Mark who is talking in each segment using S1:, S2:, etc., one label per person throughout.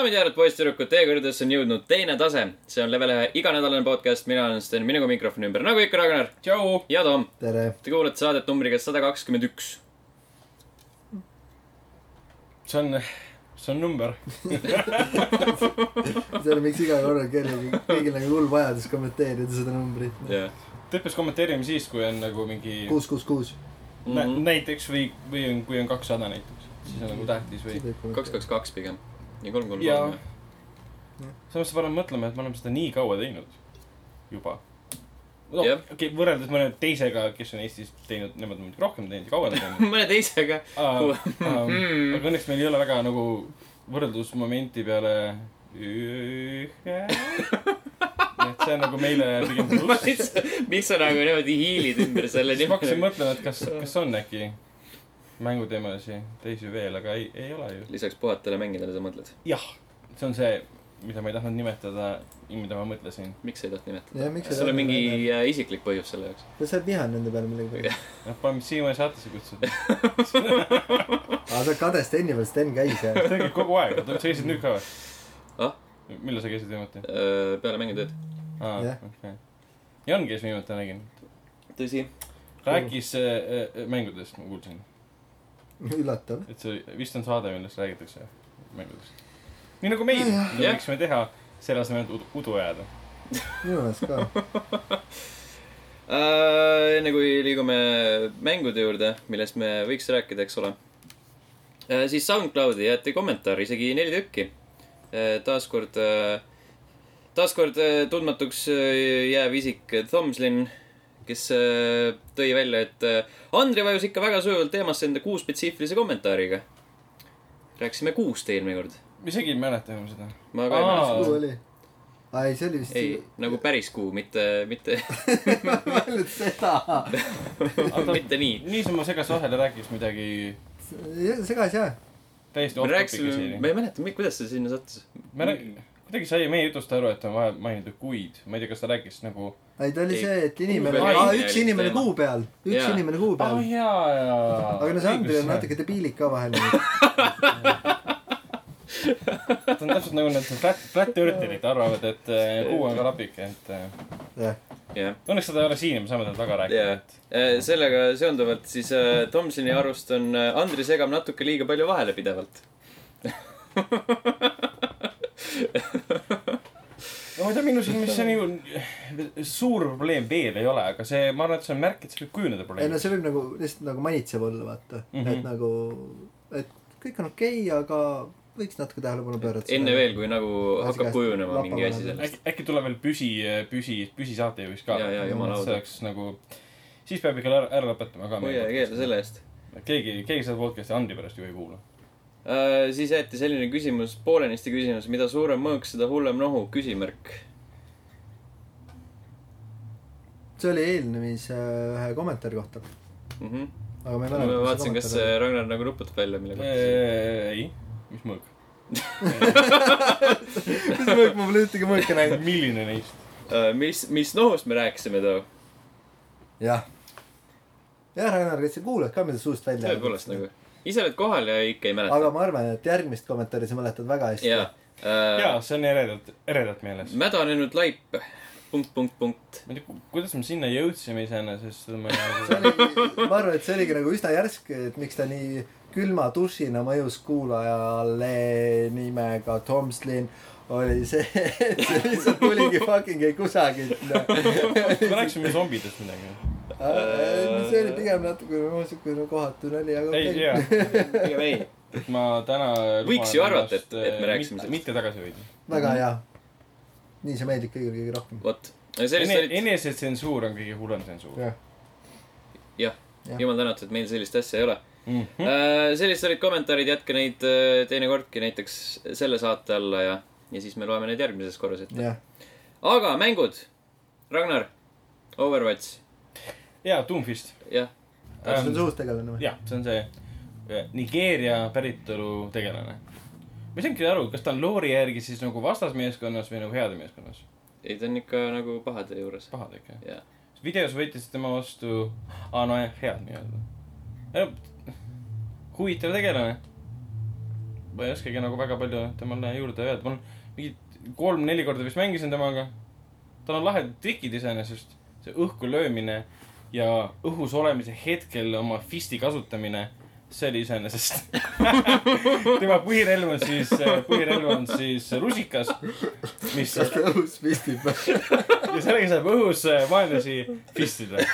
S1: daamid ja härrad, poisssüdrukud, teie kõrgedesse on jõudnud teine tase. see on level ühe iganädalane podcast, mina olen Sten, minuga mikrofoni ümber, nagu ikka, Ragnar
S2: tšau.
S1: ja Tom.
S3: tere.
S1: Te kuulate saadet numbriga sada kakskümmend üks.
S2: see on, see on number.
S3: see on, miks iga kord kellelgi, kõigil nagu hull vajadus kommenteerida seda numbrit.
S1: jah.
S2: peaks kommenteerima siis, kui on nagu mingi
S3: kuus, kuus, kuus.
S1: Mhm.
S2: näiteks või, või on, kui on kakssada näiteks, siis on nagu tähtis või.
S1: kaks, kaks, kaks pigem. Ja kolm, kolm, kolm.
S2: samas sa paned mõtlema, et me oleme seda nii kaua teinud juba. no
S1: Jah.
S2: okei okay,, võrreldes mõne teisega, kes on Eestis teinud, nemad on muidugi rohkem teinud ja kauem teinud.
S1: mõne teisega. Hmm.
S2: aga õnneks meil ei ole väga nagu võrdlusmomenti peale ühe. et see on nagu meile pigem pluss.
S1: miks sa nagu niimoodi hiilid ümber selle
S2: siis ma hakkasin mõtlema, et kas, kas on äkki mänguteemalisi teisi veel, aga ei, ei ole ju.
S1: lisaks puhatele mängidele sa mõtled?
S2: jah, see on see, mida ma ei tahtnud nimetada, mida ma mõtlesin.
S1: miks sa ei tahtnud nimetada?
S3: jah,
S1: sul on mingi äh, isiklik põhjus selle jaoks?
S3: kas sa oled vihane nende peale millegi?
S2: noh, paneme siiamaani saatesse kutsuda.
S3: aa, sa oled kade Steni peal, Sten käis ja.
S2: tegelikult kogu aeg, sa käisid nüüd ka või?
S1: ah,
S2: millal sa käisid viimati?
S1: peale mängutööd.
S2: aa,
S3: Jah.
S2: okei. Jan käis viimati, nägin.
S1: tõsi.
S2: rääkis äh, äh, mängudest, ma kuulsin.
S3: üllatav.
S2: et see vist on saade, millest räägitakse mängudest. nii nagu meil, mida võiksime teha, selle asemel, et udu, ajada.
S3: minu meelest ka.
S1: Äh, enne kui liigume mängude juurde, millest me võiks rääkida, eks ole. siis SoundCloudi jäeti kommentaar, isegi neli tükki. taaskord, taaskord äh, tundmatuks jääv isik Thomslin, kes äh, tõi välja, et äh, Andri vajus ikka väga sujuvalt teemasse enda kuu spetsiifilise kommentaariga. rääkisime kuust eelmine kord.
S2: ma isegi ei mäleta enam seda.
S1: ma ka ei mäleta seda.
S3: oli? aa, ei, see oli vist.
S1: ei, nagu päris kuu, mitte, mitte,
S3: ainult seda.
S1: mitte nii.
S2: niisama segas vahele rääkis midagi
S3: segas jah.
S2: täiesti
S1: me
S2: off-topic'i
S1: rääkisime, ma
S2: siin.
S1: ei mäleta, kuidas see sinna sattus.
S2: me rääk-, kuidagi sai meie jutust aru, et on vaja mainida kuid. ma ei tea, kas ta rääkis nagu.
S3: ei, ta oli
S1: Ei,
S3: see, et inimene,
S1: oli
S3: üks inimene kuu peal, üks
S1: Jaa.
S3: inimene kuu peal.
S2: jaa, jaa.
S3: aga no see Andri on natuke. debiilik ka vahel.
S2: ta on täpselt nagu need flat, flat eartherid arvavad, et äh, kuu on ka lapike, et äh,
S3: jah,
S1: jah,
S2: õnneks seda ei ole siin ja me saame teda taga
S1: ja
S2: rääkida.
S1: sellega seonduvalt siis äh, Tomsoni arust on äh, Andri segab natuke liiga palju vahele pidevalt.
S2: no ma ei tea, minu silmis see nagu suur probleem veel ei ole, aga see, ma arvan, et see on märk, et see võib kujuneda
S3: ei no
S2: probleemiks.
S3: see võib nagu lihtsalt nagu manitsev olla, vaata mm. -hmm. et nagu, et kõik on okei okay,, aga võiks natuke tähelepanu pöörata.
S1: enne veel, kui nagu hakkab kujunema mingi asi sellest.
S2: äkki, äkki tuleb veel püsi, püsi, püsisaatejuhiks ka.
S1: Jaa, jaa, jumala
S2: see
S1: auto.
S2: oleks nagu, siis peab ikka ära, ära lõpetama ka.
S1: hoia keele selle eest.
S2: keegi, keegi seda podcast'i Andri pärast ju ei kuula.
S1: Äh, siis jäeti selline küsimus, poolenisti küsimus, mida suurem mõõk, seda hullem nohu, küsimärk.
S3: see oli eelnemise ühe kommentaari kohta,
S1: Mhm.
S3: aga ma ei
S1: ma
S3: mäleta.
S1: vaatasin, kas äh, Ragnar nagu nuputab välja, mille kohta.
S2: ei, mis mõõk?
S3: mis mõõk, ma pole ühtegi mõõka näinud.
S2: milline neist?
S1: Äh, mis, mis nohust me rääkisime too?
S3: jah. jah, Ragnar, kas sa kuulad ka, mida suust välja
S1: tõepoolest nagu. Ise oled kohal ja ikka ei mäleta.
S3: aga ma arvan, et järgmist kommentaari sa mäletad väga hästi.
S1: jaa.
S2: jaa, see on eredalt, eredalt meeles.
S1: mädanenud laip, punkt, punkt, punkt.
S2: ma ei tea, kuidas me sinna jõudsime iseenesest, seda ma ei
S3: oligi, ma arvan, et see oligi nagu üsna järsk, et miks ta nii külma dušina mõjus kuulajale nimega Tomslin oli see, et see lihtsalt tuligi fucking ei kusagilt.
S2: me rääkisime zombidest midagi.
S3: See oli pigem natuke siukene kohatu nali, aga
S2: ei,
S3: okei.
S2: jaa.
S1: pigem ei.
S2: ma täna
S1: Võiks ju arvata, et- et me rääkisime
S2: mitte,
S1: sellest.
S2: mitte tagasi hoida.
S3: väga hea. nii see meeldib kõigile kõige rohkem.
S1: vot.
S2: enesetsensuur on kõige hullem tsensuur
S3: jah,
S1: jumal tänatud, et meil sellist asja ei ole.
S2: mm. -hmm.
S1: sellised olid kommentaarid, jätke neid äh, teinekordki näiteks selle saate alla ja, ja siis me loeme neid järgmises korras ette.
S3: jah.
S1: aga mängud. Ragnar, Overwatch,
S2: jaa, Doomfist.
S1: jah.
S3: see on suust tegelane või?
S2: jah, see on see eh, Nigeeria päritolu tegelane. ma ei saanudki aru, kas ta on loori järgi siis nagu vastasmeeskonnas või nagu heade meeskonnas.
S1: ei, ta on ikka nagu pahade juures.
S2: pahad ikka.
S1: jah.
S2: videos võttis tema vastu, aa nojah, head nii-öelda. huvitav tegelane. ma ei oskagi nagu väga palju temale juurde öelda, ma olen mingi kolm-neli korda vist mängisin temaga. tal on lahedad trikid iseenesest, see õhku löömine ja õhus olemise hetkel oma fisti kasutamine, see oli iseenesest. tema põhirelv on siis, põhirelv on siis rusikas, mis
S3: kas ta õhus pistib?
S2: ja sellega saab õhus äh, vaenlasi pistida.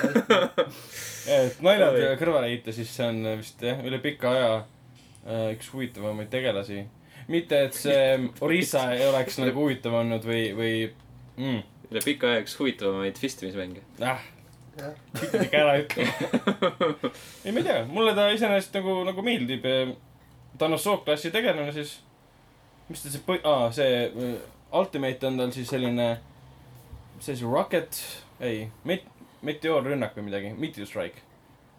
S2: et naljad kõrvale heita, siis see on vist jah, üle pika aja äh, üks huvitavamaid tegelasi. mitte, et see Orisa ei oleks nagu huvitav olnud või, või mm,
S1: üle pika aja üks huvitavamaid fistimismänge.
S2: ah,
S3: jah,
S2: mitte ikka ära ütle. ei, ma ei tea, mulle ta iseenesest nagu, nagu meeldib. ta on Assault-klassi tegelane siis. mis ta see põhi-, aa, see äh, Ultimate on tal siis selline, see siis Rocket, ei, met-, meteoorrünnak või midagi, meteor strike.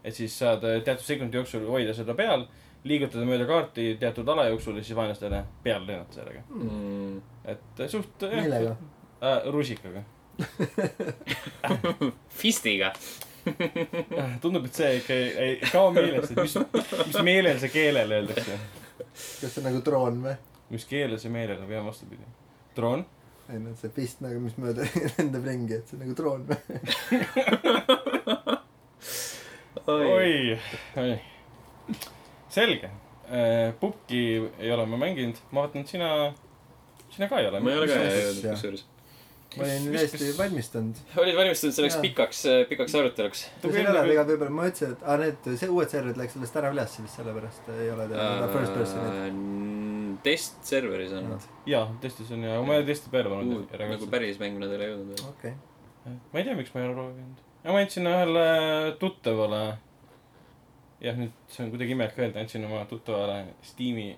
S2: et siis saad äh, teatud sekundi jooksul hoida seda peal, liigutada mööda kaarti teatud ala jooksul ja siis vaenlastele peale lennata sellega.
S1: Mm.
S2: et äh, suht
S3: millega?
S2: Äh, rusikaga.
S1: Fistiga.
S2: tundub, et see ikka ei, ei kao meelest, et mis, mis meelel see keelele öeldakse.
S3: kas see on nagu droon või?
S2: mis keeles see meelel on, pigem vastupidi. droon.
S3: ei no see pist nagu, mis mööda lendab ringi, et see on nagu droon või?
S2: oi, oi. selge. Pupki ei ole ma mänginud, ma vaatan, sina, sina ka ei ole.
S1: ma ei ole ka kusjuures.
S3: Ma olin
S2: mis-
S3: valmistunud.
S1: olid valmistunud selleks
S3: Jaa.
S1: pikaks, pikaks aruteluks?
S3: ei ole väga võib-olla, ma ütlesin, et aa need, see uued serverid läks sellest ära üles, vist sellepärast ei ole teil seda first person'it.
S1: Äh, test serveris on nad.
S2: jaa, testis on ja, ma ei ole testi peale pannud.
S1: nagu päris mängu nad ei ole jõudnud veel.
S3: okei,
S2: ma ei tea, miks ma ei ole proovinud. ja ma andsin ühele tuttavale. jah, nüüd see on kuidagi imelik öelda, andsin oma tuttavale Steam'i,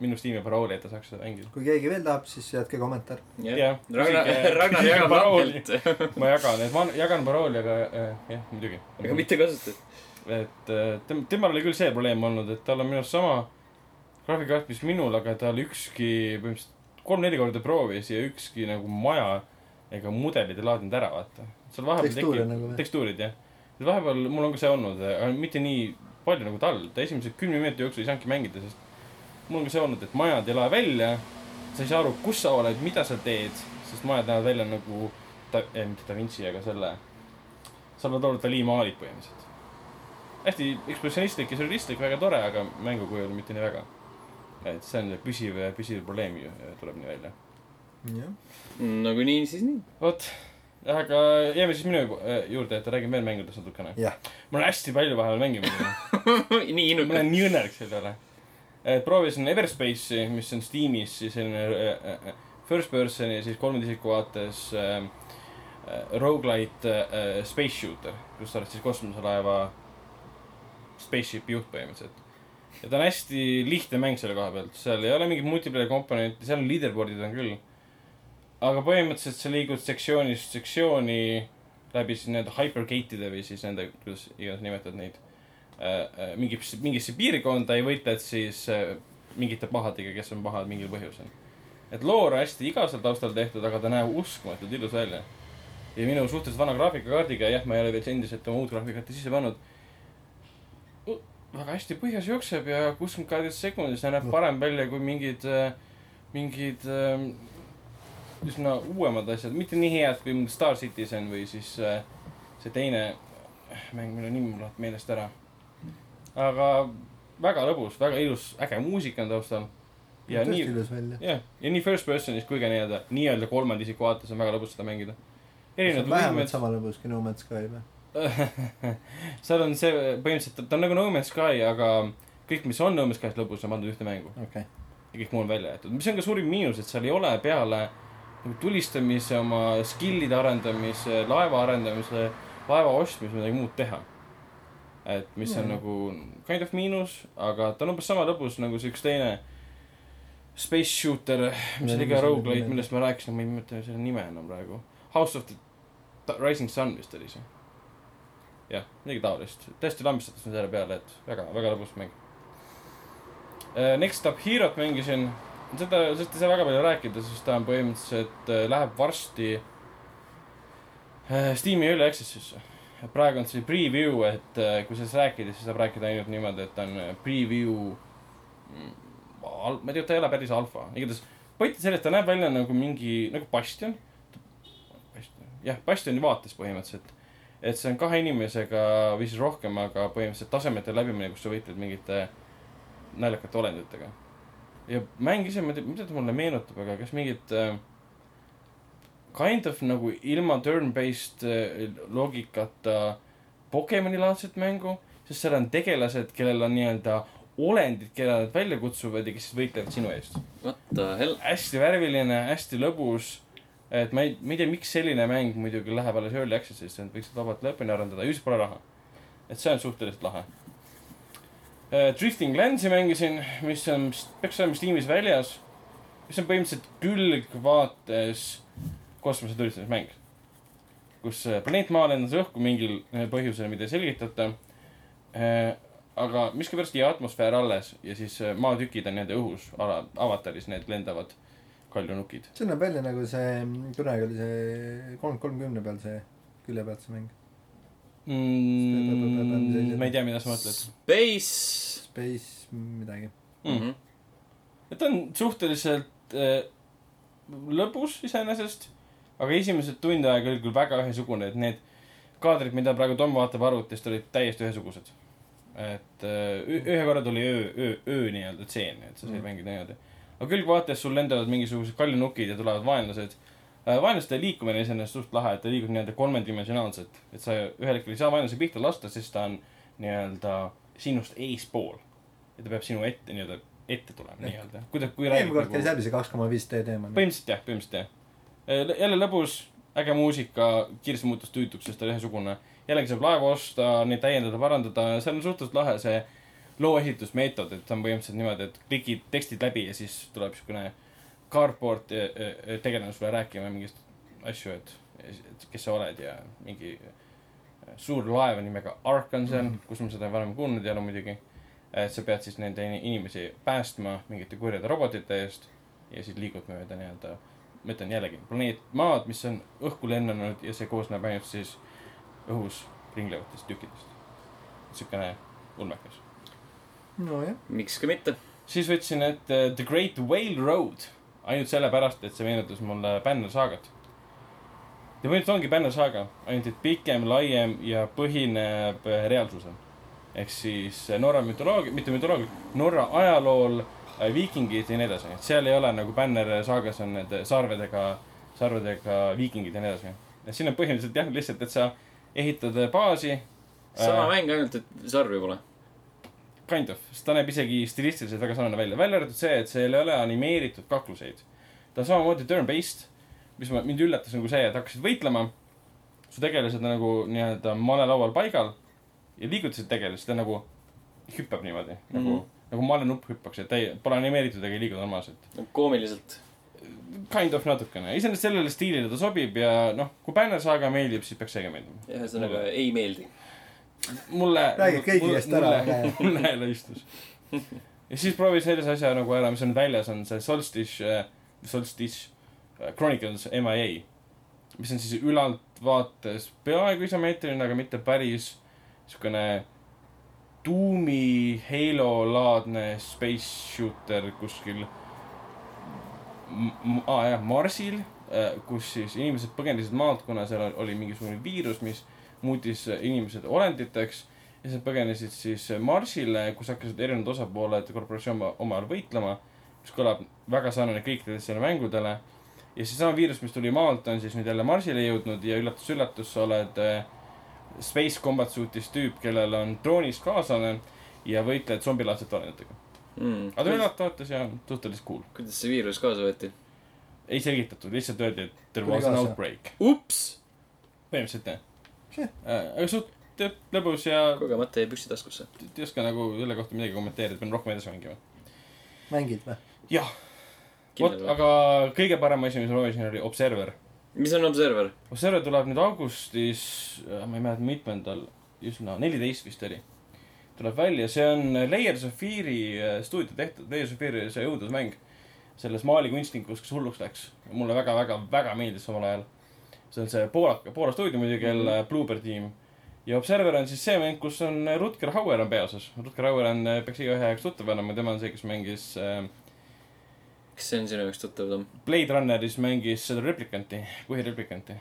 S2: minu Steam'i parooli, et ta saaks seda mängida.
S3: kui keegi veel tahab, siis jätke kommentaar.
S2: Jah,
S1: Ragnar, Ragnar jagab
S2: parooli.
S1: lahkelt.
S2: ma jagan, et ma jagan parooli, aga äh, jah, muidugi.
S1: aga mitte kasutad.
S2: et äh, tem-, temal oli küll see probleem olnud, et tal on minu arust sama graafikakaart, mis minul, aga tal ükski, põhimõtteliselt kolm-neli korda proovis ja ükski nagu maja ega mudelid ei laadinud ära, vaata. seal vahepeal tekib
S3: nagu
S2: tekstuurid jah. vahepeal mul on ka see olnud, aga mitte nii palju nagu tal, ta esimese kümne minuti jooksul ei saanudki mängida, sest mul on ka see olnud, et majad ei lae välja, sa ei saa aru, kus sa oled, mida sa teed, sest majad näevad välja nagu ta-, eh, mitte Da Vinci, aga selle Salvador Dali maalid põhimõtteliselt. hästi ekspressionistlik ja sürrealistlik, väga tore, aga mängu kujul mitte nii väga. et see on püsiv, püsiv probleem ju tuleb nii välja.
S3: jah,
S1: nagunii, siis nii.
S2: vot, aga jääme siis minu ju- juurde, et räägime veel mängudest natukene.
S3: jah,
S2: ma olen hästi palju vahepeal mänginud.
S1: nii
S2: ma
S1: innukas
S2: olen. nii õnnelik selle üle. Proovisin Everspace'i, mis on Steamis siis selline äh, äh, first person'i siis kolmanda isiku vaates rogu-lite space shooter, kus sa oled siis kosmoselaeva spaceship'i juht põhimõtteliselt. ja ta on hästi lihtne mäng selle koha pealt, seal ei ole mingit multiplayer komponenti, seal leaderboard'id on küll. aga põhimõtteliselt sa liigud sektsioonist sektsiooni läbi siis nende hypergate'ide või siis nende, kuidas iganes nimetad neid mingisse, mingisse piirkonda ja võitled siis äh, mingite pahadega, kes on pahad mingil põhjusel. et loor on hästi igav seal taustal tehtud, aga ta näeb uskumatult ilus välja. ja minu suhteliselt vana graafikakaardiga, jah, ma ei ole veel endiselt oma uut graafikakaarti sisse pannud. väga hästi põhjas jookseb ja kuuskümmend kaheksakümmend sekundis näeb parem välja kui mingid, mingid äh, üsna uuemad asjad, mitte nii head kui Star Citizen või siis äh, see teine mäng, mille nimi mul läheb meelest ära. Aga väga lõbus, väga ilus, äge muusika on taustal. ja nii, jah, ja nii first person'is kui ka nii-öelda, nii-öelda kolmanda isiku vaates on väga lõbus seda mängida. erinevad võimed,
S3: sama lõbus kui No Man's Sky või?
S2: seal on see põhimõtteliselt, ta on nagu No Man's Sky, aga kõik, mis on No Man's Sky's lõbus, on pandud ühte mängu
S3: okei,
S2: ja kõik muu on välja jäetud, mis on ka suurim miinus, et seal ei ole peale nagu tulistamise, oma skill'ide arendamise, laeva arendamise, laeva ostmise, midagi muud teha. Et mis on
S3: Mm.
S2: nagu kind of miinus, aga ta on umbes sama lõbus nagu see üks teine space shooter, mis oli ka rogu-lite, millest ma rääkisin, ma ei mäleta selle nime enam praegu. House of the Rising Sun vist oli see. jah, midagi taolist, täiesti lambistatud selle peale, et väga, väga lõbus mäng. Next Up Hero't mängisin, seda, sellest ei saa väga palju rääkida, sest ta on põhimõtteliselt, läheb varsti äh, Steam'i early access'isse. Praegu on see preview, et äh, kui sellest rääkida, siis saab rääkida ainult niimoodi, et on äh, preview mm, ma ei tea, ta ei ole päris alfa, igatahes point on selles, ta näeb välja nagu mingi, nagu Bastion. jah, Bastioni vaates põhimõtteliselt. et see on kahe inimesega või siis rohkem, aga põhimõtteliselt tasemete läbimine, kus sa võitled mingite naljakate olenditega. ja mäng ise, ma ei tea, mida ta mulle meenutab, aga kas mingit äh, kind of nagu ilma turn-based äh, loogikata Pokemoni laadset mängu, sest seal on tegelased, kellel on nii-öelda olendid, keda nad välja kutsuvad ja kes siis võitlevad sinu eest.
S1: What the hell?
S2: hästi värviline, hästi lõbus. et ma ei, ma ei tea, miks selline mäng muidugi läheb alles early access'isse, et võiks vabalt lõpuni arendada, siis pole raha. et see on suhteliselt lahe. Drifting Lands'i mängisin, mis on, peaks olema Steamis väljas. mis on põhimõtteliselt külgvaates kosmoseturistamismäng. kus äh, planeet Maa lendas õhku mingil äh, põhjusel, mida ei selgitata. aga miskipärast jäi atmosfäär alles ja siis äh, maatükid on nende õhus, avataris need lendavad kaljunukid.
S3: see näeb välja nagu see, kunagi oli see kolm, kolmkümne peal see külje pealt see mäng.
S2: Mm, ma ei tea, mida sa mõtled
S1: Space
S3: Space midagi.
S1: mm. -hmm.
S2: et ta on suhteliselt äh, lõbus iseenesest, aga esimesed tund aega oli küll väga ühesugune, et need kaadrid, mida praegu Tom vaatab arvutist, olid täiesti ühesugused. et äh, ühe korra tuli öö, öö, öö nii-öelda tseen, et sa said
S3: Mm.
S2: mängida niimoodi. aga külgvaates sul lendavad mingisugused kaljunukid ja tulevad vaenlased äh,. vaenlaste liikumine iseenesest suht lahe, et ta liigub nii-öelda kolmedimensionaalselt, et sa ühel hetkel ei saa vaenlase pihta lasta, sest ta on nii-öelda sinust eespool. ja ta peab sinu ette nii-öelda ette tulema nii-öelda. kui ta, kui
S3: eelmine kord käis läbi see kaks koma viis D teema.
S2: põhimõtteliselt jah, põhimõtteliselt jah. Jälle lõbus, äge muusika, kiiresti muutus tüütuks, sest ta oli ühesugune. jällegi saab laevu osta, neid täiendada, parandada, seal on suhteliselt lahe see loo ehitusmeetod, et on põhimõtteliselt niimoodi, et klikid tekstid läbi ja siis tuleb siukene cardboard eh, eh, tegelane sulle rääkima mingist asju, et, et kes sa oled ja mingi suur laev nimega Ark on seal, kus ma seda varem kuulnud ei ole muidugi. et sa pead siis nende in- inimesi päästma mingite kurjade robotite eest ja siis liigud mööda nii-öelda, ma ütlen jällegi, planeet Maad, mis on õhku lennanud ja see koosneb ainult siis õhus ringlevatest tükkidest. siukene ulmekas.
S3: nojah,
S1: miks ka mitte.
S2: siis võtsin ette The Great Whale Road, ainult sellepärast, et see meenutas mulle Banner saagat. ja põhimõtteliselt ongi Banner saaga, ainult et pikem, laiem ja põhineb äh, reaalsusel. ehk siis äh, Norra mütoloogia, mitte mütoloogia, Norra ajalool, viikingid ja nii edasi, et seal ei ole nagu Banner saagas on need sarvedega, sarvedega viikingid ja nii edasi. siin on põhimõtteliselt jah, lihtsalt, et sa ehitad baasi.
S1: sama mäng, ainult et sarvi pole.
S2: Kind of, sest ta näeb isegi stilistiliselt väga sarnane välja, välja arvatud see, et seal ei ole animeeritud kakluseid. ta on samamoodi turn-based, mis ma, mind üllatas nagu see, et hakkasid võitlema. su tegelased on nagu nii-öelda malelaual paigal ja liigutasid tegelast, ta nagu hüppab niimoodi mm, -hmm. nagu Nagu malenupp hüppaks, et ei, pole animeeritud ega ei liigu normaalselt.
S1: koomiliselt.
S2: Kind of natukene, iseenesest sellele stiilile ta sobib ja noh, kui Banner Saga meeldib, siis peaks seegi meeldima.
S1: ühesõnaga ei meeldi.
S2: mulle.
S3: Räägi kõigi eest ära,
S2: mulle jälle istus. ja siis proovis sellise asja nagu ära, mis on väljas, on see Solstice, Solstice äh, Chronicles MIA. mis on siis ülaltvaates peaaegu isomeetriline, aga mitte päris siukene tuumi Halo laadne space shooter kuskil. ah, jah, Marsil, kus siis inimesed põgenesid maalt, kuna seal oli mingisugune viirus, mis muutis inimesed olenditeks ja siis nad põgenesid siis Marsile, kus hakkasid erinevad osapooled korporatsioon omavahel võitlema, mis kõlab väga sarnane kõikidele mängudele. ja seesama viirus, mis tuli maalt, on siis nüüd jälle Marsile jõudnud ja üllatus-üllatus, sa oled äh, Space Combat Suit'is tüüp, kellel on droonist kaaslane ja võitled zombilaadsete olenditega.
S1: mm.
S2: aga ta on üllatavates ja suhteliselt cool.
S1: kuidas see viirus kaasa võeti?
S2: ei selgitatud, lihtsalt öeldi, et there was an outbreak.
S1: ups,
S2: põhimõtteliselt jah
S3: Šeh..
S2: aga suht lõbus ja
S1: kogemata jäi püsti taskusse.
S2: ei oska nagu selle kohta midagi kommenteerida, pean rohkem edasi mängima.
S3: mängid või?
S2: jah, vot, aga kõige parem asi, mis ma proovisin, oli Observer.
S1: Mis on Observer?
S2: Observer tuleb nüüd augustis, ma ei mäleta, mitmendal, üsna, neliteist vist oli. tuleb välja, see on Layers of Fear'i äh, stuudio tehtud, Layers of Fear'i see õudusmäng. selles Mali kunstnikus, kes hulluks läks. mulle väga-väga-väga meeldis samal ajal. see on see Poola, Poola stuudio muidugi, kelle Bluebird tiim. ja Observer on siis see mäng, kus on Rutger Hauer on peaosas. Rutger Hauer on, peaks igaühe jaoks tuttav olema, tema on see, kes mängis äh,
S1: kas see on sinu jaoks tuttav, Tom?
S2: Blade Runneris mängis seda replikanti, põhireplikanti.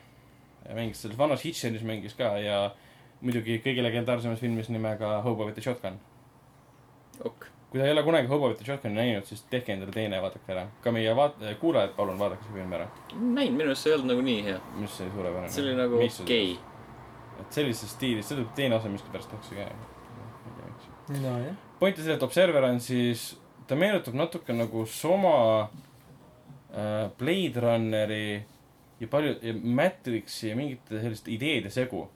S2: mängis selles vanas Hitcheris mängis ka ja muidugi kõige legendaarsemas filmis nimega Hobo with the Shotgun.
S1: ok.
S2: kui te ei ole kunagi Hobo with the Shotguni näinud, siis tehke endale teine ja vaadake ära. ka meie vaat-, kuulajad, palun vaadake see film ära.
S1: näinud, minu arust see ei olnud nagu nii hea.
S2: mis oli suurepärane.
S1: see oli nagu okei.
S2: et sellises stiilis, see tuleb teine osa miskipärast tehakse ka.
S3: nojah.
S2: point on selles, et Observer on siis, ta meenutab natuke nagu Soma äh,, Blade Runneri ja palju, Matrixi ja mingite selliste ideede segu.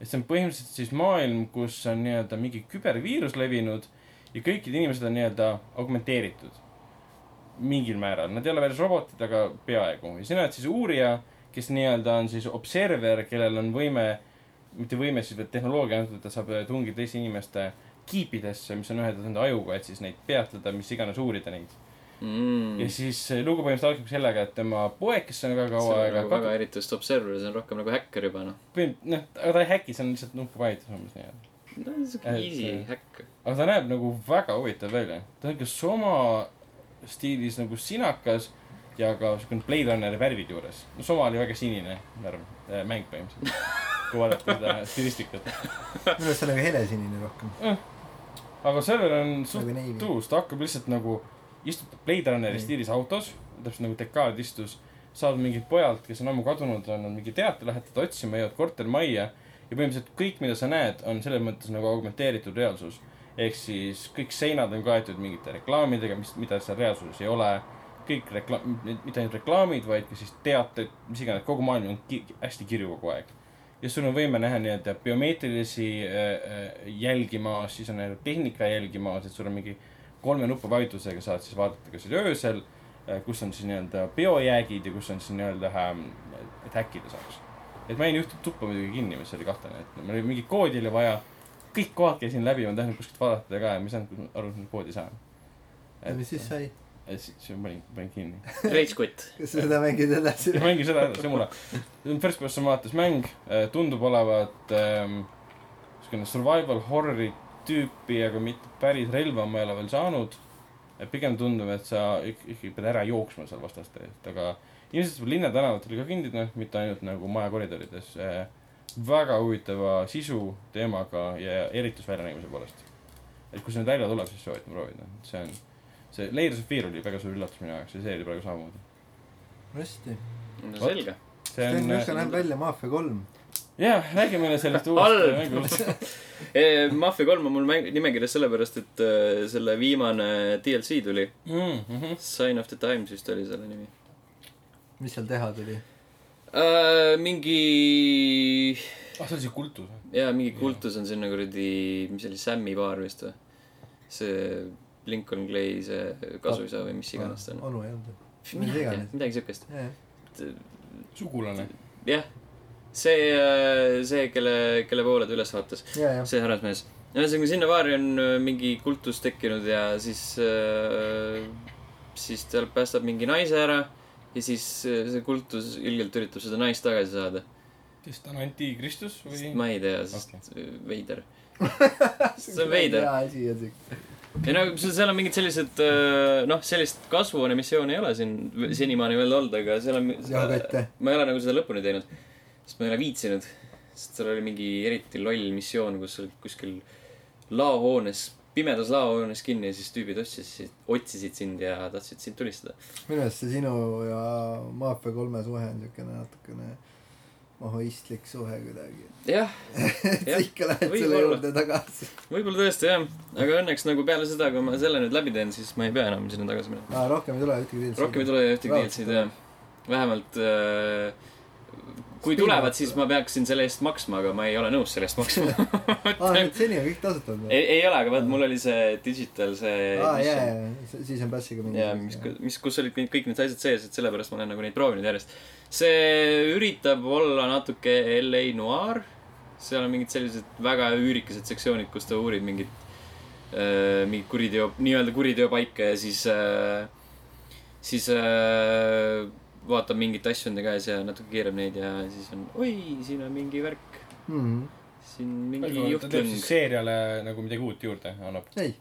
S2: et see on põhimõtteliselt siis maailm, kus on nii-öelda mingi küberviirus levinud ja kõikid inimesed on nii-öelda augmenteeritud. mingil määral, nad ei ole veel robotid, aga peaaegu ja sina oled siis uurija, kes nii-öelda on siis observer, kellel on võime, mitte võime siis, vaid tehnoloogia antud, ta saab tungida teiste inimeste kiipidesse, mis on ühendatud enda ajuga, et siis neid peatada, mis iganes uurida neid mm.. ja
S1: Mm.
S2: siis eh, lugu põhimõtteliselt algab sellega, et tema poeg, kes on väga
S1: see
S2: kaua
S1: on
S2: aega
S1: nagu väga eriti just Observer, see on rohkem nagu häkker juba noh.
S2: noh, aga ta ei häki, see on lihtsalt nupuvajutus umbes nii-öelda.
S1: no siuke easy
S2: see-
S1: häkk.
S2: aga ta näeb nagu väga huvitav välja. ta on ikka Soma stiilis nagu sinakas ja ka siukene Blade Runneri värvid juures. no Soma oli väga sinine värv äh,, mäng põhimõtteliselt. kui vaadata seda stilistikat.
S3: minu arust see on nagu helesinine rohkem.
S2: Aga server on
S3: Nagu
S2: suht tuus, ta hakkab lihtsalt nagu, istub Blade Runneri stiilis autos, täpselt nagu dekaad istus, saad mingilt pojalt, kes on ammu kadunud, on mingi teate, lähed teda otsima, jõuad kortermajja ja põhimõtteliselt kõik, mida sa näed, on selles mõttes nagu augmenteeritud reaalsus. ehk siis kõik seinad on kaetud mingite reklaamidega, mis, mida seal reaalsuses ei ole. kõik reklaam, mitte ainult reklaamid, vaid ka siis teated, mis iganes, kogu maailm on ki hästi kirju kogu aeg ja sul on võime näha nii-öelda biomeetrilisi äh, äh, jälgi maas, siis on näha tehnika jälgi maas, et sul on mingi kolme nupu vajutusega saad siis vaadata, kas oli öösel äh,, kus on siis nii-öelda biojäägid ja kus on siis nii-öelda ähm,, et häkkida saaks. et ma jäin ühte tuppa muidugi kinni, mis oli kahtlane, et mul oli mingi koodi oli vaja, kõik kohad käisin läbi, ma tahtsin kuskilt vaadata ka ja ma ei saanud aru, et koodi saan.
S3: ja mis siis sai?
S2: Et siis ma panin, panin kinni.
S1: Rage quit.
S3: kas sa seda mängid edasi?
S2: mängin seda edasi, mulle. see on first person vaates mäng, tundub olevat ähm, siukene survival horror'i tüüpi, aga mitte päris relva ma ei ole veel saanud. pigem tundub, et sa ik- ikkagi pead ära jooksma seal vastaste eest, aga ilmselt linnatänavatel ka kõndida, mitte ainult nagu maja koridorides äh,. väga huvitava sisu teemaga ja eritusväljanägemise poolest. et kui see nüüd välja tuleb, siis soovitan proovida, see on, see Layers of Fear oli väga suur üllatus minu jaoks ja see oli praegu samamoodi.
S3: hästi.
S1: no selge.
S2: see on
S3: milline näeb välja Mafia kolm?
S2: jah, räägi meile sellest uuest mängust.
S1: Mafia kolm on mul mäng, nimekirjas sellepärast, et äh, selle viimane DLC tuli.
S2: Mhm.
S1: Sign of the Times vist oli selle nimi
S3: mis seal teha tuli?
S1: äh,. mingi,
S2: ah, see oli see kultus.
S1: jaa, mingi kultus on sinna kuradi, mis see oli, Sammy baar vist või? see Lincoln Clay, see kasuisa või mis iganes ta on.
S3: onu ei olnud.
S1: mina
S3: mis
S1: ei tea midagi siukest.
S2: sugulane.
S1: jah, see, see, kelle, kelle poole ta üles vaatas,
S3: ja, ja.
S1: see härrasmees. ühesõnaga sinna baari on mingi kultus tekkinud ja siis äh,, siis ta päästab mingi naise ära ja siis see kultus ilgelt üritab seda naist tagasi saada.
S2: kes ta on, antikristus või?
S1: ma ei tea, sest okay. veider. see on veider.
S3: hea asi on siuke.
S1: Ja no seal on mingid sellised, noh, sellist kasvuhoone missiooni ei ole siin senimaani veel olnud, aga seal on. Ma ei ole nagu seda lõpuni teinud, sest ma ei ole viitsinud. sest seal oli mingi eriti loll missioon, kus olid kuskil laohoones, pimedas laohoones kinni ja siis tüübid otsisid, otsisid sind ja tahtsid sind tulistada.
S3: minu meelest see sinu ja Mafia kolme suhe on siukene natukene mahoistlik suhe kuidagi.
S1: jah,
S3: et sa ikka lähed
S1: võib
S3: selle juurde tagasi.
S1: võib-olla tõesti jah, aga õnneks nagu peale seda, kui ma selle nüüd läbi teen, siis ma ei pea enam sinna tagasi minema.
S3: aa, rohkem ei tule ühtegi DLC-d.
S1: rohkem ei tule ühtegi DLC-d jah. vähemalt äh, kui tulevad, siis ma peaksin selle eest maksma, aga ma ei ole nõus selle eest maksma.
S3: aa, nüüd seni on kõik tasuta olnud
S1: ei, ei ole, aga vaat mul oli see digital see.
S3: aa, jaa, jaa, siis on passiga mingi.
S1: ja mis, mis, kus olid kõik, kõik need asjad sees, et sellepärast ma olen nagu neid proovinud järjest. see üritab olla natuke LA noir. seal on mingid sellised väga üürikesed sektsioonid, kus ta uurib mingit äh,, mingit kuriteo, nii-öelda kuriteopaika ja siis äh,, siis äh, vaatab mingeid asju enda käes ja natuke keerab neid ja siis on, oi, siin on mingi värk.
S3: mm. -hmm.
S1: siin mingi
S2: ta teeb siis, seeriale nagu midagi uut juurde, annab,
S3: ei,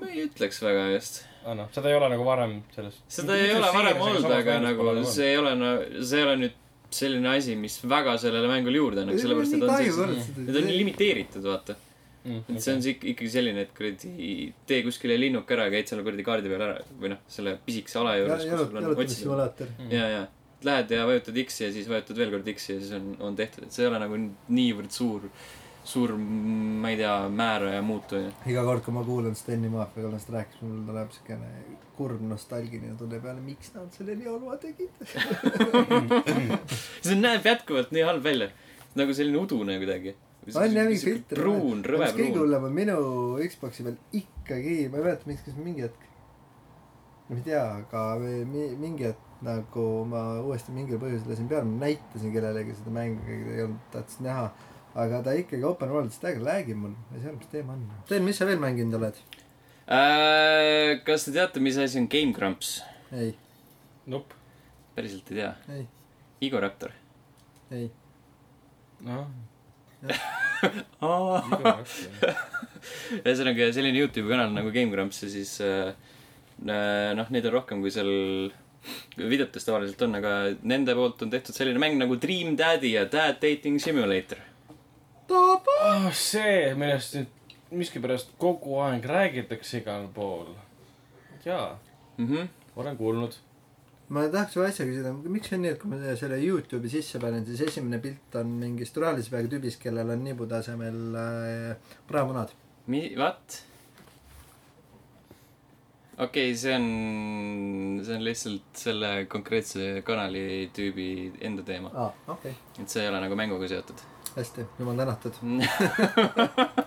S1: ma ei ütleks väga just.
S2: annab, seda ei ole nagu varem selles.
S1: seda ei ole varem olnud, aga nagu see ei ole, see ei ole nüüd selline asi, mis väga sellele mängule juurde annaks, sellepärast et on siis, need on nii limiteeritud, vaata. Et see on siis ikka- ikkagi selline, et kuradi tee kuskile linnuke ära, käid selle kuradi kaardi peal ära või noh, selle pisikese ala juures,
S3: jalutamissimulaator.
S1: ja, ja lähed ja vajutad X-i ja siis vajutad veel kord X-i ja siis on, on tehtud, et see ei ole nagu niivõrd suur, suur, ma ei tea, määraja muutuja.
S3: iga kord, kui ma kuulan Steni Maafia kolmest rääkis, mul tuleb siukene kurb nostalgiline tunne peale, miks nad selle nii halva tegid.
S1: see näeb jätkuvalt nii halb välja. nagu selline udune kuidagi.
S3: On jah, mingi filter.
S1: pruun, rõve
S3: kõige
S1: pruun.
S3: hullem on minu Xbox'i peal ikkagi, ma ei mäleta, miks, kas mingi hetk. ma ei tea, aga mi- mingi hetk nagu ma uuesti mingil põhjusel lasin peale, ma näitasin kellelegi seda mängu, keegi ei olnud, tahtis näha. aga ta ikkagi open world, siis täiega lag'ib mul, ma ei saa aru, mis teema on. Sten, mis sa veel mänginud oled?
S1: Äh, kas te teate, mis asi on Game Grumps?
S3: ei,
S2: nupp,
S1: päriselt ei tea.
S3: ei,
S1: Igor Raptor.
S3: ei.
S2: noh,
S1: ühesõnaga selline Youtube'i kanal nagu Game Grumps ja siis äh, noh, neid on rohkem kui seal videotes tavaliselt on, aga nende poolt on tehtud selline mäng nagu Dream Daddy ja Dad Dating Simulator.
S2: oh, see, millest nüüd miskipärast kogu aeg räägitakse igal pool. jaa,
S1: Mm -hmm.
S2: olen kuulnud.
S3: Ma tahaks ühe asja küsida, miks on nii, et kui ma selle Youtube'i sisse panen, siis esimene pilt on mingist rohelise peaga tüübist, kellel on nibu tasemel äh, praemunad.
S1: Mi-, what? okei okay,, see on, see on lihtsalt selle konkreetse kanali tüübi enda teema.
S3: okei okay.,
S1: et see ei ole nagu mänguga seotud.
S3: hästi, jumal tänatud.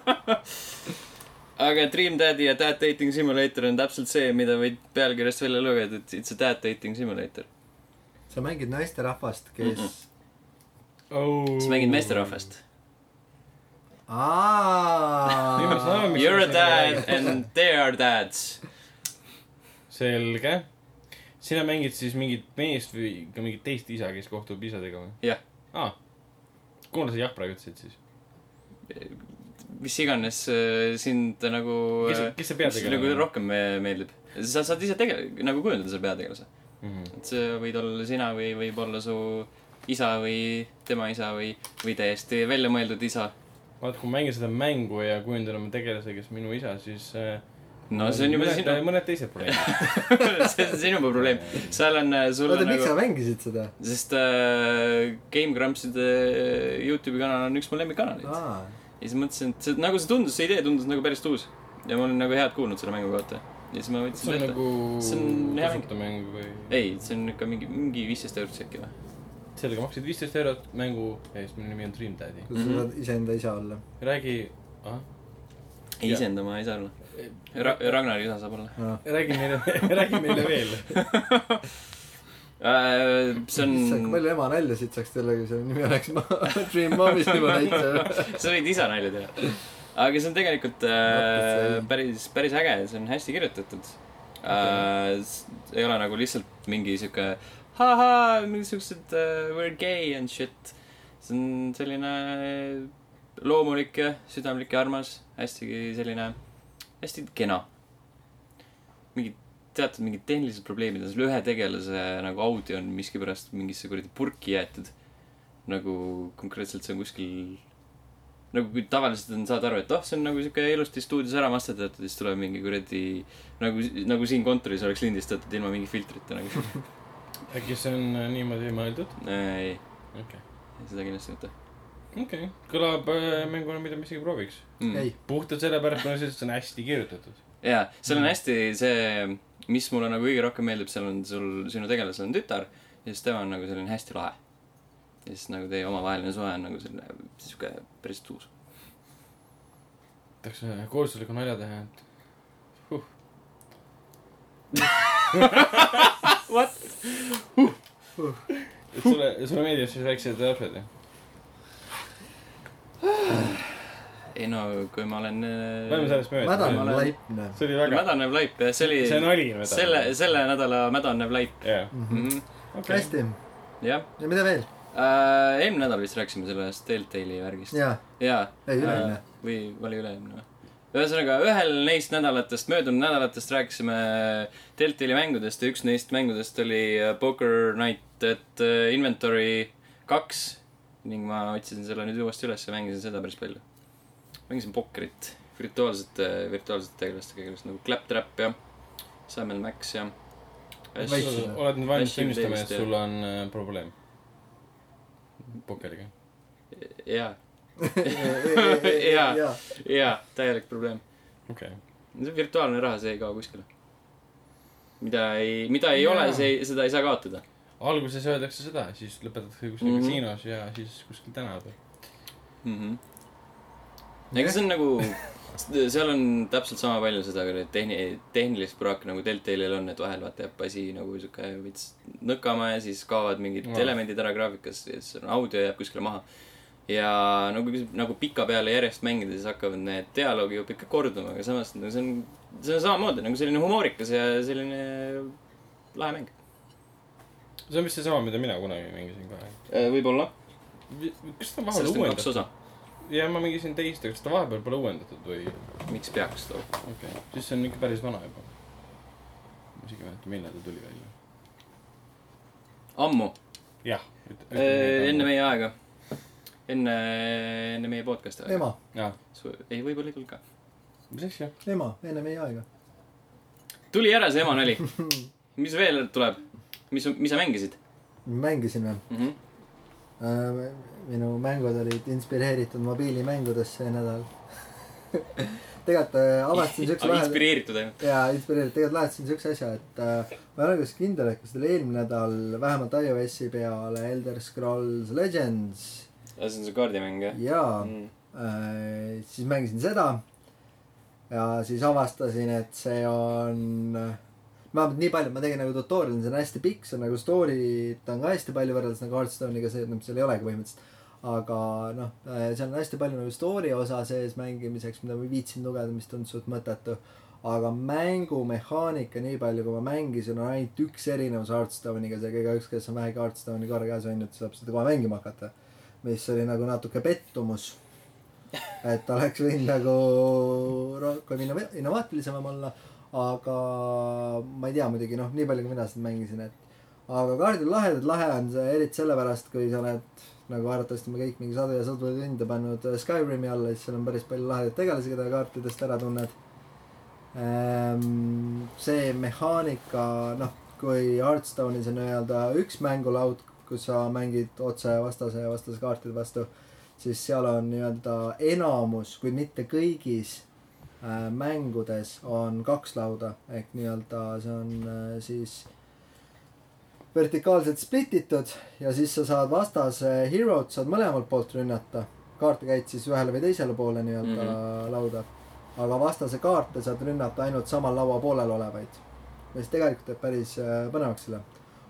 S1: aga Dream Daddy ja Dad Dating Simulator on täpselt see, mida võid pealkirjast välja lugeda, et it's a dad dating simulator.
S3: sa mängid naisterahvast, kes mm.
S2: oh.
S1: sa mängid meesterahvast.
S3: aa
S1: You are a dad and they are dads.
S2: selge. sina mängid siis mingit meest või ka mingit teist isa, kes kohtub isadega või?
S1: jah,
S2: aa, kuule sa jah praegu ütlesid siis?
S1: Mis iganes äh, sind nagu.
S2: kes, kes see peategelane
S1: nagu rohkem me- meeldib. sa saad ise tege-, nagu kujundada selle peategelase.
S2: Mhm.
S1: et see võid olla sina või võib olla su isa või tema isa või, või täiesti väljamõeldud isa.
S2: vaat kui ma mängin seda mängu ja kujundan oma tegelase, kes minu isa, siis äh,
S1: no see on juba
S2: mõned,
S1: sinu,
S2: mõned teised probleemid.
S1: see on sinu probleem. seal on, sul
S3: oota,
S1: on
S3: miks sa
S1: nagu,
S3: mängisid seda?
S1: sest äh, Game Grumpside Youtube'i kanal on üks mu lemmikkanaleid.
S3: aa,
S1: ja siis mõtlesin, et see, nagu see tundus, see idee tundus nagu päris uus. ja ma olen nagu head kuulnud selle mängu kohta. ja siis ma võtsin
S2: see on
S1: ette.
S2: nagu
S1: See on hea mäng.
S2: kasutamäng või?
S1: ei, see on ikka mingi, mingi viisteist eurot äkki või?
S2: sellega maksid viisteist eurot mängu eest, mille nimi on Dream Daddy.
S3: sa saad iseenda isa olla?
S2: räägi, ahah,
S1: ei
S2: Jaa.
S1: isenda ma ei saa olla Ra. Ragnari isa saab olla.
S2: räägi meile, räägi meile veel.
S1: Äh, see
S3: issand, kui
S1: on,
S3: palju ema naljasid saaks teile, kui selle nimi oleks Dream Momist juba näite.
S1: sa võid isa nalja teha. aga see on tegelikult äh, päris, päris äge, see on hästi kirjutatud äh,. ei ole nagu lihtsalt mingi sihuke ahaa, mingisugused uh, we are gay and shit. see on selline loomulik ja südamlik ja armas, hästi selline, hästi kena. Teatud mingid tehnilised probleemid on, selle ühe tegelase nagu audio on miskipärast mingisse kuradi purki jäetud. nagu konkreetselt see on kuskil, nagu kui tavaliselt on, saad aru, et oh, see on nagu sihuke ilusti stuudios ära masterdatud siis tuleb mingi kuradi nagu, nagu siin kontoris oleks lindistatud ilma mingi filtrita nagu.
S2: äkki see on äh, niimoodi mõeldud?
S1: ei,
S2: okei,
S1: seda kindlasti mitte
S2: okei, kõlab äh, mänguna, mida ma isegi prooviks.
S1: mm..
S3: ei,
S2: puhtalt sellepärast, kuna see on hästi kirjutatud.
S1: jaa, seal on hästi see, mis mulle nagu kõige rohkem meeldib, seal on sul, sinu tegelasel on tütar ja siis tema on nagu selline hästi lahe. ja siis nagu teie omavaheline suhe on nagu selline sihuke päris tuus.
S2: tahaks ühe kohustusliku nalja teha, et huh.
S1: What?
S2: et sulle, sulle meeldivad siis väiksed lapsed, jah?
S1: ei no kui ma olen.
S2: Lähme sellest mööda.
S3: mädanev laipne.
S2: see oli väga,
S1: mädanev laip jah, see oli
S2: see nali
S1: selle, selle nädala mädanev laip
S2: jah,
S1: mm. -hmm.
S2: okei.
S3: hästi,
S1: jah
S3: ja mida veel?
S1: äh,. eelmine nädal vist rääkisime sellest Telltale'i värgist.
S3: jaa,
S1: jaa.
S3: Ei, üle-eelmine.
S1: või oli üle-eelmine või? ühesõnaga, ühel neist nädalatest, möödunud nädalatest rääkisime Telltale'i mängudest ja üks neist mängudest oli äh, Poker Night at äh, Inventory kaks ning ma otsisin selle nüüd uuesti üles ja mängisin seda päris palju. Mängisin pokkerit virtuaalsete, virtuaalsete tegelastega, kellest nagu Claptrap ja Sam Max ja.
S2: Oled nüüd valmis tunnistama, et sul on äh, probleem pokkeriga?
S1: jaa,
S3: jaa, jaa.
S1: täielik probleem.
S2: okei okay..
S1: see virtuaalne raha, see ei kao kuskile. mida ei, mida ei
S2: Jaa.
S1: ole, see, seda ei saa kaotada.
S2: alguses öeldakse seda, siis lõpetatakse kuskil
S1: Mhm.
S2: kasiinos ja siis kuskil tänaval.
S1: mm. -hmm. Ega see on nagu, seal on täpselt sama palju seda tehni-, tehnilist praaki nagu Deltale'il on, et vahel vaata jääb asi nagu sihuke veits nõkama ja siis kaovad mingid
S2: No.
S1: elemendid ära graafikas ja siis on audio jääb kuskile maha. ja nagu, nagu pikapeale järjest mängida, siis hakkavad need dialoogijupid kõik korduma, aga samas no see on, see on samamoodi nagu selline humoorikas ja selline lahe mäng.
S2: see on vist seesama, mida mina kunagi mängisin ka.
S1: võib-olla.
S2: kas ta
S1: on kaks
S2: uuendatud? Ja ma mängisin teist, aga kas ta vahepeal pole uuendatud või?
S1: miks peaks too?
S2: okei okay., siis see on ikka päris vana juba. ma isegi ei mäleta, millal ta tuli välja.
S1: ammu,
S2: jah.
S1: enne. meie aega. enne, enne meie podcast'i aega.
S3: ema,
S2: jah,
S1: ei, võib-olla küll ka.
S2: mis asja?
S3: ema, enne meie aega.
S1: tuli ära see ema nali. mis veel tuleb? mis, mis sa mängisid
S3: mängisime.
S1: mm? -hmm.
S3: Minu mängud olid inspireeritud mobiilimängudest see nädal. tegelikult äh, avastasin siukse vahel.
S1: inspireeritud ainult.
S3: jaa, inspireeritud, tegelikult lahendasin siukse asja, et äh, ma ei ole kas kindel, et kas oli eelmine nädal vähemalt iOS-i peale Elder Scrolls Legends
S1: see on see kaardimäng jah
S3: ja
S1: mm.?
S3: äh, siis mängisin seda. ja siis avastasin, et see on, vähemalt nii palju, ma tegin nagu tutorial'i, see on hästi pikk, see on nagu story't on ka hästi palju võrreldes nagu Hearthstone'iga, see, seal ei olegi põhimõtteliselt. Aga noh, seal on hästi palju nagu story osa sees mängimiseks, mida ma ei viitsinud lugeda, mis tundus suht mõttetu. aga mängumehaanika, nii palju kui ma mängisin, on ainult üks erinevus Hearthstone'iga, seega igaüks, kes on vähegi Hearthstone'i korra käes hoidnud, saab seda kohe mängima hakata. mis oli nagu natuke pettumus et oleks võinud nagu rohkem innova- innovaatilisemam olla, aga ma ei tea muidugi noh, nii palju kui mina seda mängisin, et aga kaardid on lahedad, lahe on see eriti sellepärast, kui sa oled nagu arvatavasti me kõik mingi sadu ja sadu tunde pannud äh, Skyrimi alla, siis seal on päris palju lahedaid tegelasi, keda kaartidest ära tunned. see mehaanika, noh, kui Hearthstone'is on nii-öelda üks mängulaud, kus sa mängid otse vastase ja vastase kaartide vastu, siis seal on nii-öelda enamus, kuid mitte kõigis äh, mängudes on kaks lauda ehk nii-öelda see on äh, siis vertikaalselt split itud ja siis sa saad vastase hero'd saad mõlemalt poolt rünnata. kaarte käid siis ühele või teisele poole nii-öelda mm. -hmm. lauda. aga vastase kaarte saad rünnata ainult samal laua poolel olevaid. mis tegelikult teeb päris äh, põnevaks selle.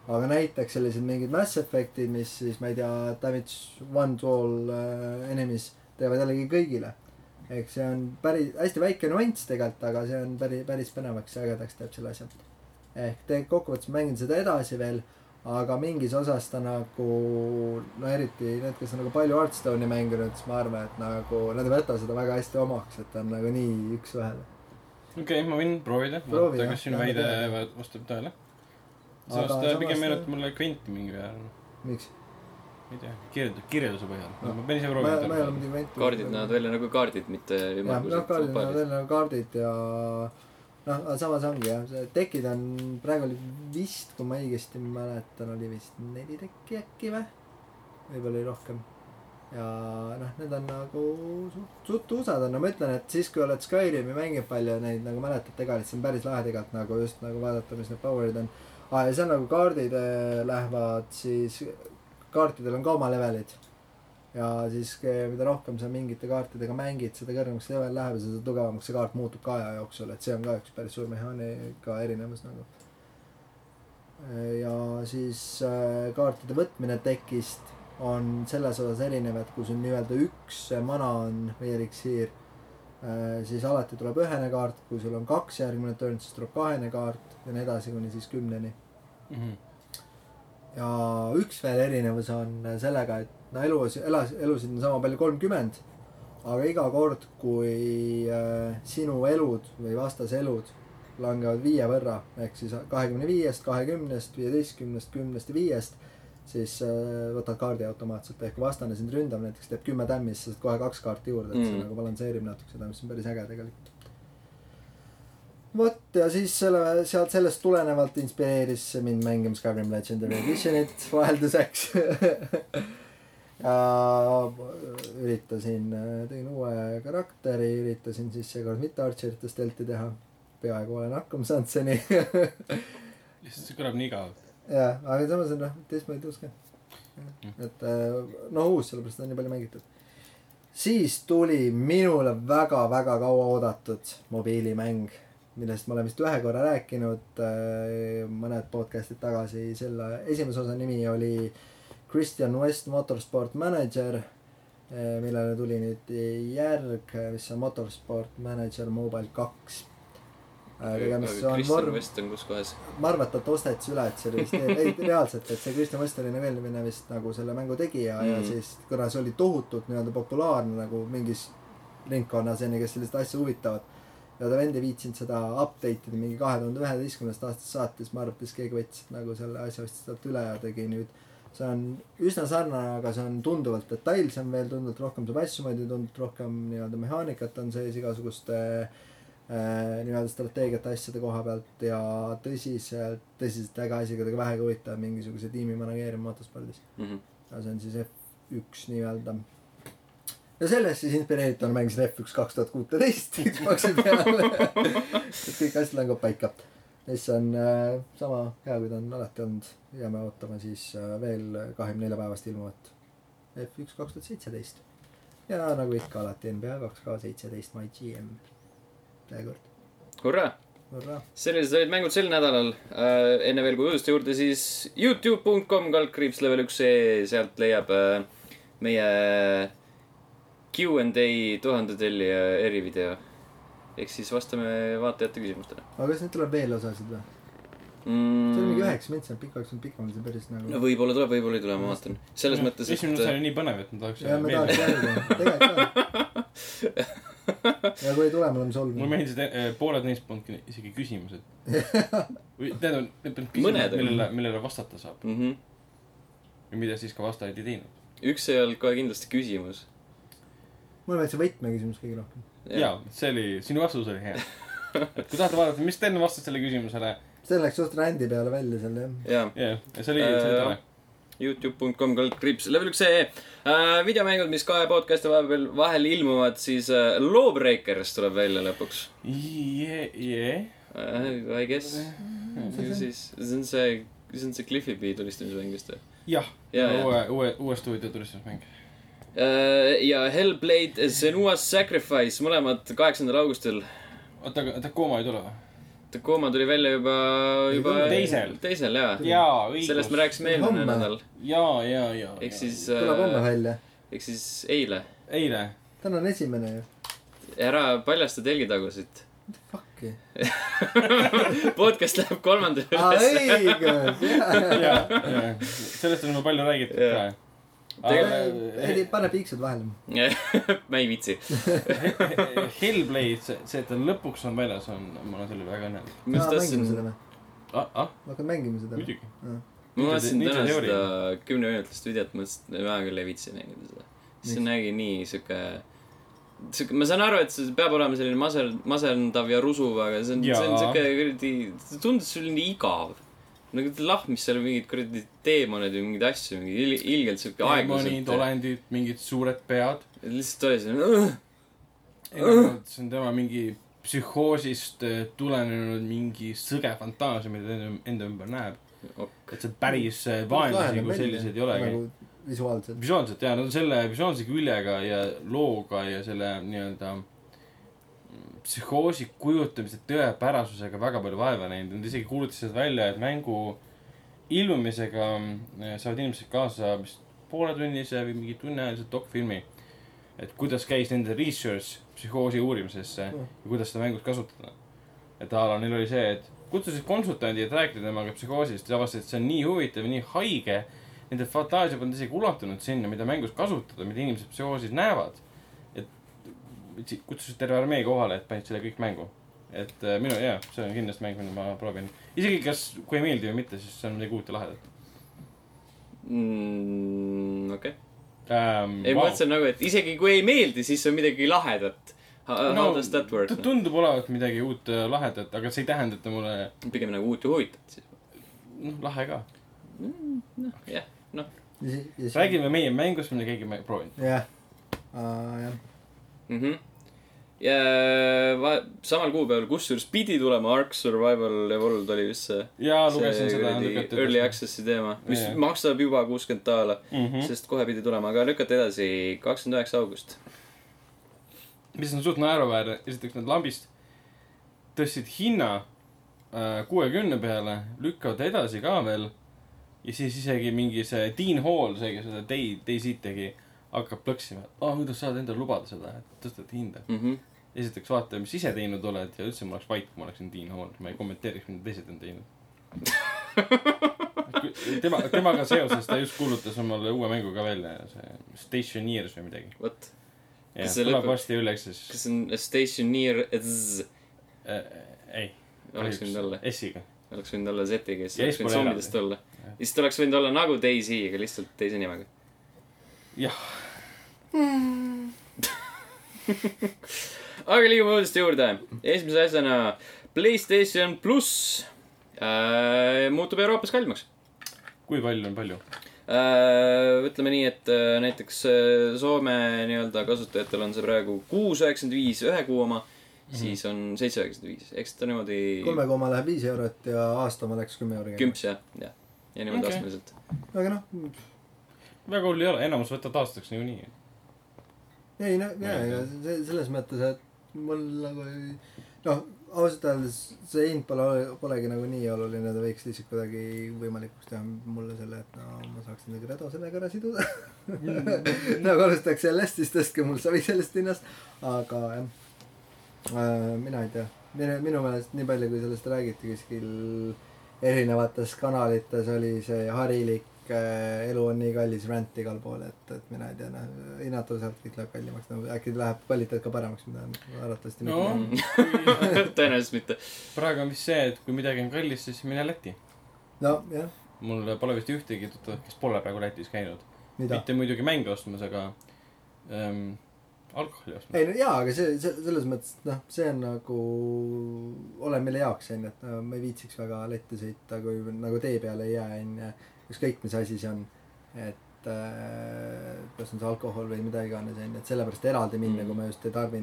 S3: aga näiteks sellised mingid Mass Effect'id, mis siis ma ei tea, damage one to all äh, enemies teevad jällegi kõigile. ehk see on päris hästi väike nüanss tegelikult, aga see on päris, päris põnevaks ja ägedaks teeb selle asja. ehk tegelikult kokkuvõttes mängin seda edasi veel, aga mingis osas ta nagu, no eriti need, kes on nagu palju Hearthstone'i mänginud, siis ma arvan, et nagu nad ei võta seda väga hästi omaks, et ta on nagu nii üks-ühele.
S2: okei okay,, ma võin proovida,
S3: Proovi,
S2: vaadata, kas sinu väide vastab tõele. Samas ta pigem
S3: ta-
S2: meenutab mulle Quenti mingi ajal,
S3: miks?
S2: ma ei tea, kirjeldus, kirjelduse põhjal
S3: No.
S2: ma pean ise proovima.
S1: kaardid näevad välja nagu kaardid, mitte
S3: jah, noh, kaardid näevad välja nagu kaardid ja noh, aga samas ongi jah, see tekid on, praegu oli vist, kui ma õigesti mäletan, oli vist neli tekki äkki või? võib-olla oli rohkem. ja noh, need on nagu suht, suht usad on, no ma ütlen, et siis kui oled Skyrimi mänginud palju neid nagu mäletad tegelikult, see on päris lahe tegelikult nagu just nagu vaadata, mis need power'id on. aa ja seal nagu kaardid äh, lähevad siis, kaartidel on ka oma levelid ja siis ke- mida rohkem sa mingite kaartidega mängid, seda kõrgemaks level läheb ja seda tugevamaks see kaart muutub ka aja jooksul, et see on ka üks päris suur mehaanika erinevus nagu. ja siis äh, kaartide võtmine tekist on selles osas erinev, et kui sul nii-öelda üks mana on või eliksiir, siis alati tuleb ühene kaart, kui sul on kaks järgmine turn, siis tuleb kahene kaart ja nii edasi kuni siis kümneni.
S2: Mhm.
S3: ja üks veel erinevus on sellega, et no elu, elas, elusid on sama palju kolmkümmend, aga iga kord, kui äh, sinu elud või vastase elud langevad viie võrra, ehk siis kahekümne viiest, kahekümnest, viieteistkümnest, kümnest ja viiest, siis äh, võtad kaardi automaatselt, ehk vastane sind ründab näiteks, teeb kümme tämmi, siis sa saad kohe kaks kaarti juurde, et see
S1: Mm.
S3: nagu balansseerib natuke seda, mis on päris äge tegelikult. vot ja siis selle, sealt sellest tulenevalt inspireeris mind mängima Skyrim Legendary Editionit vahelduseks ja üritasin, tegin uue karakteri, üritasin siis seekord mitte Archerite stelti teha. peaaegu olen hakkama saanud seni.
S2: lihtsalt see kõlab nii igav.
S3: jah, aga samas on noh, teistmoodi uus ka. et äh, no uus, sellepärast on nii palju mängitud. siis tuli minule väga-väga kaua oodatud mobiilimäng, millest ma olen vist ühe korra rääkinud äh, mõned podcast'id tagasi, selle esimese osa nimi oli Christian West Motorsport Manager, millele tuli nüüd järg, mis on Motorsport Manager Mobile kaks. tegemist on vorm,
S1: West on kus kohas?
S3: ma arvan, et ta tõsteti üle, et see oli vist, ei reaalselt, et see Kristjan West oli nagu eelmine vist nagu selle mängu tegija mm. ja
S1: Mhm.
S3: siis kuna see oli tohutult nii-öelda populaarne nagu mingis ringkonnas enne, kes sellist asja huvitavad. ja ta vend ei viitsinud seda update ida mingi kahe tuhande üheteistkümnendast aastast saati, siis ma arvan, et siis keegi võttis nagu selle asja ostis talt üle ja tegi nüüd. See on üsna sarnane, aga see on tunduvalt detailsem veel, tunduvalt rohkem saab asju moodi, tunduvalt rohkem nii-öelda mehaanikat on sees igasuguste äh, nii-öelda strateegiate asjade koha pealt ja tõsiselt, tõsiselt äge asi, kuidagi vähegi huvitav mingisuguse tiimi manageerimine motospordis.
S1: Mhm.
S3: ja see on siis F1 nii-öelda. ja sellest siis inspireerituna mängisin F1 kaks tuhat kuuteteist Xbox'i peal. et kõik asjad langevad paika. Mis on äh, sama hea, kui ta on alati olnud. jääme ootama siis äh, veel kahekümne nelja päevast ilmuvat F1 kaks tuhat seitseteist. ja nagu ikka alati NBA kaks K seitseteist My GM. seekord,
S1: hurraa, sellised olid mängud sel nädalal äh,. enne veel kui uuduste juurde, siis Youtube.com kaldkriips level üks E, sealt leiab äh, meie Q and A tuhande tellija erivideo. Ehk siis vastame vaatajate küsimustele
S3: aga kas nüüd tuleb veel osasid või?
S1: mm..
S3: see oli mingi üheksa mintsi, pikaks on pikem, see päris nagu
S1: no. võib-olla tuleb, võib-olla ei tule, ma vaatan. selles mõttes,
S2: esimene osa
S1: et
S2: oli nii põnev, et ma tahaks
S3: ja me tahaks jälgida, tegelikult ka. ja kui ei tule, me oleme
S2: mulle
S3: solvunud.
S2: meeldis, et eh, pooled neist polnudki isegi küsimused. või tähendab, need olid küsimused, millele, millele vastata saab.
S1: mm -hmm.
S2: ja mida siis ka vastajad ei teinud.
S1: üks ei olnud kohe kindlasti küsimus.
S3: mulle meeldis see võtmeküsimus kõige rohkem.
S2: jaa, see oli, sinu vastus oli hea. et kui tahate vaadata, mis Sten vastas sellele küsimusele,
S3: see läks suht rändi peale välja seal jah.
S2: jah, see oli, see oli
S1: Äh,
S2: tore.
S1: Youtube.com kaldkriips level üks ee äh,. videomängud, mis kahe podcast'i vahepeal vahel ilmuvad, siis äh, Lawbreakers tuleb välja lõpuks
S2: jee, jee.
S1: äh,. I guess. ju siis, see on see, see on see Cliffi B tulistamismäng vist või?
S2: jah,
S1: Jaa, jaa.
S2: uue, uue, uue stuudio tulistusmäng.
S1: Äh, ja Hellblade Senua's Sacrifice, mõlemad kaheksandal augustil.
S2: oota, aga Tacoma ei tule või?
S1: Tacoma tuli välja juba, juba
S2: Teisel.
S1: teisel jaa.
S2: jaa, õigus.
S1: sellest me rääkisime eelmine
S3: Homme.
S1: nädal.
S2: jaa, jaa, jaa.
S1: ehk siis
S3: tuleb homme
S1: äh,,
S3: välja.
S1: ehk siis eile.
S2: eile.
S3: täna on esimene ju.
S1: ära paljasta telgitagusid.
S3: Fuck'i.
S1: podcast läheb kolmandale
S3: aa,
S1: ülesse.
S3: õigus, jaa.
S2: jaa, sellest on juba palju räägitud ka.
S3: ei, pane piiksud vahele.
S1: ma ei viitsi.
S2: Hellblade, see, see, et ta lõpuks on väljas, on, ma olen selle üle väga õnnelik.
S1: just
S3: mängime seda või?
S2: ah, ah,
S3: ma hakkan mängima seda või?
S2: muidugi.
S1: ma vaatasin täna seda kümneminutilist videot, mõtlesin, et ma küll ei viitsi mängida seda. see nägi nii sihuke, sihuke, ma saan aru, et see peab olema selline maser-, masendav ja rusuv, aga see on, see on sihuke kuradi, tundus selline igav. Nagu lahmis seal mingid kuradi teemonid või mingeid asju, mingi il-, ilgelt
S2: demonid,
S1: aeglaselt.
S2: olendid, mingid suured pead.
S1: lihtsalt oli selline,
S2: see on tema mingi psühhoosist eh, tulenenud mingi sõge fantaasia, mida ta enda- enda ümber näeb.
S1: ok,
S2: et see päris eh, vaenlasi kui selliseid ei olegi.
S3: nagu visuaalselt.
S2: visuaalselt jaa, on selle visuaalse küljega ja looga ja selle nii-öelda psühhoosi kujutamise tõepärasusega väga palju vaeva näinud, nad isegi kuulutasid välja, et mängu ilmumisega mm, saavad inimesed kaasa vist pooletunnise või mingi tunniajalise dokfilmi. et kuidas käis nende research psühhoosi uurimisesse
S3: Mm.
S2: ja kuidas seda mängus kasutada. et a la neil oli see, et kutsusid konsultandi, et rääkida temaga psühhoosist ja avastasid, et see on nii huvitav ja nii haige. Nende fantaasia polnud isegi ulatunud sinna, mida mängus kasutada, mida inimesed psühhoosis näevad. Kutsusid terve armee kohale, et panid selle kõik mängu. et äh, minu, jaa, see on kindlasti mäng, mida ma proovin. isegi kas, kui ei meeldi või mitte, siis see on midagi uut ja lahedat
S1: mm,. okei okay.,
S2: ähm,.
S1: ei ma mõtlesin nagu, et isegi kui ei meeldi, siis on midagi lahedat. How no, does that work
S2: ta? tundub olevat midagi uut ja lahedat, aga see ei tähenda, et ta mulle,
S1: pigem nagu uut ja huvitavat siis.
S2: noh, lahe ka.
S1: noh, jah, noh.
S2: räägime meie mängust, mida keegi ei proovinud.
S3: jah, jah.
S1: Ja samal kuupäeval, kusjuures pidi tulema Ark Survival Evolved oli vist see.
S2: jaa, lugesin seda.
S1: early access'i teema, mis
S2: Jaa.
S1: maksab juba kuuskümmend daala
S2: mm. -hmm.
S1: sest kohe pidi tulema, aga lükati edasi kakskümmend üheksa august.
S2: mis on suht naeruväärne, esiteks nad lambist tõstsid hinna kuuekümne peale, lükkavad edasi ka veel. ja siis isegi mingi see Dean Hall, see, kes seda Day, Dayseid tegi, hakkab plõksima. aa, kuidas saad endale lubada seda, et tõstad hinda.
S1: Mhm.
S2: Esiteks vaata, mis ise teinud oled ja üldse ma oleks vait, kui ma oleksin Dean Hall, ma ei kommenteeriks, mida teised on teinud. tema, temaga seoses ta just kuulutas omale uue mängu ka välja, see Stationeers või midagi.
S1: vot,
S2: jah,
S1: Kas see
S2: tuleb
S1: lõpeb-
S2: varsti üle, siis
S1: kas see on Stationeer Z,
S2: äh, ei.
S1: oleks võinud olla,
S2: S-iga.
S1: oleks võinud olla Z-iga, siis
S2: Ja
S1: oleks võinud zombidest olla. ja siis ta oleks võinud olla nagu Daisy, aga lihtsalt teise nimega.
S2: jah,
S1: aga liigume uudiste juurde. esimese asjana Playstation pluss äh, muutub Euroopas kallimaks
S2: kui palju on palju?
S1: äh,. ütleme nii, et äh, näiteks äh, Soome nii-öelda kasutajatel on see praegu kuus üheksakümmend viis ühe kuu oma, siis on seitse üheksakümmend viis, eks ta niimoodi
S3: kolme koma läheb viis eurot ja aasta oma läks kümme euri.
S1: kümps jah, jah. ja niimoodi
S2: Okei.
S1: okay. astmeliselt.
S3: aga noh,
S2: väga hull ei ole, enamus võtavad aastaks niikuinii.
S3: ei no ja, ja selles mõttes, et mul nagu ei, noh, ausalt öeldes see hind pole, polegi nagu nii oluline, ta võiks lihtsalt kuidagi võimalikuks teha mulle selle, et no ma saaksin nagu Redo sellega ära siduda. nagu alustaks sellest, siis tõstke mul savi sellest hinnast, aga jah äh,. mina ei tea, minu, minu meelest nii palju, kui sellest räägiti kuskil erinevates kanalites oli see harilik äh, elu on nii kallis rant igal pool, et, et mina ei tea, noh, hinnad sealt kõik läheb kallimaks, no äkki läheb kvaliteet ka paremaks, mida on arvatavasti
S2: no
S3: mitte.
S1: tõenäoliselt mitte.
S2: praegu on vist see, et kui midagi on kallis, siis mine Lätti.
S3: nojah,
S2: mul pole vist ühtegi tuttavat, kes pole praegu Lätis käinud.
S3: mida.
S2: mitte muidugi mänge ostmas, aga ähm, alkoholi ostmas.
S3: ei no jaa, aga see, see selles mõttes, et noh, see on nagu, ole mille jaoks, onju, et no, ma ei viitsiks väga Lätti sõita, kui nagu tee peale ei jää, onju. ükskõik, mis asi see on, et äh, kas on see alkohol või mida iganes, onju, et sellepärast eraldi minna
S1: Mm.
S3: kui ma just ei tarbi,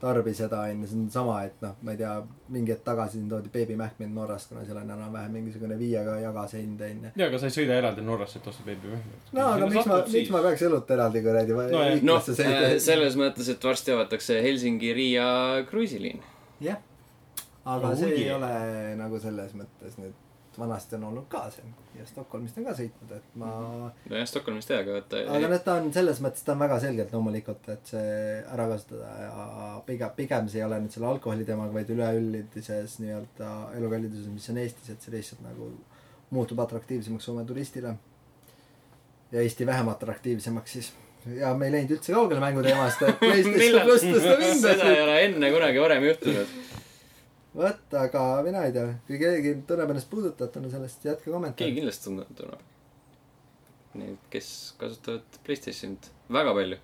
S3: tarbi seda, onju, see on sama, et noh, ma ei tea, mingi hetk tagasi siin toodi beebimähkmeid Norrast, kuna seal on enam-vähem mingisugune viiega jagase hind, onju.
S2: jaa, aga sa ei sõida eraldi Norrasse, et osta beebimehmed.
S3: no aga miks ma, miks ma peaks õlut eraldi kuradi
S2: No,
S3: no,
S1: noh,
S3: sõita
S1: selles mõttes, et varsti avatakse Helsingi-Riia kruiisiliin.
S3: jah, aga
S2: Oh
S3: oh, see
S2: yeah.
S3: ei ole nagu selles mõttes nüüd, vanasti on olnud ka see ja Stockholmist on ka sõitnud, et ma,
S1: nojah, Stockholmist jah, aga vaata.
S3: aga noh, ta on selles mõttes, ta on väga selgelt loomulikult, et see ära kasutada ja pigem, pigem see ei ole nüüd selle alkoholi teemaga, vaid üleüldises nii-öelda elukalliduses, mis on Eestis, et see lihtsalt nagu muutub atraktiivsemaks Soome turistile. ja Eesti vähem atraktiivsemaks siis. ja me ei läinud üldse kaugele mänguteemast, et PlayStation pluss tõstab
S1: seda ei ole enne kunagi varem juhtunud.
S3: vot, aga mina ei tea, kui keegi tunneb ennast puudutatuna sellest, jätke
S1: keegi
S3: kommentaar.
S1: kindlasti tunneb, tunneb. Need, kes kasutavad Playstationit, väga palju.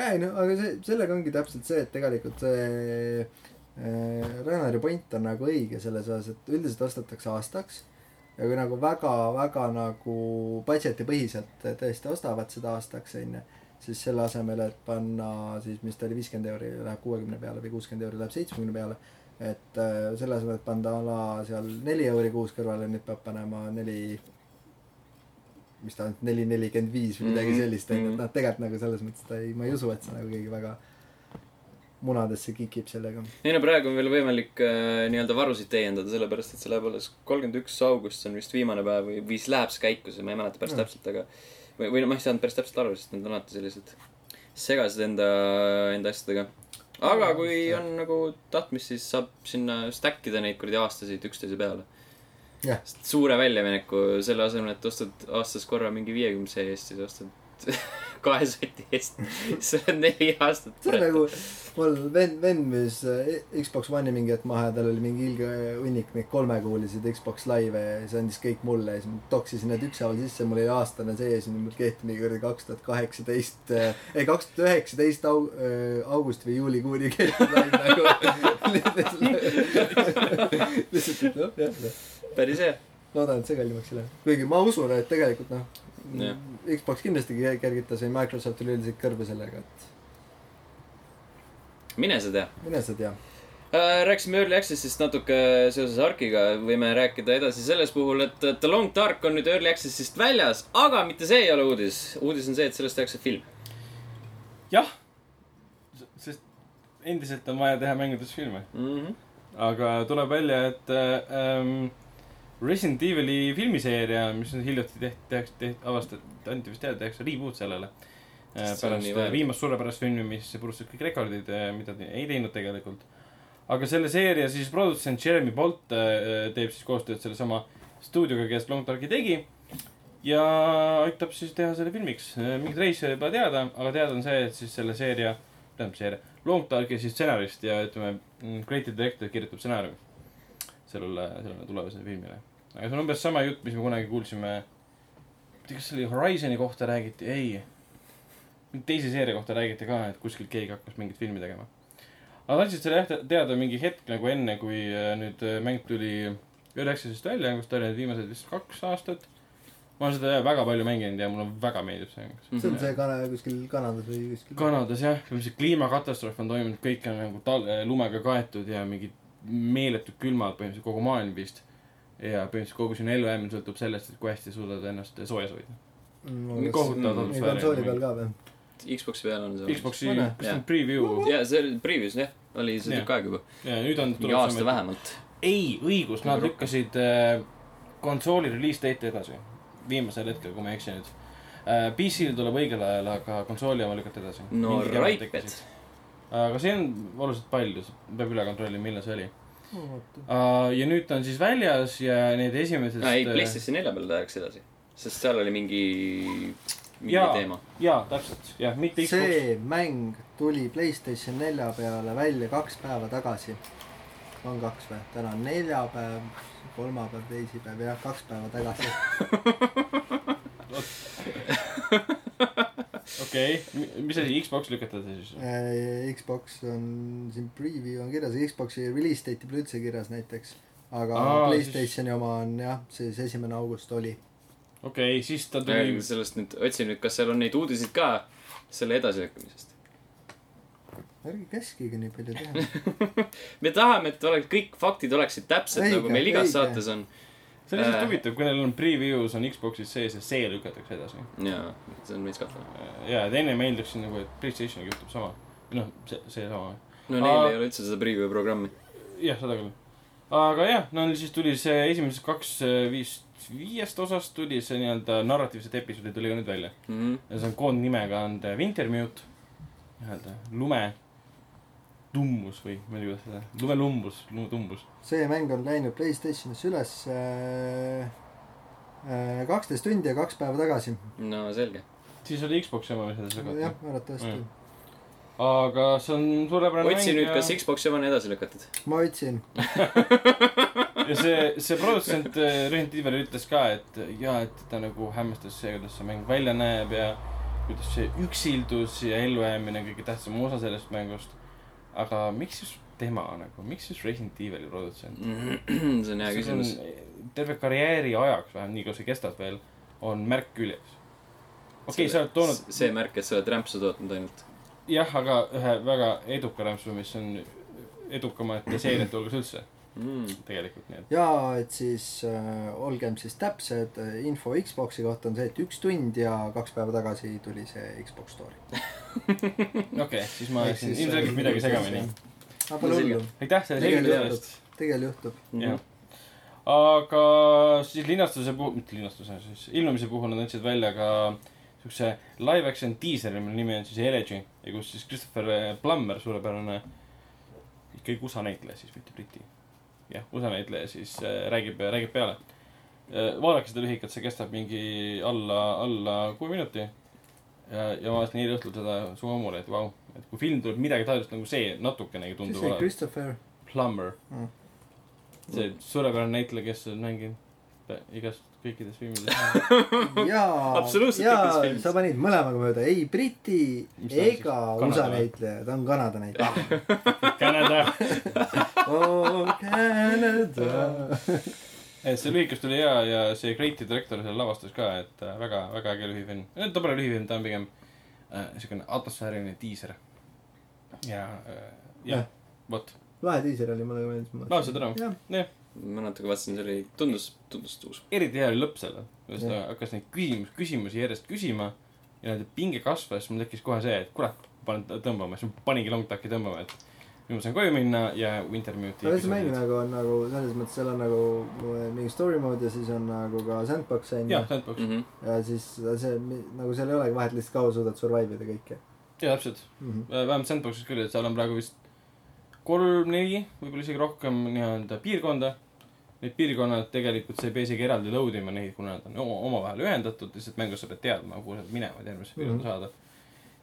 S3: ei no aga see, sellega ongi täpselt see, et tegelikult see äh, Renari point on nagu õige selles osas, et üldiselt ostetakse aastaks. ja kui nagu väga-väga nagu budget'i põhiselt tõesti ostavad seda aastaks, onju, siis selle asemel, et panna siis, mis ta oli, viiskümmend euri läheb kuuekümne peale või kuuskümmend euri läheb seitsmekümne peale. Et äh, selle asemel, et panna a la seal neli euri kuus kõrvale, nüüd peab panema neli, mis ta on, neli nelikümmend viis või midagi
S1: Mhm,
S3: sellist, onju,
S1: mhm.
S3: et noh, tegelikult nagu selles mõttes ta ei, ma ei usu, et see nagu keegi väga munadesse kikib sellega.
S1: ei no praegu on veel võimalik äh, nii-öelda varusid täiendada, sellepärast et see läheb alles kolmkümmend üks august, on vist viimane päev või, või siis läheb see käiku, see ma ei mäleta päris
S3: Mm.
S1: täpselt, aga või, või noh, ma ei saanud päris täpselt aru, sest nad on alati sellised segased enda, enda asjadega. Aga kui on nagu tahtmist, siis saab sinna stack ida neid kuradi aastasid üksteise peale. Suure väljamineku, selle asemel, et ostad aastas korra mingi viiekümne eest, siis ostad kahe soti eest. siis oled neli aastat
S3: see on nagu, mul vend, vend müüs äh, Xbox One'i mingi hetk maha ja tal oli mingi ilge hunnik neid kolmekuuliseid Xbox Live'e ja siis andis kõik mulle ja siis ma toksisin need ükshaaval sisse, mul oli aastane sees ja mul kehti mingi kuradi kaks tuhat kaheksateist, ei kaks tuhat üheksateist au-, augusti või juulikuuni kehti Live nagu. lihtsalt, et noh, jah,
S1: päris hea.
S3: loodan, et see kallimaks ei lähe. kuigi ma usun, et tegelikult noh
S1: Jah.,
S3: Xbox kindlasti ke- kergitas või Microsoft üleüldiselt kõrva sellega, et
S1: mine sa tea.
S3: mine sa tea.
S1: rääkisime Early Access'ist natuke seoses Arkiga, võime rääkida edasi selles puhul, et The Long Dark on nüüd Early Access'ist väljas, aga mitte see ei ole uudis. uudis on see, et sellest tehakse film.
S2: jah, sest endiselt on vaja teha mängudest filme.
S1: Mm -hmm.
S2: aga tuleb välja, et ähm, Resident Evil'i filmiseeria, mis on hiljuti tehti, tehakse, tehti, avastati, anti vist teada, tehakse reboot sellele. Pärast viimast suurepärast filmi, mis purustas kõik rekordid, mida ta ei teinud tegelikult. aga selle seeria siis produtsent Jeremy Bolt äh, teeb siis koostööd sellesama stuudioga, kes Long Darki tegi. ja aitab siis teha selle filmiks. mingid reisijad pole teada, aga teada on see, et siis selle seeria, tähendab seeria, Long Darki siis stsenarist ja ütleme, creative director kirjutab stsenaariumi sellele, sellele tulevasele filmile. Aga see on umbes sama jutt, mis me kunagi kuulsime. kas see oli Horizon'i kohta räägiti, ei. mingi teise seeria kohta räägiti ka, et kuskil keegi hakkas mingit filmi tegema. aga nad andsid selle teada mingi hetk nagu enne, kui äh, nüüd äh, mäng tuli Access'ist välja, kus ta oli nüüd viimased vist kaks aastat. ma olen seda väga palju mänginud ja mulle väga meeldib see mäng.
S3: see on see kana-, kuskil Kanadas või kuskil.
S2: Kanadas jah, see kliimakatastroof on toimunud, kõik on nagu tal-, lumega kaetud ja mingid meeletud külmad põhimõtteliselt kogu maailm vist. Ja põhimõtteliselt kogu sinu ellujäämine sõltub sellest, et kui hästi suudad ennast soojas hoida. kohutav
S3: nii Mm, konsooli peal ka või?
S1: Xbox'i peal on see.
S2: Xbox'i, kas see on preview
S1: ja see oli previous jah, oli see tükk aega juba.
S2: ja nüüd on
S1: mingi aasta. vähemalt.
S2: ei, õigus, nad lükkasid äh, konsooli release date'i edasi. viimasel hetkel, kui ma ei eksi nüüd äh,. PC-l tuleb õigel ajal, aga konsooli oma lükati edasi.
S1: no raiped.
S2: aga see on oluliselt palju, peab üle kontrollima, millal see oli. Ja nüüd ta on siis väljas ja need esimesed.
S1: ei, PlayStation nelja peal tehakse edasi. sest seal oli mingi, mingi
S2: Jaa.
S1: teema.
S2: jaa, täpselt, jah, mitte Xbox.
S3: see mäng tuli Playstation nelja peale välja kaks päeva tagasi. on kaks või? täna on neljapäev, kolmapäev, teisipäev, jah, kaks päeva tagasi.
S2: okei, mis asi, Xbox lükati edasi siis?
S3: Äh, Xbox on siin preview on kirjas, Xbox'i release date'i pole üldse kirjas näiteks. aga
S2: Aa,
S3: Playstationi siis... oma on jah, siis esimene august oli.
S2: okei okay,, siis ta tuli.
S1: sellest nüüd, otsin nüüd, kas seal on neid uudiseid ka selle edasilükkamisest.
S3: ärge käskige nii palju teha.
S1: me tahame, et oleks kõik faktid oleksid täpsed, nagu meil igas saates on.
S2: See on lihtsalt
S1: Äh.
S2: huvitav, kui neil on preview's on Xbox'is sees ja see lükatakse edasi.
S1: jaa, see on veits kahtlane.
S2: ja, et enne ma eeldaksin nagu, et Playstationiga juhtub sama. noh, see, seesama.
S1: no neil
S2: Aa.
S1: ei ole üldse seda preview programmi.
S2: jah, seda küll. aga jah, no siis tuli see esimesed kaks äh, viist, viiest osast tuli see nii-öelda narratiivsed episoodid tuli ka nüüd välja.
S1: Mhm.
S2: ja see on koondnimega on The Wintermute. nii-öelda lume tummus või ma ei tea, kuidas seda, lumelumbus, lumetumbus.
S3: see mäng on läinud Playstationisse üles kaksteist tundi ja kaks päeva tagasi.
S1: no selge.
S2: siis oli Xbox'i oma, mis nad
S3: jah arvatavasti
S2: Mm.. aga see on suurepärane
S1: otsi nüüd, kas Xbox'i oma on edasi lükatud.
S3: ma otsin.
S2: ja see, see produtsent äh, Resident Evil ütles ka, et jaa, et ta nagu hämmastas see, kuidas see mäng välja näeb ja kuidas see üksildus ja ellujäämine on kõige tähtsam osa sellest mängust. Aga miks just tema nagu, miks just Resident Evil'i produtsent?
S1: see on hea küsimus.
S2: terve karjääri ajaks vähemalt, nii kaua see kestab veel, on märk küljes. okei okay,, sa oled toonud,
S1: see märk, et sa oled rämpsu tootnud ainult.
S2: jah, aga ühe väga eduka rämpsu, mis on edukamate seeriate hulgas üldse
S1: Mm.
S2: tegelikult, nii et.
S3: ja et siis äh, olgem siis täpsed, info Xbox'i kohta on see, et üks tund ja kaks päeva tagasi tuli see Xbox Story.
S2: okei okay,, siis ma ajasin
S3: siis,
S2: ilmselgelt
S3: äh,
S2: midagi segamini.
S3: aga pole hullu,
S2: aitäh selle
S3: Tegelikult
S2: selgituse eest.
S3: tegelikult juhtub.
S2: jah. aga siis linastuse puhul, mitte linastuse, siis ilmumise puhul nad andsid välja ka siukse live action diiseri, mille nimi on siis Elegy ja kus siis Christopher äh, Plummer, suurepärane ikkagi USA näitleja siis, mitte Briti. jah, USA näitleja siis äh, räägib, räägib peale. vaadake seda lühikat, see kestab mingi alla, alla kuue minuti. ja, ja ma vaatasin eile õhtul seda samamoodi, et vau, et kui film tuleb midagi taolist nagu see natukenegi tundub
S3: see. Christopher?
S2: Plummer
S3: Mm.
S2: see suurepärane näitleja, kes on mänginud igast kõikides filmides.
S3: jaa,
S1: Absoluutselt
S3: jaa sa panid mõlemaga mööda, ei Briti ega
S2: Kanada
S3: USA näitleja, ta on Kanada näitleja.
S2: Canada.
S3: oh Canada.
S2: et see lühikas tuli hea ja see Creative director seal lavastas ka, et äh, väga, väga äge lühifilm. ta pole lühifilm, ta on pigem äh, siukene atmosfääriline diiser. ja äh,, jah
S3: Jah.,
S2: vot,
S3: lahe diiser oli, mulle meeldis.
S2: laulsid ära?
S3: jah,
S1: ma natuke vaatasin, see oli, tundus, tundus uus.
S2: eriti hea oli lõpp sellel, kuidas ta hakkas neid küsimus, küsimusi järjest küsima ja nende pinge kasvas, mul tekkis kohe see, et kurat, panen tõmbama, siis ma paningi long tack'i tõmbama, et nüüd ma saan koju minna ja Wintermute'i
S3: aga see mäng nagu on nagu selles mõttes, seal on nagu mingi story mode ja siis on nagu ka sandbox on ju
S2: jah, sandbox mm.
S1: Mhm.
S3: ja siis see nagu seal ei olegi vahet, lihtsalt kaua suudad survive ida kõike
S2: -hmm. jaa, täpselt.
S3: mm. -hmm.
S2: vähemalt sandbox'is küll, et seal on praegu vist kolm-neli, võib-olla isegi rohkem nii-öelda piirkonda. Need piirkonnad tegelikult sa ei pea isegi eraldi load ima neid, kuna nad on oma- omavahel ühendatud, lihtsalt mängus sa pead teadma, kuhu sa pead minema, et järgmisse piirkonda
S3: Mhm.
S2: saada.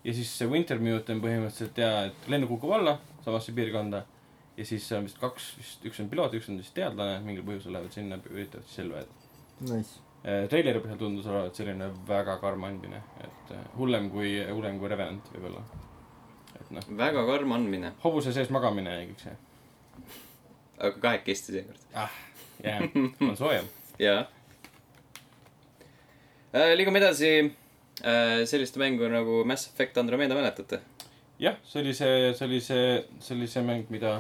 S2: ja siis see Wintermute on põhimõtteliselt jaa, et lennuk kukub alla samasse piirkonda ja siis seal on vist kaks, vist üks on piloot, üks on siis teadlane, mingil põhjusel lähevad sinna, üritavad siis ellu jääda.
S3: Nice.
S2: treileri põhjal tundus olevat selline väga karm andmine, et äh, hullem kui, hullem kui Revenant võib-olla. et noh,
S1: väga karm andmine,
S2: hobuse sees magamine ja kõik see.
S1: aga kahekesti seekord.
S2: Jah, on soojem.
S1: jaa. liigume edasi äh, selliste mängu nagu Mass Effect Andromeda, mäletate?
S2: jah, see oli see, see oli see, see oli see mäng, mida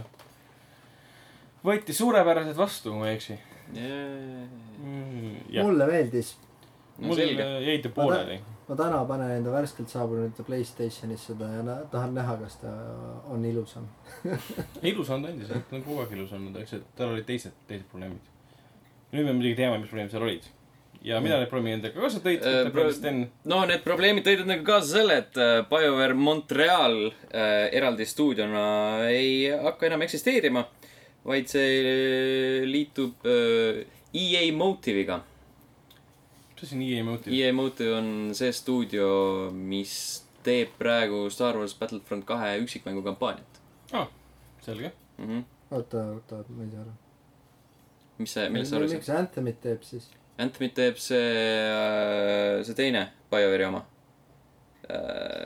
S2: võeti suurepäraselt vastu, kui ma ei eksi mm,. jah,
S3: mulle meeldis.
S1: no
S2: mul jäi ta pooleli.
S3: Ma täna panen enda värskelt saabunud Playstationisse seda ja tahan näha, kas ta on ilusam.
S2: ilus on ta endiselt, ta on kogu aeg ilus olnud, eks, et tal olid teised, teised probleemid. nüüd me muidugi teame, mis probleemid seal olid. ja mida need probleemid endaga kaasa tõid
S1: Äh,
S2: äh,,
S1: pro-
S2: Sten,
S1: no need probleemid tõid endaga kaasa selle, et äh, BioWare Montreal äh, eraldi stuudiona ei hakka enam eksisteerima, vaid see äh, liitub äh, EA Motive'iga.
S2: Mis asi on EA Motive?
S1: EA Motive on see stuudio, mis teeb praegu Star Wars Battlefront kahe üksikmängu kampaaniat
S2: selge.
S1: mm. -hmm.
S3: oota, oota, ma ei saa aru.
S1: mis see, millest sa aru saad?
S3: miks see Anthemit teeb siis?
S1: Anthemit teeb see, see teine BioWare'i oma.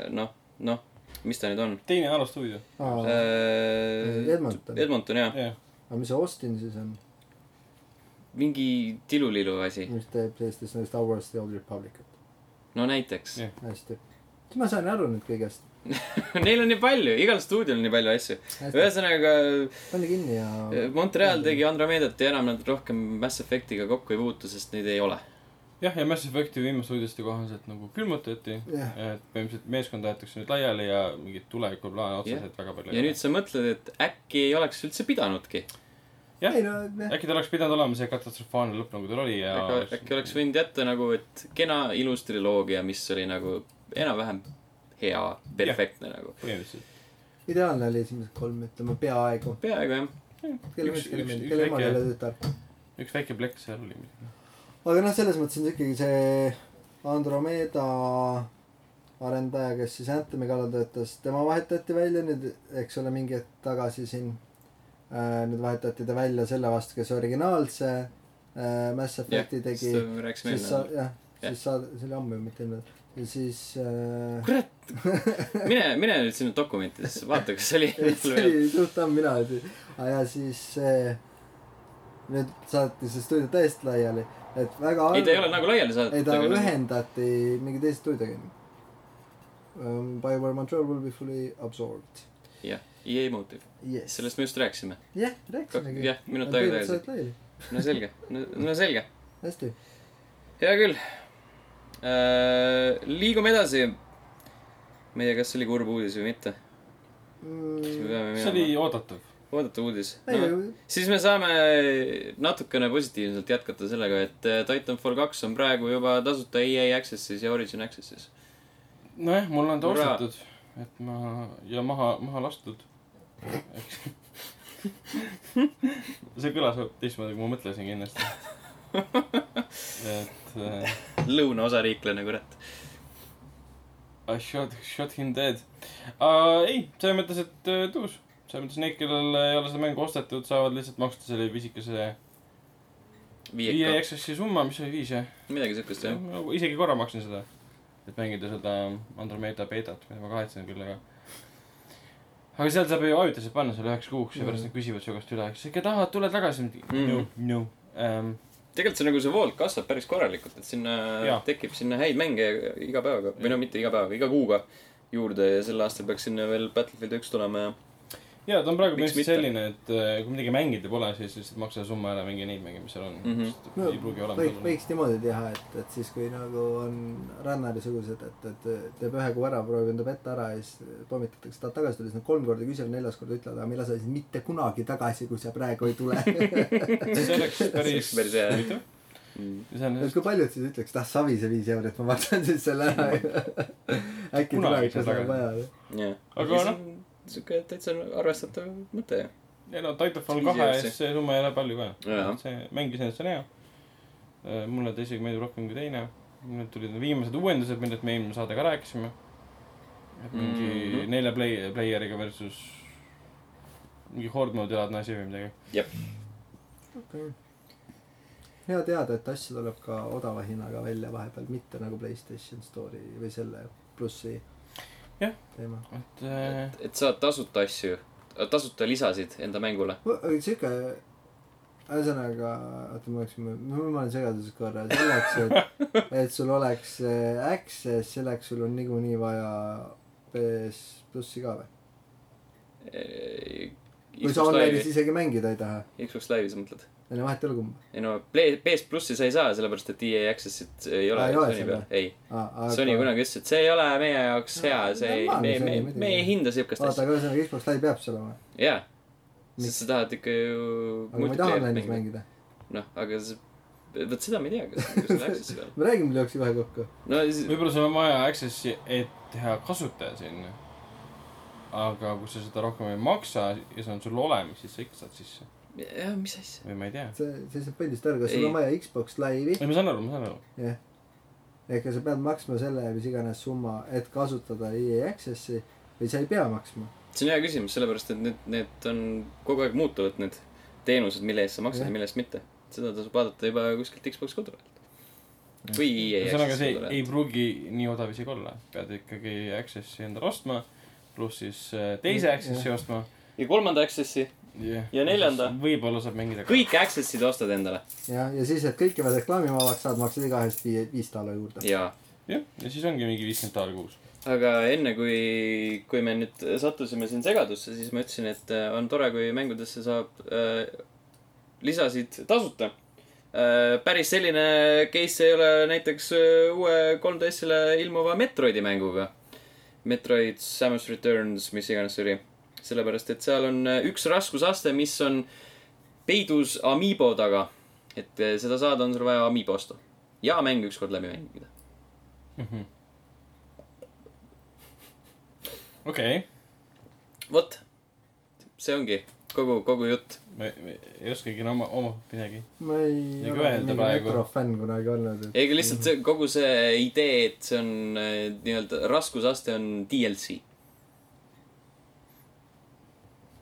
S1: noh, noh, mis ta nüüd on?
S2: teine Alo stuudio.
S3: Edmonton.
S1: Edmonton jah,
S2: jah,
S3: aga mis see Austin siis on,
S1: mingi tilulilu asi,
S3: mis teeb nagu Star Wars The Old Republicut?
S1: no näiteks
S2: Jah..
S3: hästi. siis ma sain aru nüüd kõigest.
S1: Neil on nii palju, igal stuudiol on nii palju asju. ühesõnaga,
S3: pane kinni ja.
S1: Montreal tegi Andromedat ja enam nad rohkem Mass Effect'iga kokku ei puutu, sest neid ei ole.
S2: jah, ja Mass Effecti viimaste uudiste kohaselt nagu külmutati.
S3: jah,
S2: et põhimõtteliselt meeskond aetakse nüüd laiali ja mingit tulevikuplaane otseselt väga palju
S1: ja nüüd sa mõtled, et äkki ei oleks üldse pidanudki.
S2: Jah.
S3: no jah,
S2: äkki tal oleks pidanud olema see katastrofaalne lõpp, nagu tal oli ja
S1: äkki, äkki oleks võinud jätta nagu, et kena ilus triloogia, mis oli nagu enam-vähem hea, perfektne nagu.
S2: põhimõtteliselt.
S3: ideaalne oli esimesed kolm, ütleme peaaegu.
S1: peaaegu jah.
S3: kelle
S2: Üks-
S3: mees, kelle mees, kelle ema,
S2: väike-
S3: kelle tütar.
S2: üks väike plekk seal oli muidugi.
S3: aga noh, selles mõttes on ikkagi see Andromeda arendaja, kes siis Anthemi kallal töötas, tema vahetati välja nüüd, eks ole, mingi hetk tagasi siin. Nüüd vahetati ta välja selle vastu, kes originaalse äh, Mass Effect'i tegi.
S1: rääkisime
S3: siis sa jah,
S1: Jah.
S3: siis saad, see oli ammu mitte enne. ja siis äh,.
S1: kurat, mine, mine nüüd sinna dokumentidesse, vaata, kas oli.
S3: see oli suht ammu mina ütlesin. ja siis see, nüüd saati see stuudio täiesti laiali, et väga
S1: ei, ta ei ole nagu laiali saadetud.
S3: ei ta ühendati mingi teise stuudioga um,. BioWare Montreal will be fully absorbed.
S1: jah, EA Motive,
S3: Yes.
S1: sellest me just rääkisime.
S3: jah, rääkisimegi.
S1: jah, minut aega tagasi. no selge, no selge,
S3: hästi.
S1: hea küll. liigume edasi. ma ei tea, kas see oli kurb uudis või mitte. peame
S2: see oli oodatav.
S1: oodatav uudis no,. siis me saame natukene positiivselt jätkata sellega, et äh, Titanfall kaks on praegu juba tasuta EA Access'is ja Origin Access'is.
S2: nojah, mul on ta ostetud, et ma ja maha, maha lastud. See kõlas teistmoodi, kui ma mõtlesin kindlasti. et äh,
S1: lõunaosariiklane, kurat.
S2: I shot, shot him dead uh,. ei, selles mõttes, et uh, tuus. selles mõttes need, kellel ei ole seda mängu ostetud, saavad lihtsalt maksta selle pisikese viie Accessi summa, mis oli viis jah?
S1: midagi siukest jah.
S2: isegi korra maksin seda, et mängida seda Andromeda beetat, mida ma kahetsen küll, aga. Aga seal saab ju ajutiselt panna selle üheks kuuks ja pärast nad küsivad su käest üle, kas ikka tahad, tule tagasi.
S1: Mhm.
S2: no, no um,.
S1: tegelikult see nagu see vault kasvab päris korralikult, et sinna
S2: Jaa.
S1: tekib sinna häid mänge iga päevaga või no mitte iga päevaga, iga kuuga juurde ja sel aastal peaks sinna veel Battlefield üks tulema ja
S2: ja ta on praegu põhimõtteliselt selline, et äh, kui midagi mängida pole, siis lihtsalt maksa summa ära, mängi neid mänge, mis seal on mm. -hmm. ei pruugi
S3: võiks,
S2: olema.
S3: võiks niimoodi teha, et, et siis kui nagu on rännari-sugused, et, et teeb ühe kuu ära, proovib enda petta ära ja siis pommitatakse, tahad tagasi tulla, siis kolm korda küsivad, neljas kord ütlevad, aga millal sa siis mitte kunagi tagasi, kui sa praegu ei tule.
S2: see oleks päris
S1: See oleks päris hea.
S2: huvitav.
S1: mm.
S3: et
S2: iseenesest
S3: kui paljud siis ütleks, ah savi see viis eurot, ma maksan siis selle ära. äkki
S2: Kunagi
S3: tulevikus
S2: ei saa
S3: on vaja.
S2: Aga noh..
S1: Siuke täitsa arvestatav mõte
S2: ja no Titanfall kahe eest see summa ei ole palju ka see mäng iseenesest on hea. mulle ta isegi meeldib rohkem kui teine. nüüd tulid need viimased uuendused, millest me eelmine saade ka rääkisime. et mingi mm. -hmm. nelja play-, player'iga versus mingi horde mode elad nasi või midagi.
S3: okei. hea teada, et asju tuleb ka odava hinnaga välja vahepeal, mitte nagu Playstation Store'i või selle plussi
S2: Jah.
S3: teema.
S2: et äh,
S1: et saad tasuta asju, tasuta lisasid enda mängule.
S3: sihuke, ühesõnaga, oota ma oleks, ma olen segaduses korra, selleks, et, et sul oleks äh, access, selleks sul on niikuinii vaja PS plussi ka või? või sa online'is isegi mängida ei taha?
S1: Xbox Live'i sa mõtled?
S3: Ei no vahet ei ole kumba.
S1: ei no PS plussi sa ei saa, sellepärast et EA Access'it ei ole
S3: ole
S1: Sony peal, ei. Sony kunagi ütles, et see ei ole meie jaoks hea, see ei, me, me me ei hinda siukest
S3: oota,
S1: asja.
S3: aga ühesõnaga Xbox Live peab seal olema.
S1: jaa, sest sa tahad ikka ju
S3: aga ma ei taha online'is
S1: mängida. noh, aga see, vot seda ma ei tea, kas, kas sul Access'i peal.
S3: me räägime, jooksis kohe kokku.
S1: no
S2: võib-olla sul on vaja access'i, et teha kasutaja sinna. aga kui sa seda rohkem ei maksa ja see on sul olemas, siis sa ikka saad sisse
S1: jah, mis asja.
S2: või ma ei tea.
S3: see, see saab põhiliselt aru, kas sul on vaja Xbox Live'i,
S2: ei, ma saan aru, ma saan aru.
S3: jah. ehk sa pead maksma selle, mis iganes summa, et kasutada EA Access'i või sa ei pea maksma.
S1: see on hea küsimus, sellepärast et need, need on kogu aeg muutuvad, need teenused, mille eest sa maksad ja mille eest mitte. seda tasub vaadata juba kuskilt Xbox kodulehelt. või EA
S2: ühesõnaga, see
S1: Access'i
S2: ei, pruugi nii odav isegi olla, pead ikkagi Access'i endale ostma, pluss siis äh, teise Access'i ostma.
S1: ja kolmanda Access'i, Ja neljanda.
S2: võib-olla saab mängida.
S1: kõik Access'id ostad endale.
S3: ja, ja siis, et kõik jäävad reklaamivabaks, saad maksta igahest viis, viis daala juurde.
S2: jah, ja siis ongi mingi viiskümmend daali kuus.
S1: aga enne kui, kui me nüüd sattusime siin segadusse, siis ma ütlesin, et äh, on tore, kui mängudesse saab äh, lisasid tasuta äh,. päris selline case ei ole näiteks äh, uue 3DS-ile ilmuva Metroidi mänguga. Metroid Samus Returns, mis iganes see oli. sellepärast, et seal on äh, üks raskusaste, mis on peidus Amiibo taga. et äh, seda saada, on sul vaja Amiibo osta. ja mäng ükskord läbi mängida.
S2: okei,
S1: vot, see ongi kogu, kogu jutt.
S2: me ei oskagi oma, oma midagi.
S3: ma ei
S2: Nagu
S3: ole mingi
S2: praegu.
S3: Metro fänn kunagi olnud.
S1: ei, aga lihtsalt see, kogu see idee, et see on äh, nii-öelda raskusaste on DLC.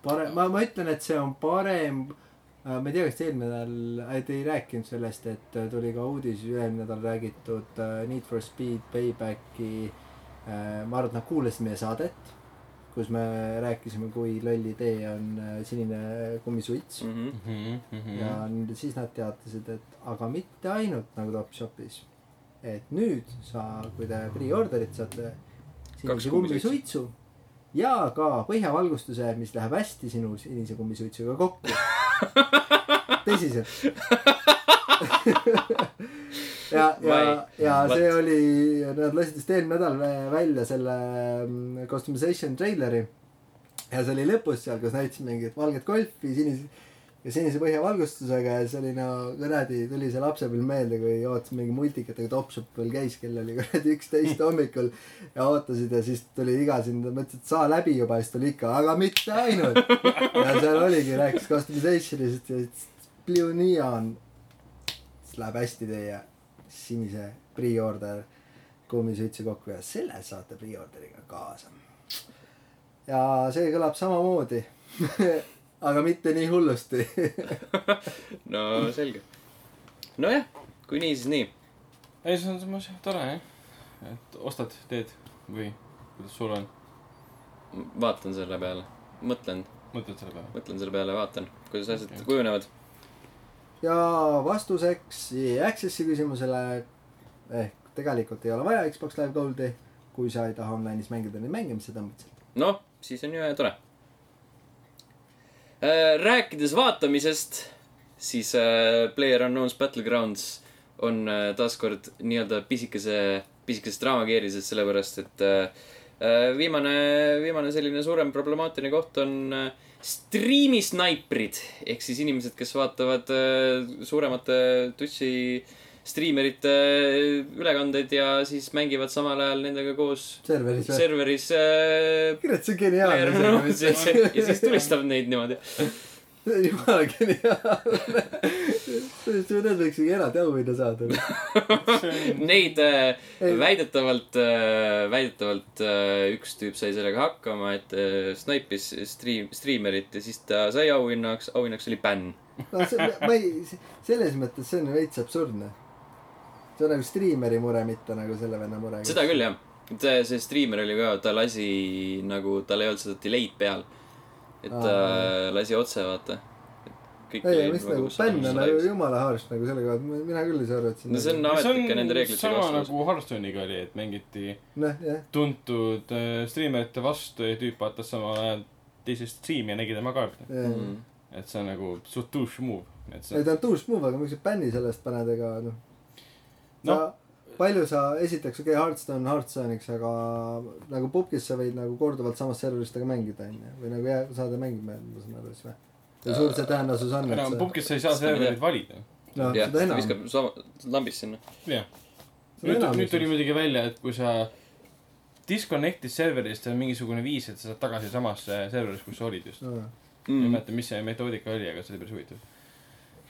S3: parem, ma, ma ütlen, et see on parem. ma ei tea, kas te eelmine nädal, te ei rääkinud sellest, et äh, tuli ka uudis üle-eelmine nädal räägitud äh, Need for Speed Paybacki. ma arvan, et nad kuulasid meie saadet, kus me rääkisime, kui loll idee on äh, sinine kummisuits
S1: Mm
S2: Mhm,
S1: -hmm.
S3: ja nüüd siis nad teatasid, et aga mitte ainult nagu Topshopis. et nüüd sa, kui te pre-order'it saate sinise
S1: kummisuitsu.
S3: Ja ka põhjavalgustuse, mis läheb hästi sinu sinise kummisuitsuga kokku. tõsiselt. ja, ja ja
S1: Vat.
S3: see oli, nad lasid vist eelmine nädal välja selle mm, customization treileri. ja see oli lõpus seal, kus näitasid mingit valget golfi, sinise, ja sinise põhjavalgustusega ja see oli no kuradi, tuli see lapsepõlv meelde, kui ootas mingi multikat, aga topsup veel käis, kell oli kuradi üksteist hommikul ja ootasid ja siis tuli iga sind, mõtlesid, et saa läbi juba, siis tuli ikka, aga mitte ainult. ja seal oligi, rääkis customization'ist ja siis Blue Neon. siis läheb hästi teie sinise pre-order kummisütsi kokku ja selle saate pre-orderiga kaasa. ja see kõlab samamoodi aga mitte nii hullusti.
S1: no selge. nojah, kui nii, siis nii.
S2: ei, see on samas jah tore jah. et ostad, teed või kuidas sul on,
S1: vaatan selle peale, mõtlen,
S2: mõtled selle peale?
S1: mõtlen selle peale, vaatan, kuidas asjad okay. kujunevad.
S3: ja vastuseks Access'i küsimusele ehk tegelikult ei ole vaja Xbox Live Goldi, kui sa ei taha online'is mängida neid mänge, mis sa tõmbad sealt.
S1: noh, siis on ju tore. Rääkides vaatamisest, siis äh, PlayerUnknown's Battlegrounds on äh, taaskord nii-öelda pisikese, pisikeses draamakeerises, sellepärast et äh, äh, viimane, viimane selline suurem problemaatiline koht on äh, striimisnaiprid ehk siis inimesed, kes vaatavad äh, suuremate Twitch'i striimerite ülekandeid ja siis mängivad samal ajal nendega koos
S3: serveris
S1: serveris äh,
S3: kurat, see on geniaalne
S1: unknown's ja ja siis tulistab neid niimoodi.
S3: jumala geniaalne. Need võiks isegi eraldi auhinna saada.
S1: Neid äh, väidetavalt, väidetavalt äh, üks tüüp sai sellega hakkama, et äh, snaipis striim, striimerit ja siis ta sai auhinnaks, auhinnaks oli bänn.
S3: no see, ma ei, selles mõttes see on veits absurdne. See on nagu striimeri mure, mitte nagu selle venna mure.
S1: seda küll jah. see, see striimer oli ka, ta lasi nagu, tal ei olnud seda delay'd peal. et ta
S3: Aa.
S1: lasi otse, vaata. kõik
S3: ei, mis nagu bänn on nagu jumala harš nagu selle kohta, mina küll ei saa aru, et see
S1: no see on ametlik ja nende reeglitega
S2: sama
S1: vastuolus.
S2: nagu Hearthstone'iga oli, et mängiti
S3: noh, jah.
S2: tuntud äh, striimerite vastu ja tüüp vaatas samal ajal teisest striimi ja nägi tema kaarti.
S1: Mm.
S2: et see on nagu suht douche move, et see
S3: ei, ta on douche move, aga miks sa bänni sellest paned, ega noh.
S2: Noh.,
S3: palju sa, esiteks okei okay,, Hearthstone Hearthstone'iks, aga nagu pubgis sa võid nagu korduvalt samast serverist temaga mängida, onju. või nagu jää- saada mängima, ma saan aru siis või? kui suur see tõenäosus on, et
S2: enam
S3: sa,
S2: pubgis sa ei saa
S1: ei
S2: serverit valida.
S3: noh,
S1: jah,
S3: seda
S1: ta
S3: enam.
S1: viskab sama, lambist sinna.
S2: jah. Nüüd nüüd tuli muidugi välja, et kui sa disconnect'id serverist, on mingisugune viis, et sa saad tagasi samasse serverisse, kus sa olid just. ma ei
S1: Mm.
S2: mäleta, mis see metoodika oli, aga see oli päris huvitav.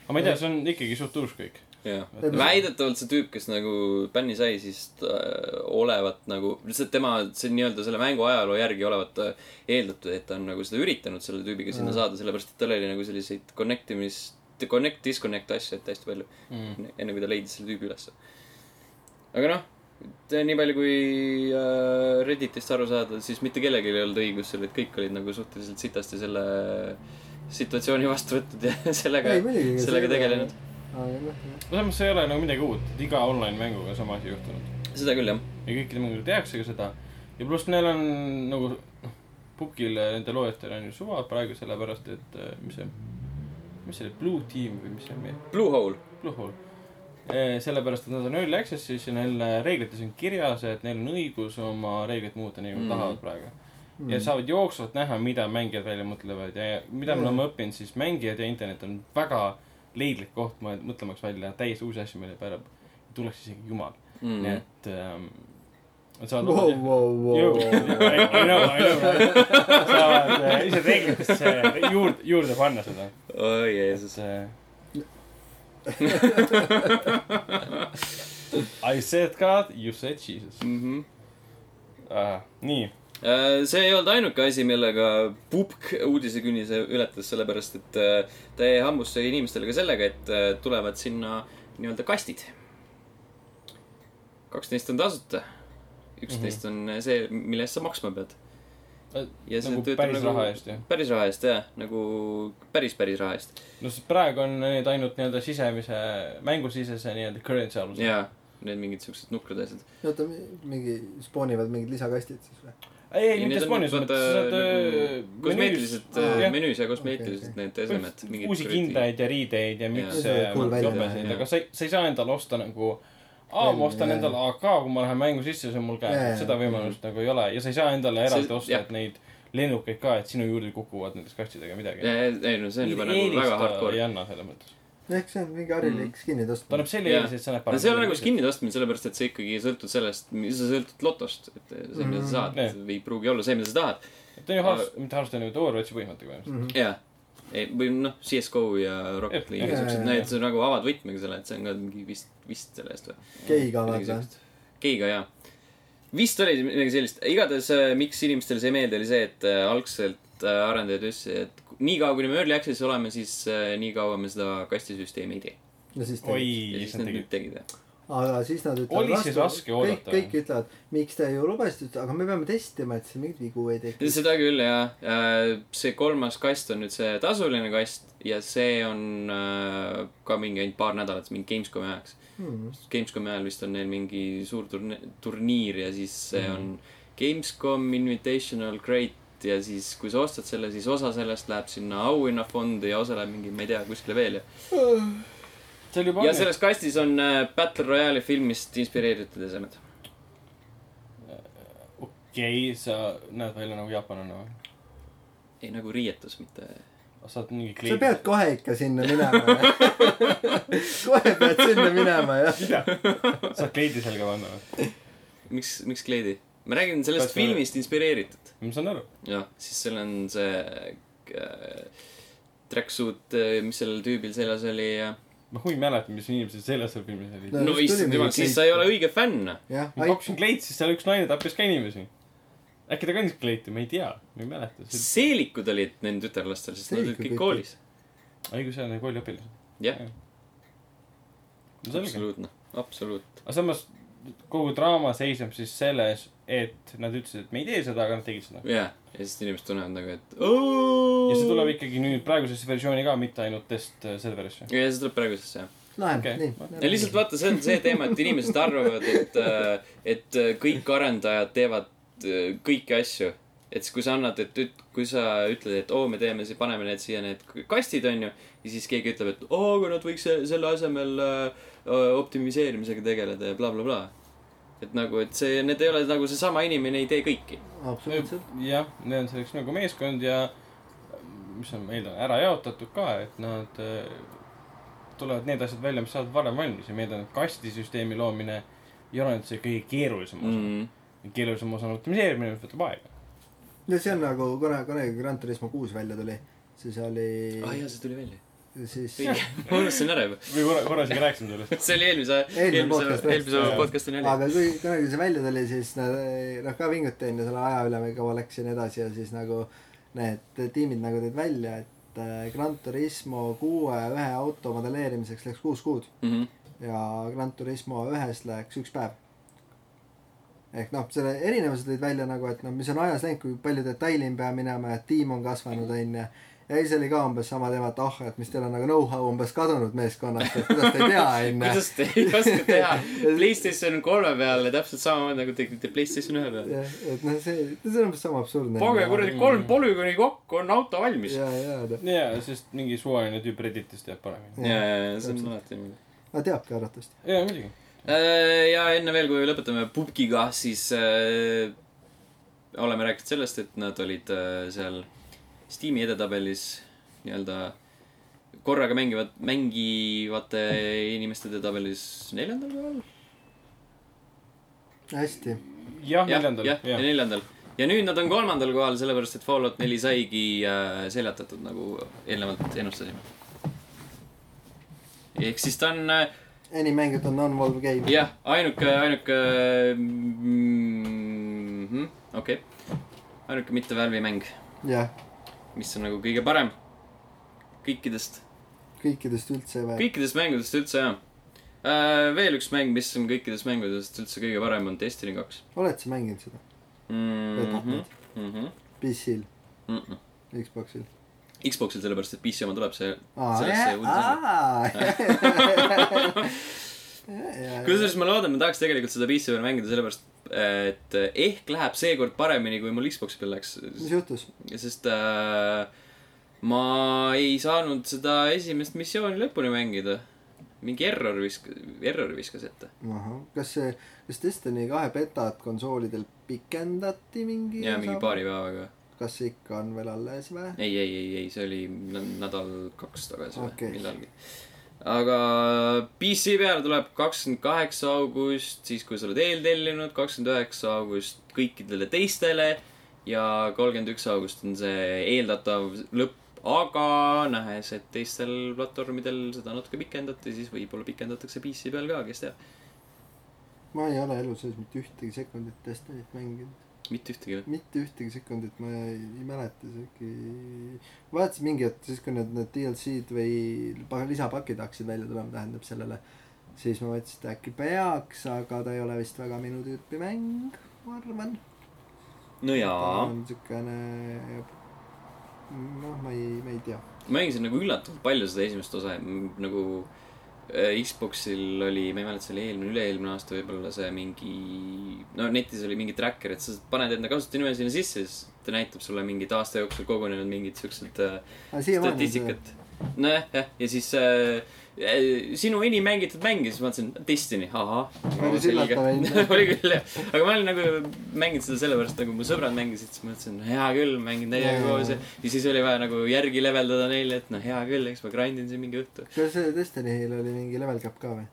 S2: aga ma ei tea, see on ikkagi suht uus kõik.
S1: Jah väidetavalt see tüüp, kes nagu bänni sai, siis äh, olevat nagu, lihtsalt tema, see nii-öelda selle mängu ajaloo järgi olevat äh, eeldatud, et ta on nagu seda üritanud selle tüübiga sinna
S3: Aa.
S1: saada, sellepärast et tal oli nagu selliseid connect imis, connect, disconnect asju, et hästi palju,
S2: Mm.
S1: enne kui ta leidis selle tüübi ülesse. aga noh, nii palju kui äh, Redditist aru saada, siis mitte kellelgi ei olnud õigus seal, et kõik olid nagu suhteliselt sitasti selle situatsiooni vastu võtnud ja sellega sellega tegelenud.
S3: Aga noh,
S2: no samas see ei ole nagu midagi uut, et iga online mänguga on sama asi juhtunud.
S1: seda küll, jah.
S2: ja kõikide mängudega tehakse ka seda. ja pluss neil on nagu noh, pubgil nende loojatel on ju suva praegu sellepärast, et äh, mis see, mis see oli, Blue Team või mis see on,
S1: Blue Hole.
S2: Blue Hole. sellepärast, et nad on early access'is ja neil äh, reeglites on kirjas, et neil on õigus oma reegleid muuta nii, nagu
S1: Mm.
S2: mm. tahavad praegu.
S3: Mm.
S2: ja saavad jooksvalt näha, mida mängijad välja mõtlevad ja mida me
S3: Mm.
S2: oleme õppinud, siis mängijad ja internet on väga leidlik koht mõtlemaks välja täiesti uusi asju, mille peale tuleks isegi jumal mm.. nii
S1: Mm.
S2: et ähm,, saavad
S3: Wow, wow, wow.
S2: I know, I know, saavad äh, ise reeglitesse juurde, juurde panna seda,
S1: oi
S2: et
S1: Jeesus.
S2: see I said God, you said Jesus
S1: Mhm.
S2: uh,. nii,
S1: Äh, see ei olnud ainuke asi, millega Pupk uudisekünnise ületas, sellepärast et äh, ta jäi hambusse inimestele ka sellega, et äh, tulevad sinna nii-öelda kastid. kaks neist on tasuta. üks
S2: Mhm.
S1: neist on see, mille eest sa maksma pead. Ja see
S2: nagu
S1: töötab
S2: päris
S1: nagu-
S2: raha eest jah.
S1: päris raha eest jah, nagu päris, päris raha eest.
S2: no sest praegu on need ainult nii-öelda sisemise, mängusisese nii-öelda currency alusel.
S1: jaa, need mingid siuksed nukrad asjad.
S3: oota, mingi spoonivad mingid lisakastid siis või?
S2: ei, ei, mitte sa saad
S1: nagu
S2: äh,
S1: kosmeetilised
S2: jah.,
S1: menüüs ja kosmeetilised need esemed.
S2: uusi kindaid ja riideid ja
S3: See
S2: ja jopesid, aga sa ei, sa ei saa endale osta nagu aa, ma ostan endale AK, kui ma lähen mängu sisse, see on mul käes. Seda võimalust nagu ei ole. Ja sa ei saa endale eraldi osta, et neid lennukeid ka, et sinu juurde kukuvad nendest kastidega midagi.
S1: ei no see on juba nagu väga
S2: ei
S1: hardcore.
S2: anna selles mõttes.
S3: Ehk see on mingi harilik skin'i
S2: ta
S3: tõstmine
S2: annab selle
S1: Jah.
S2: eelise, et sa näed
S1: no see ei ole nagu skin'i tõstmine, sellepärast et see ikkagi sõltub sellest, sa sõltud lotost, et see, mida sa saad
S2: Jah.,
S1: ei pruugi olla see, mida sa tahad.
S2: ta on ju harrastus, mitte harrastus, on ju Overwatchi põhimõttega põhimõtteliselt.
S1: jaa. ei, või noh, CS GO ja Rocket
S2: Jah,
S1: League ja
S3: jah,
S1: siuksed,
S3: jah,
S1: need
S3: jah.
S1: sa nagu avad võtmega selle, et see on ka mingi vist, vist selle eest või?
S3: geiga vaata.
S1: Keiga jaa. vist oli midagi sellist, igatahes äh, miks inimestele see ei meeldi, oli see, et äh, algselt äh, arendajad ütlesid, et nii kaua, kuni me early access'is oleme, siis äh, nii kaua me seda kastisüsteemi ei tee.
S3: no siis
S2: oi
S3: tegid.
S1: ja, siis nad nüüd
S2: tegid.
S1: jah.
S3: aga siis nad ütlevad
S2: Oli siis raske
S3: kõik,
S2: oodata
S3: kõik ütlevad, miks te ju lubasite, aga me peame testima, et siin mingeid vigu ei tekiks.
S1: seda küll jah, see kolmas kast on nüüd see tasuline kast ja see on äh, ka mingi ainult paar nädalat, mingi Gamescomi ajaks.
S3: Hmm.
S1: Gamescomi ajal vist on neil mingi suur turni-, turniir ja siis see
S2: Mhm.
S1: on Gamescom Invitational Great ja siis, kui sa ostad selle, siis osa sellest läheb sinna auhinnafondi ja osa läheb mingi, ma ei tea, kuskile veel ja. ja selles kastis on äh, Battle Royale'i filmist inspireeritud esemed.
S2: okei, sa näed välja nagu jaapanlane või?
S1: ei, nagu riietus, mitte.
S2: sa oled mingi
S3: sa
S2: kleid.
S3: pead kohe ikka sinna minema. kohe pead sinna minema jah.
S2: saad kleidi selga panna või?
S1: miks, miks kleidi? ma räägin sellest
S2: Kas
S1: filmist inspireeritud.
S2: Ma saan aru.
S1: jah, siis seal on see äh, tracksuit, mis sellel tüübil seljas oli ja.
S2: ma huvi mäletan, mis inimesed seljas seal filmis olid
S3: No
S2: no..
S1: issand jumal, siis sa ei ole õige fänn.
S2: ma pakkusin kleit, siis seal üks naine tappis ka inimesi. äkki ta kandis kleiti, ma ei tea, ma ei mäleta.
S1: seelikud olid nende tütarlastel, sest nad olid kõik koolis.
S2: õigus, see on kooliõpilased.
S1: jah, absoluutne, absoluut.
S2: aga samas kogu draama seisneb siis selles, et nad ütlesid, et me ei tee seda, aga nad tegid seda.
S1: jah, ja siis inimesed tunnevad nagu, et.
S2: ja see tuleb. ikkagi nüüd praegusesse versiooni ka, mitte ainult test äh, serverisse.
S1: ja see tuleb praegusesse jah.
S3: lahen
S2: Okei.,
S3: nii.
S1: ja lihtsalt vaata, see on see teema, et inimesed arvavad, et, et kõik arendajad teevad äh, kõiki asju. et siis, kui sa annad, et kui sa ütled, et oo, me teeme, paneme need siia need kastid, onju. ja siis keegi ütleb, et oo, aga nad võiks se- selle asemel äh, optimiseerimisega tegeleda ja blablabla bla,. Bla. et nagu, et see, need ei ole nagu seesama inimene ei tee kõiki.
S3: absoluutselt.
S2: jah, need on selleks nagu meeskond ja mis on meil on ära jaotatud ka, et nad äh, tulevad need asjad välja, mis saavad varem valmis ja meil on kastisüsteemi loomine ei ole nüüd see kõige keerulisem osa
S1: Mm.
S2: mm.. keerulisem osa on optimiseerimine, mis võtab aega.
S3: ja see on nagu, kuna, kunagi Gran Turismo kuus välja tuli, siis oli
S1: aa jaa, see tuli välja.
S3: Siis
S1: ma unustasin ära juba.
S2: või korra, korra isegi rääkisime sellest.
S1: see oli eelmise, eelmise, eelmise podcast'i nali.
S3: aga kui kunagi see välja tuli, siis nad noh ka vingutati onju selle aja üle, kaua läks ja nii edasi ja siis nagu need tiimid nagu tõid välja, et äh, Gran Turismo kuue ühe auto modelleerimiseks läks kuus kuud
S1: Mhm.
S3: ja Gran Turismo ühes läks üks päev. ehk noh, selle erinevuse tõid välja nagu, et noh, mis on ajas läinud, kui palju detaili on pea minema ja tiim on kasvanud onju. Ja siis oli ka umbes sama teema, et ah, et mis teil on nagu know-how umbes kadunud meeskonnast, et kuidas te ei tea onju.
S1: kuidas te ei oska teha Playstation kolme peale täpselt samamoodi nagu tegite Playstation ühe peale.
S3: jah, et noh, see, see on umbes sama absurdne.
S1: pange kuradi kolm polügooni kokku, on auto valmis.
S3: ja, ja, noh,
S2: jaa, sest mingi suvaline tüüp Redditist teab paremini.
S1: ja, ja, ja see on alati niimoodi.
S3: ta teabki arvatavasti.
S2: jaa, muidugi.
S1: ja enne veel, kui lõpetame pubgiga, siis äh, oleme rääkinud sellest, et nad olid äh, seal Steam'i edetabelis nii-öelda korraga mängivad, mängivate inimeste edetabelis neljandal kohal.
S3: hästi.
S2: jah, neljandal,
S1: jah, ja neljandal. ja nüüd nad on kolmandal kohal, sellepärast et Fallout neli saigi äh, seljatatud, nagu eelnevalt ennustasime. ehk siis ta on äh,
S3: enim mängitud on non-Valve game.
S1: jah, ainuke, ainuke mm, -hmm,, okei okay.. ainuke mitte Valve'i mäng,
S3: jah,
S1: mis on nagu kõige parem kõikidest,
S3: kõikidest üldse või?
S1: kõikidest mängudest üldse jah äh,. veel üks mäng, mis on kõikidest mängudest üldse kõige parem, on Destiny kaks
S3: oled sa mänginud seda?
S1: mm. -hmm. Mm -hmm.
S3: PC-l,
S1: Mm -mm.
S3: Xbox'il?
S1: Xbox'il sellepärast, et PC oma tuleb see,
S3: aa,
S1: see uudis kusjuures ma loodan, ma tahaks tegelikult seda PC peal mängida, sellepärast et ehk läheb seekord paremini, kui mul Xbox'i peal läks.
S3: mis juhtus?
S1: sest äh, ma ei saanud seda esimest missiooni lõpuni mängida. mingi error visk-, errori viskas ette.
S3: kas see, kas Destiny kahe betat konsoolidel pikendati mingi
S1: ja mingi paari päevaga.
S3: kas see ikka on veel alles või?
S1: ei, ei, ei, ei, see oli nä- nädal-kaks tagasi või
S3: Okei.
S1: millalgi. Aga PC peale tuleb kakskümmend kaheksa august, siis kui sa oled eeltellinud, kakskümmend üheksa august kõikidele teistele ja kolmkümmend üks august on see eeldatav lõpp, aga nähes, et teistel platvormidel seda natuke pikendati, siis võib-olla pikendatakse PC peal ka, kes teab.
S3: ma ei ole elu sees mitte ühtegi sekundit Destiny't mänginud.
S1: Mitte ühtegi või?
S3: mitte ühtegi sekundit ma ei, ei mäleta isegi. vaatasin mingi hetk siis, kui need, need DLC-d või pa- lisapakid hakkasid välja tulema, tähendab sellele. siis ma mõtlesin, et äkki peaks, aga ta ei ole vist väga minu tüüpi mäng, ma arvan.
S1: no jaa.
S3: on siukene, noh, ma ei, ma ei tea.
S1: mängisin nagu üllatavalt palju seda esimest osa, nagu Xboxil oli, ma ei mäleta, see oli eelmine, üle-eelmine aasta võib-olla see mingi, no netis oli mingi tracker, et sa paned enda kasutajanime sinna sisse, siis ta näitab sulle mingid aasta jooksul kogunenud mingid siuksed äh,
S3: see,
S1: statistikat. nojah, jah, ja siis äh, äh, sinu enim mängitud mäng ja siis ma mõtlesin, Destiny, ahah. Oli küll jah, aga ma olin nagu mänginud seda sellepärast, nagu mu sõbrad mängisid, siis mõtlesin, hea küll, mängin täiega
S3: Jaa.
S1: koos ja siis oli vaja nagu järgi leveldada neile, et noh, hea küll, eks ma grind in siin mingi õhtu
S3: kas see Destiny'l oli mingi level cap ka või?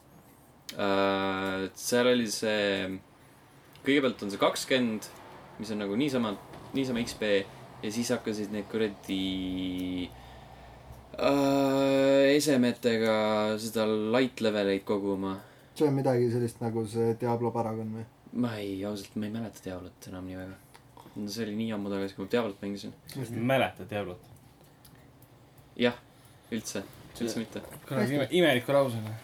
S1: uh,. seal oli see, kõigepealt on see kakskümmend, mis on nagu niisama, niisama XP ja siis hakkasid need kuradi uh, esemetega seda light leveleid koguma.
S3: see on midagi sellist nagu see Diablo Paragon või?
S1: ma ei, ausalt, ma ei mäleta Diablot enam nii väga. no see oli nii ammu tagasi, kui ma Diablot mängisin.
S2: mäletad Diablot?
S1: jah, üldse, üldse mitte.
S2: kuradi ime-, imeliku lausena.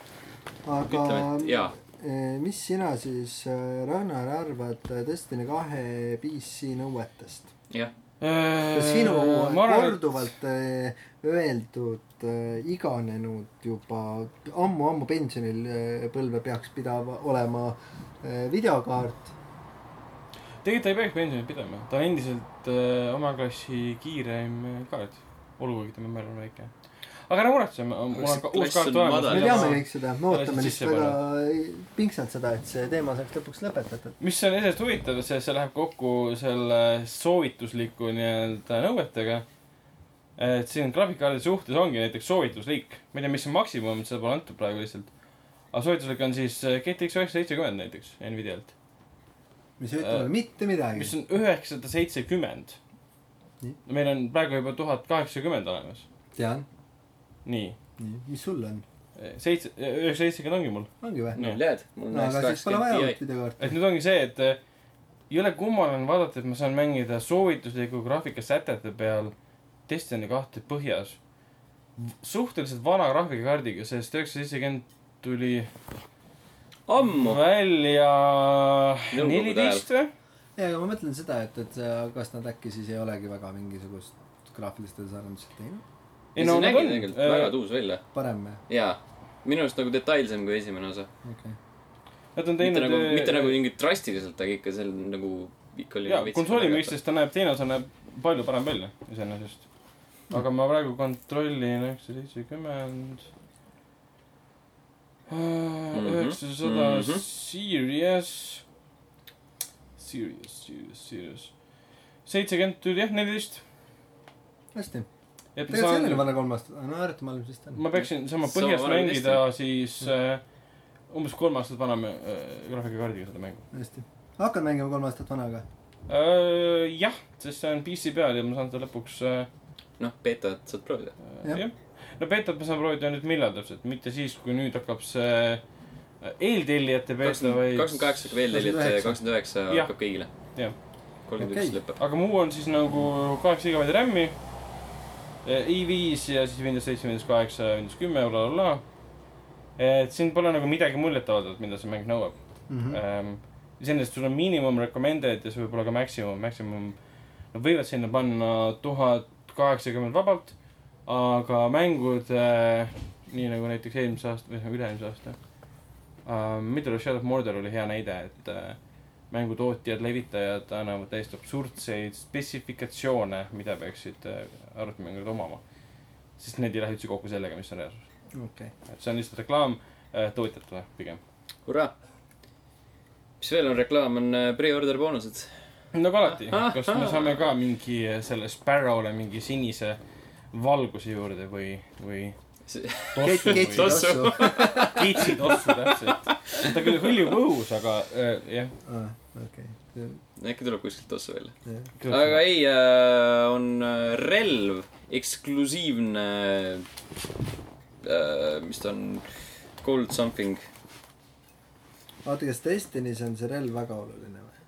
S3: aga
S1: ütleme, et jaa.
S3: Eh, mis sina siis, Ragnar, arvad äh, Destiny kahe PC nõuetest?
S1: jah,
S3: kas sinu
S2: Äh, ma arvan, et
S3: korduvalt eh, öeldud eh, iganenud juba ammu-ammu pensionil põlve peaks pidama olema videokaart,
S2: tegelikult ta ei peaks pensionit pidama, ta on endiselt äh, oma klassi kiireim äh, kaart, olgugi tema määr on väike. Aga ära muretse, mul on ka uus kaart olemas
S3: me teame kõik seda, me ootame lihtsalt väga pingsalt seda, et see teema saaks lõpuks lõpetatud.
S2: mis on iseenesest huvitav, see, see läheb kokku selle soovitusliku nii-öelda nõuetega. et siin graafikakaardi suhtes ongi näiteks soovituslik, ma ei tea, mis on maksimum, seda pole antud praegu lihtsalt. aga soovituslik on siis äh, GTX üheksasada seitsekümmend näiteks Nvidialt,
S3: mis ei ütle
S2: Äh,
S3: mitte midagi
S2: mis. on üheksasada seitsekümmend meil on praegu juba tuhat kaheksakümmend olemas,
S3: tean,
S2: nii,
S3: nii, mis sul on?
S2: seitse, üheksasada seitsekümmend ongi mul.
S3: ongi või?
S2: Nii.
S1: tead, mul on
S3: no aga siis pole vaja uut videokaarti.
S2: et nüüd ongi see, et äh, jõle kummaline vaadata, et ma saan mängida soovitusliku graafikasätete peal Destiny kahte põhjas. suhteliselt vana graafikakaardiga, sest üheksasada seitsekümmend tuli
S1: ammu.
S2: välja neliteist või?
S3: ja, aga ma mõtlen seda, et, et see- kas nad äkki siis ei olegi väga mingisugust graafilist arendust teinud.
S2: Ei no
S1: nägi
S2: on
S1: tegelikult väga
S2: äh,,
S1: tuus välja.
S3: parem või?
S1: jaa, minu arust nagu detailsem kui esimene osa.
S3: okei okay..
S2: nad on
S1: mitte
S2: teinud
S1: nagu, mitte
S2: äh,
S1: nagu mingit drastiliselt, aga ikka seal nagu ikka oli.
S2: jaa, konsooli mõistes ta näeb, teine osa näeb palju parem välja iseenesest. aga ma praegu kontrollin üheksasada seitsekümmend. üheksasada
S1: mhm.
S2: Serious. Serious, Serious, Serious. seitsekümmend tuli jah, neliteist.
S3: hästi. Tegelikult
S2: saan,
S3: panna kolm aastat, no ääretult malm siis ta on.
S2: ma peaksin sama
S1: Sama
S2: põhjas
S1: kui
S2: mängida siis äh, umbes kolm aastat vana äh, graafikakaardiga seda mängu
S3: hästi. hakkan mängima kolm aastat vanaga.
S2: äh,. jah, sest see on PC peal ja ma saan seda lõpuks äh,
S1: noh, beetat saad proovida.
S3: Jah.
S2: jah, no beetat ma saan proovida nüüd millal täpselt, mitte siis, kui nüüd hakkab see äh, eeltellijate beeta, vaid.
S1: kakskümmend kaheksa hakkab veel tellijate,
S3: 29.
S1: kakskümmend üheksa
S2: Jah.
S1: hakkab kõigile.
S2: Jah.
S1: kolmkümmend üks lõpeb.
S2: aga muu on siis nagu kaheksa gigabaiti RAM-i, i5 ja siis Windows seitse, Windows kaheksa, Windows kümme, blablabla. et siin pole nagu midagi muljetavaldavat, mida see mäng nõuab
S3: Mhm.
S2: ähm,. iseenesest sul on miinimum recommended ja siis võib-olla ka maximum, maximum. Nad võivad sinna panna tuhat kaheksakümmend vabalt, aga mängud äh,, nii nagu näiteks eelmise aasta või üle-eelmise aasta äh,. Middle of Shadow of Mordor oli hea näide, et äh, mängutootjad, levitajad annavad täiesti absurdseid spetsifikatsioone, mida peaksid äh, arvutimängurid omama. sest need ei lähe üldse kokku sellega, mis on reaalsus.
S3: okei.
S2: et see on lihtsalt reklaam äh, tootjatele pigem.
S1: hurraa. mis veel on reklaam, on äh, pre-order boonused.
S2: nagu alati, kas me saame ka mingi selle Sparrow'le mingi sinise valguse juurde või, või
S3: Ket-
S2: tossu
S3: ketsi
S2: või
S1: tossu.
S2: täpselt. ta küll hõljub õhus, aga äh, jah.
S3: okei.
S1: äkki tuleb kuskilt tossu välja.
S3: jah.
S1: aga ei äh,, on äh, relv, eksklusiivne äh,, mis ta on, gold something.
S3: oota, kas Destiny's on see relv väga oluline või?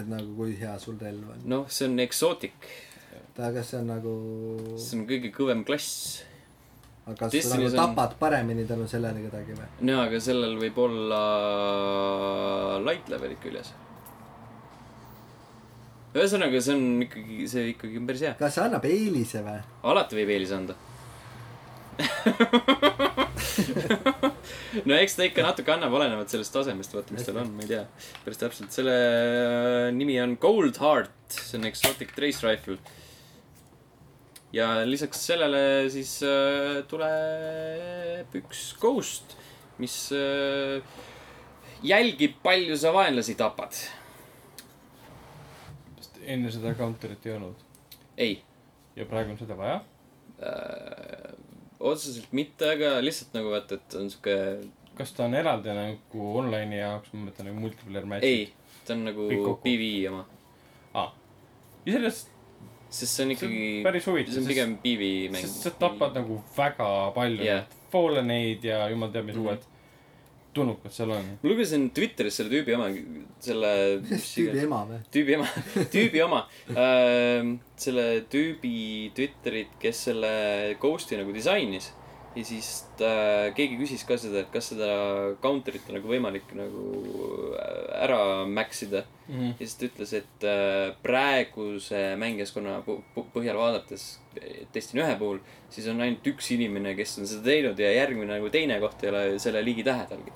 S3: et nagu kui hea sul relv on?
S1: noh, see on eksootik,
S3: aga kas see on nagu,
S1: see on kõige kõvem klass.
S3: aga kas sa
S1: Destiny's
S3: nagu
S1: on-
S3: tapad paremini tänu sellele kedagi või?
S1: no aga sellel võib olla light level'id küljes. ühesõnaga, see on ikkagi, see ikkagi on päris hea.
S3: kas see annab eelise või?
S1: alati võib eelise anda. no eks ta ikka natuke annab, olenevalt sellest tasemest, vaata, mis tal on, ma ei tea päris täpselt. selle nimi on Gold Heart, see on exotic trace rifle. ja lisaks sellele siis äh, tuleb üks ghost, mis äh, jälgib, palju sa vaenlasi tapad.
S2: Enne seda counter'it ei olnud
S1: ei
S2: ja praegu on seda vaja.
S1: äh,, otseselt mitte, aga lihtsalt nagu vaata, et on sihuke,
S2: kas ta on eraldi nagu online'i jaoks, ma mõtlen nagu multiplayer match'id?
S1: ei, ta on nagu
S2: Kõik kokku.
S1: PV oma.
S2: aa, iseenesest
S1: sest see on ikkagi
S2: päris huvitav,
S1: see on pigem PV mäng.
S2: sest sa tapad nagu väga palju yeah. Falleneid ja jumal teab, mis
S1: Mhm.
S2: uued tulnukad seal on.
S1: ma lugesin Twitteris selle tüübi oma, selle
S3: tüübi ema või?
S1: tüübi ema, tüübi oma äh,, selle tüübi Twitterit, kes selle ghost'i nagu disainis. Ja siis ta, keegi küsis ka seda, et kas seda counter'it on nagu võimalik nagu ära max ida. ja siis ta ütles, et äh, praeguse mängijaskonna põhjal vaadates Destiny ühe puhul, siis on ainult üks inimene, kes on seda teinud ja järgmine nagu teine koht ei ole selle ligitähedalgi.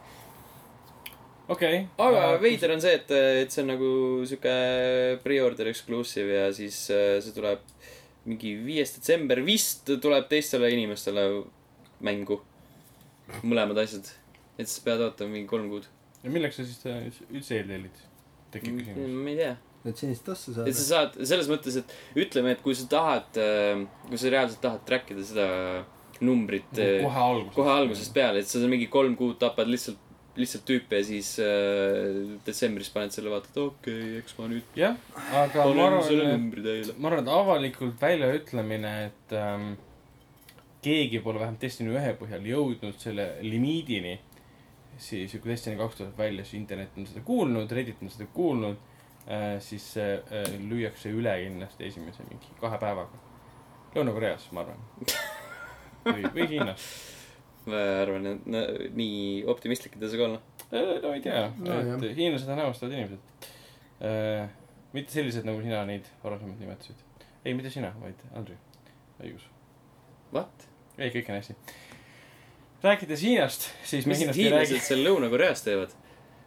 S2: okei.
S1: aga veider on see, et, et see on nagu sihuke pre-order exclusive ja siis äh, see tuleb mingi viies detsember vist tuleb teistele inimestele mängu. mõlemad asjad. et sa pead ootama mingi kolm kuud.
S2: ja milleks sa siis üldse eeltellid? tekib küsimus.
S1: ma ei tea.
S3: et sinist tossu
S1: et sa
S3: saada.
S1: saad selles mõttes, et ütleme, et kui sa tahad, kui sa reaalselt tahad track ida seda numbrit äh,
S2: kohe alguses.
S1: kohe algusest peale, et sa mingi kolm kuud tapad lihtsalt, lihtsalt tüüpe ja siis äh, detsembris paned selle, vaatad, okei okay,, eks ma nüüd
S2: jah, aga ma arvan,
S1: numbri teile.
S2: ma arvan, et avalikult väljaütlemine, et ähm, keegi pole vähemalt Destiny ühe põhjal jõudnud selle limiidini, siis kui Destiny kaks tuleb välja, siis internet on seda kuulnud, Reddit on seda kuulnud äh,, siis see äh, lüüakse üle kindlasti esimese mingi kahe päevaga. Lõuna-Koreas, ma arvan. või, või Hiinas.
S1: ma arvan, et no, nii optimistlik ei tasu ka olla.
S2: no ei tea
S3: No
S2: et hiinlased on armastavad inimesed äh,. mitte sellised, nagu sina neid varasemalt nimetasid. ei, mitte sina, vaid Andrei, õigus.
S1: What?
S2: ei, kõik on hästi. rääkides Hiinast, siis me Hiinast ei räägi
S1: hiinlased. seal Lõuna-Koreas teevad?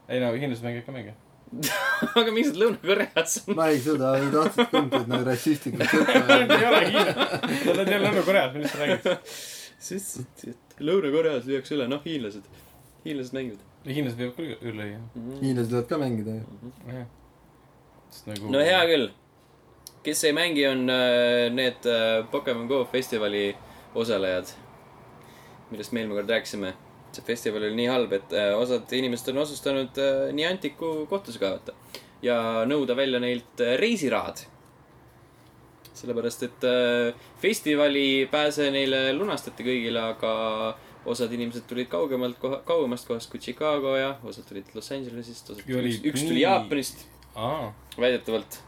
S2: ei no hiinlased mängivad ka mänge.
S1: aga miks nad Lõuna-Koreas on?
S3: ma ei suuda, ei tahtnud kumbki nagu rassistlikult juttu
S2: Nad ei ole Hiina, nad on jälle Lõuna-Koreas, millest sa räägid?
S1: siis, et Lõuna-Koreas lüüakse üle, noh, hiinlased. hiinlased mängivad
S2: hiinlased võivad küll üle lüüa.
S1: mm. -hmm.
S3: hiinlased võivad ka mängida ju.
S2: jah. sest nagu.
S1: no hea küll. kes ei mängi, on äh, need äh, Pokemon Go festivali osalejad, millest me eelmine kord rääkisime. see festival oli nii halb, et äh, osad inimesed on otsustanud äh, Nianticu kohtusse kaevata ja nõuda välja neilt äh, reisirahad. sellepärast, et festivali pääse neile lunastati kõigile, aga osad inimesed tulid kaugemalt koha, kaugemast kohast kui Chicago ja osad tulid Los Angelesist, osad
S2: oli
S1: üks, tuli
S2: nii-
S1: Jaapanist,
S2: aa,
S1: väidetavalt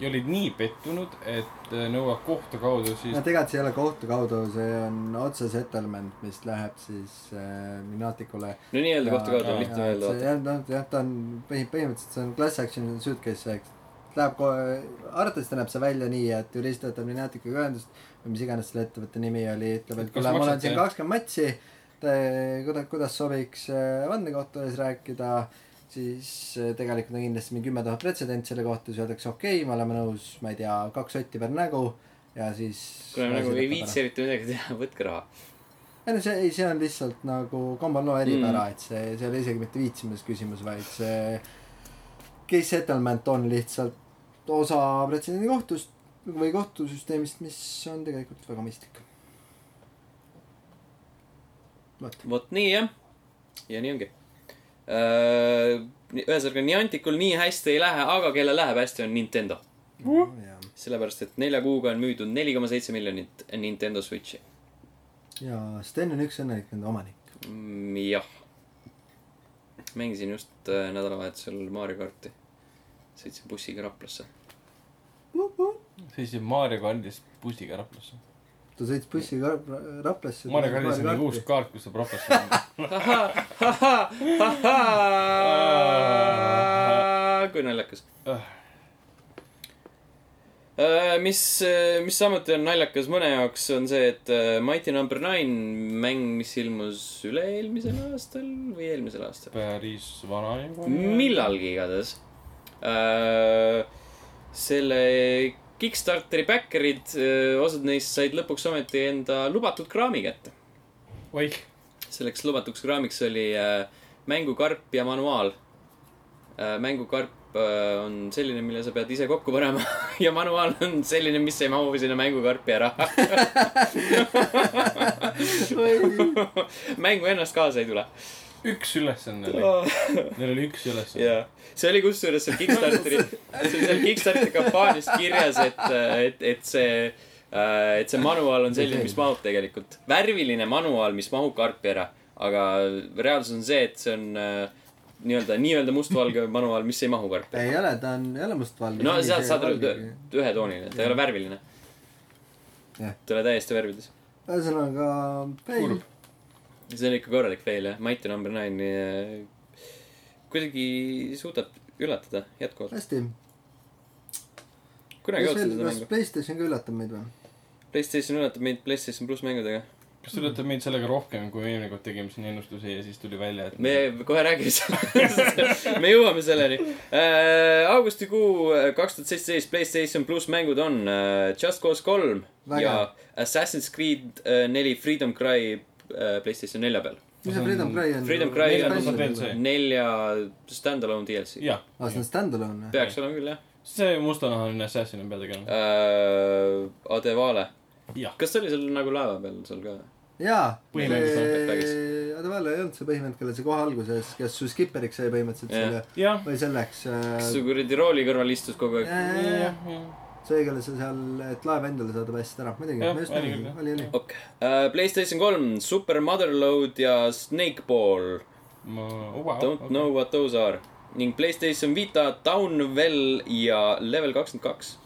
S2: ja olid nii pettunud, et äh, nõuab kohtu kaudu siis
S3: no tegelikult see ei ole kohtu kaudu, see on otse settlement, mis läheb siis äh, Minaticule.
S1: no nii-öelda kohtu kaudu
S2: ja-
S1: on lihtne öelda,
S3: jah, noh, jah, ta on põhi-, põhimõtteliselt see on class action suitcase, eks. Läheb kohe, arvatavasti näeb see välja nii, et jurist võtab Minaticuga ühendust või mis iganes selle ettevõtte nimi oli, ütleb, et kuule, on
S2: maksate-
S3: siin kakskümmend matši. kuidas, kuidas sobiks äh, vandekohtu ees rääkida, siis äh, tegelikult on kindlasti mingi kümme tuhat pretsedenti selle kohta, siis öeldakse okei okay,, me oleme nõus, ma ei tea, kaks sotti per nägu ja siis.
S1: kuna me nagu ei viitsi eriti midagi teha, võtke raha.
S3: ei no see, ei, see on lihtsalt nagu common law eripära
S1: Mm.
S3: et see, see ei ole isegi mitte viitsimise küsimus, vaid see case settlement on lihtsalt osa pretsedendikohtust või kohtusüsteemist, mis on tegelikult väga mõistlik. vot
S1: nii jah. ja nii ongi. ühesõnaga, Nianticul nii hästi ei lähe, aga kellel läheb hästi, on Nintendo.
S3: ja,
S1: sellepärast, et nelja kuuga on müüdud neli koma seitse miljonit Nintendo Switchi.
S3: ja Sten on üks õnnelik nende omanik.
S1: Mm, jah. mängisin just äh, nädalavahetusel Mario karti. sõitsin bussiga Raplasse.
S2: sõitsin Maarja kandist bussiga Raplasse.
S3: Ta sõitis bussiga Ra- Raplasse.
S2: Maarja kandis on uus kaart, kus saab Raplasse minna.
S1: kui naljakas.
S2: Ah.
S1: mis, mis samuti on naljakas mõne jaoks, on see, et äh, Mighty Number Nine mäng, mis ilmus üle-eelmisel aastal või eelmisel aastal.
S2: päris vana juba.
S1: millalgi igatahes. selle Kickstarteri backer'id, osad neist said lõpuks ometi enda lubatud kraami kätte.
S2: oih,
S1: selleks lubatuks kraamiks oli mängukarp ja manuaal mängukarp on selline, mille sa pead ise kokku panema ja manuaal on selline, mis ei mahu sinna mängukarpi ära. mängu ennast kaasa ei tule.
S2: Üks ülesanne oli, neil oli üks ülesanne.
S1: jaa, see oli kusjuures seal Kickstarteri, see oli seal Kickstarteri kampaanias kirjas, et, et, et see, et see manuaal on selline, mis mahub tegelikult. värviline manuaal, mis mahub karpi ära, aga reaalsus on see, et see on äh, nii-öelda, nii-öelda mustvalge manuaal, mis ei mahu karpi.
S3: ei ole, ta on, ei ole mustvalge.
S1: no sealt saad aru, ühetooniline, ta ei ole värviline. Ta ei ole täiesti värvides.
S3: ühesõnaga,
S2: Kurb..
S1: See on ikka korralik fail jah, Mighty Number Nine'i äh, kuidagi suudab üllatada jätkuvalt.
S3: hästi.
S1: kunagi ei
S3: kas veel,
S1: seda
S3: kas
S1: mängu.
S3: Playstation ka üllatab meid või?
S1: Playstation üllatab meid Playstation pluss mängudega.
S2: kas te üllatate meid sellega rohkem, kui eelmine kord tegime siin ennustusi ja siis tuli välja, et
S1: me kohe räägime sellest, me jõuame selleni äh,. augustikuu kaks tuhat seitseteist Playstation pluss mängud on äh, Just Cause kolm ja Assassin's Creed äh, neli Freedom Cry äh, Playstation nelja peal.
S3: mis see Freedom Cry on?
S1: Freedom Cry on-
S2: on
S1: nelja stand-alone DLC.
S3: aa, see on stand-alone või?
S1: peaks olema küll jah
S2: see mustanahaline assassin on peal tegelenud.
S1: äh,. Adevale, kas ta oli seal nagu laeva peal seal ka?
S3: jaa, see, vahele ei olnud see põhimõtteliselt, kellel see kohe alguses, kes su skipperiks sai põhimõtteliselt selle või selleks äh,
S1: su kuradi rooli kõrval istus kogu aeg?
S3: see, kellel sa seal, et laeva endale saada päästsid ära, muidugi,
S2: Jah,
S3: ma just nägin oli, oli.
S1: okei okay. uh,, Playstation kolm, Super Motherload ja Snakeball.
S2: ma, wow.
S1: Don't know what those are. ning Playstation Vita, Downwell ja Level kakskümmend kaks.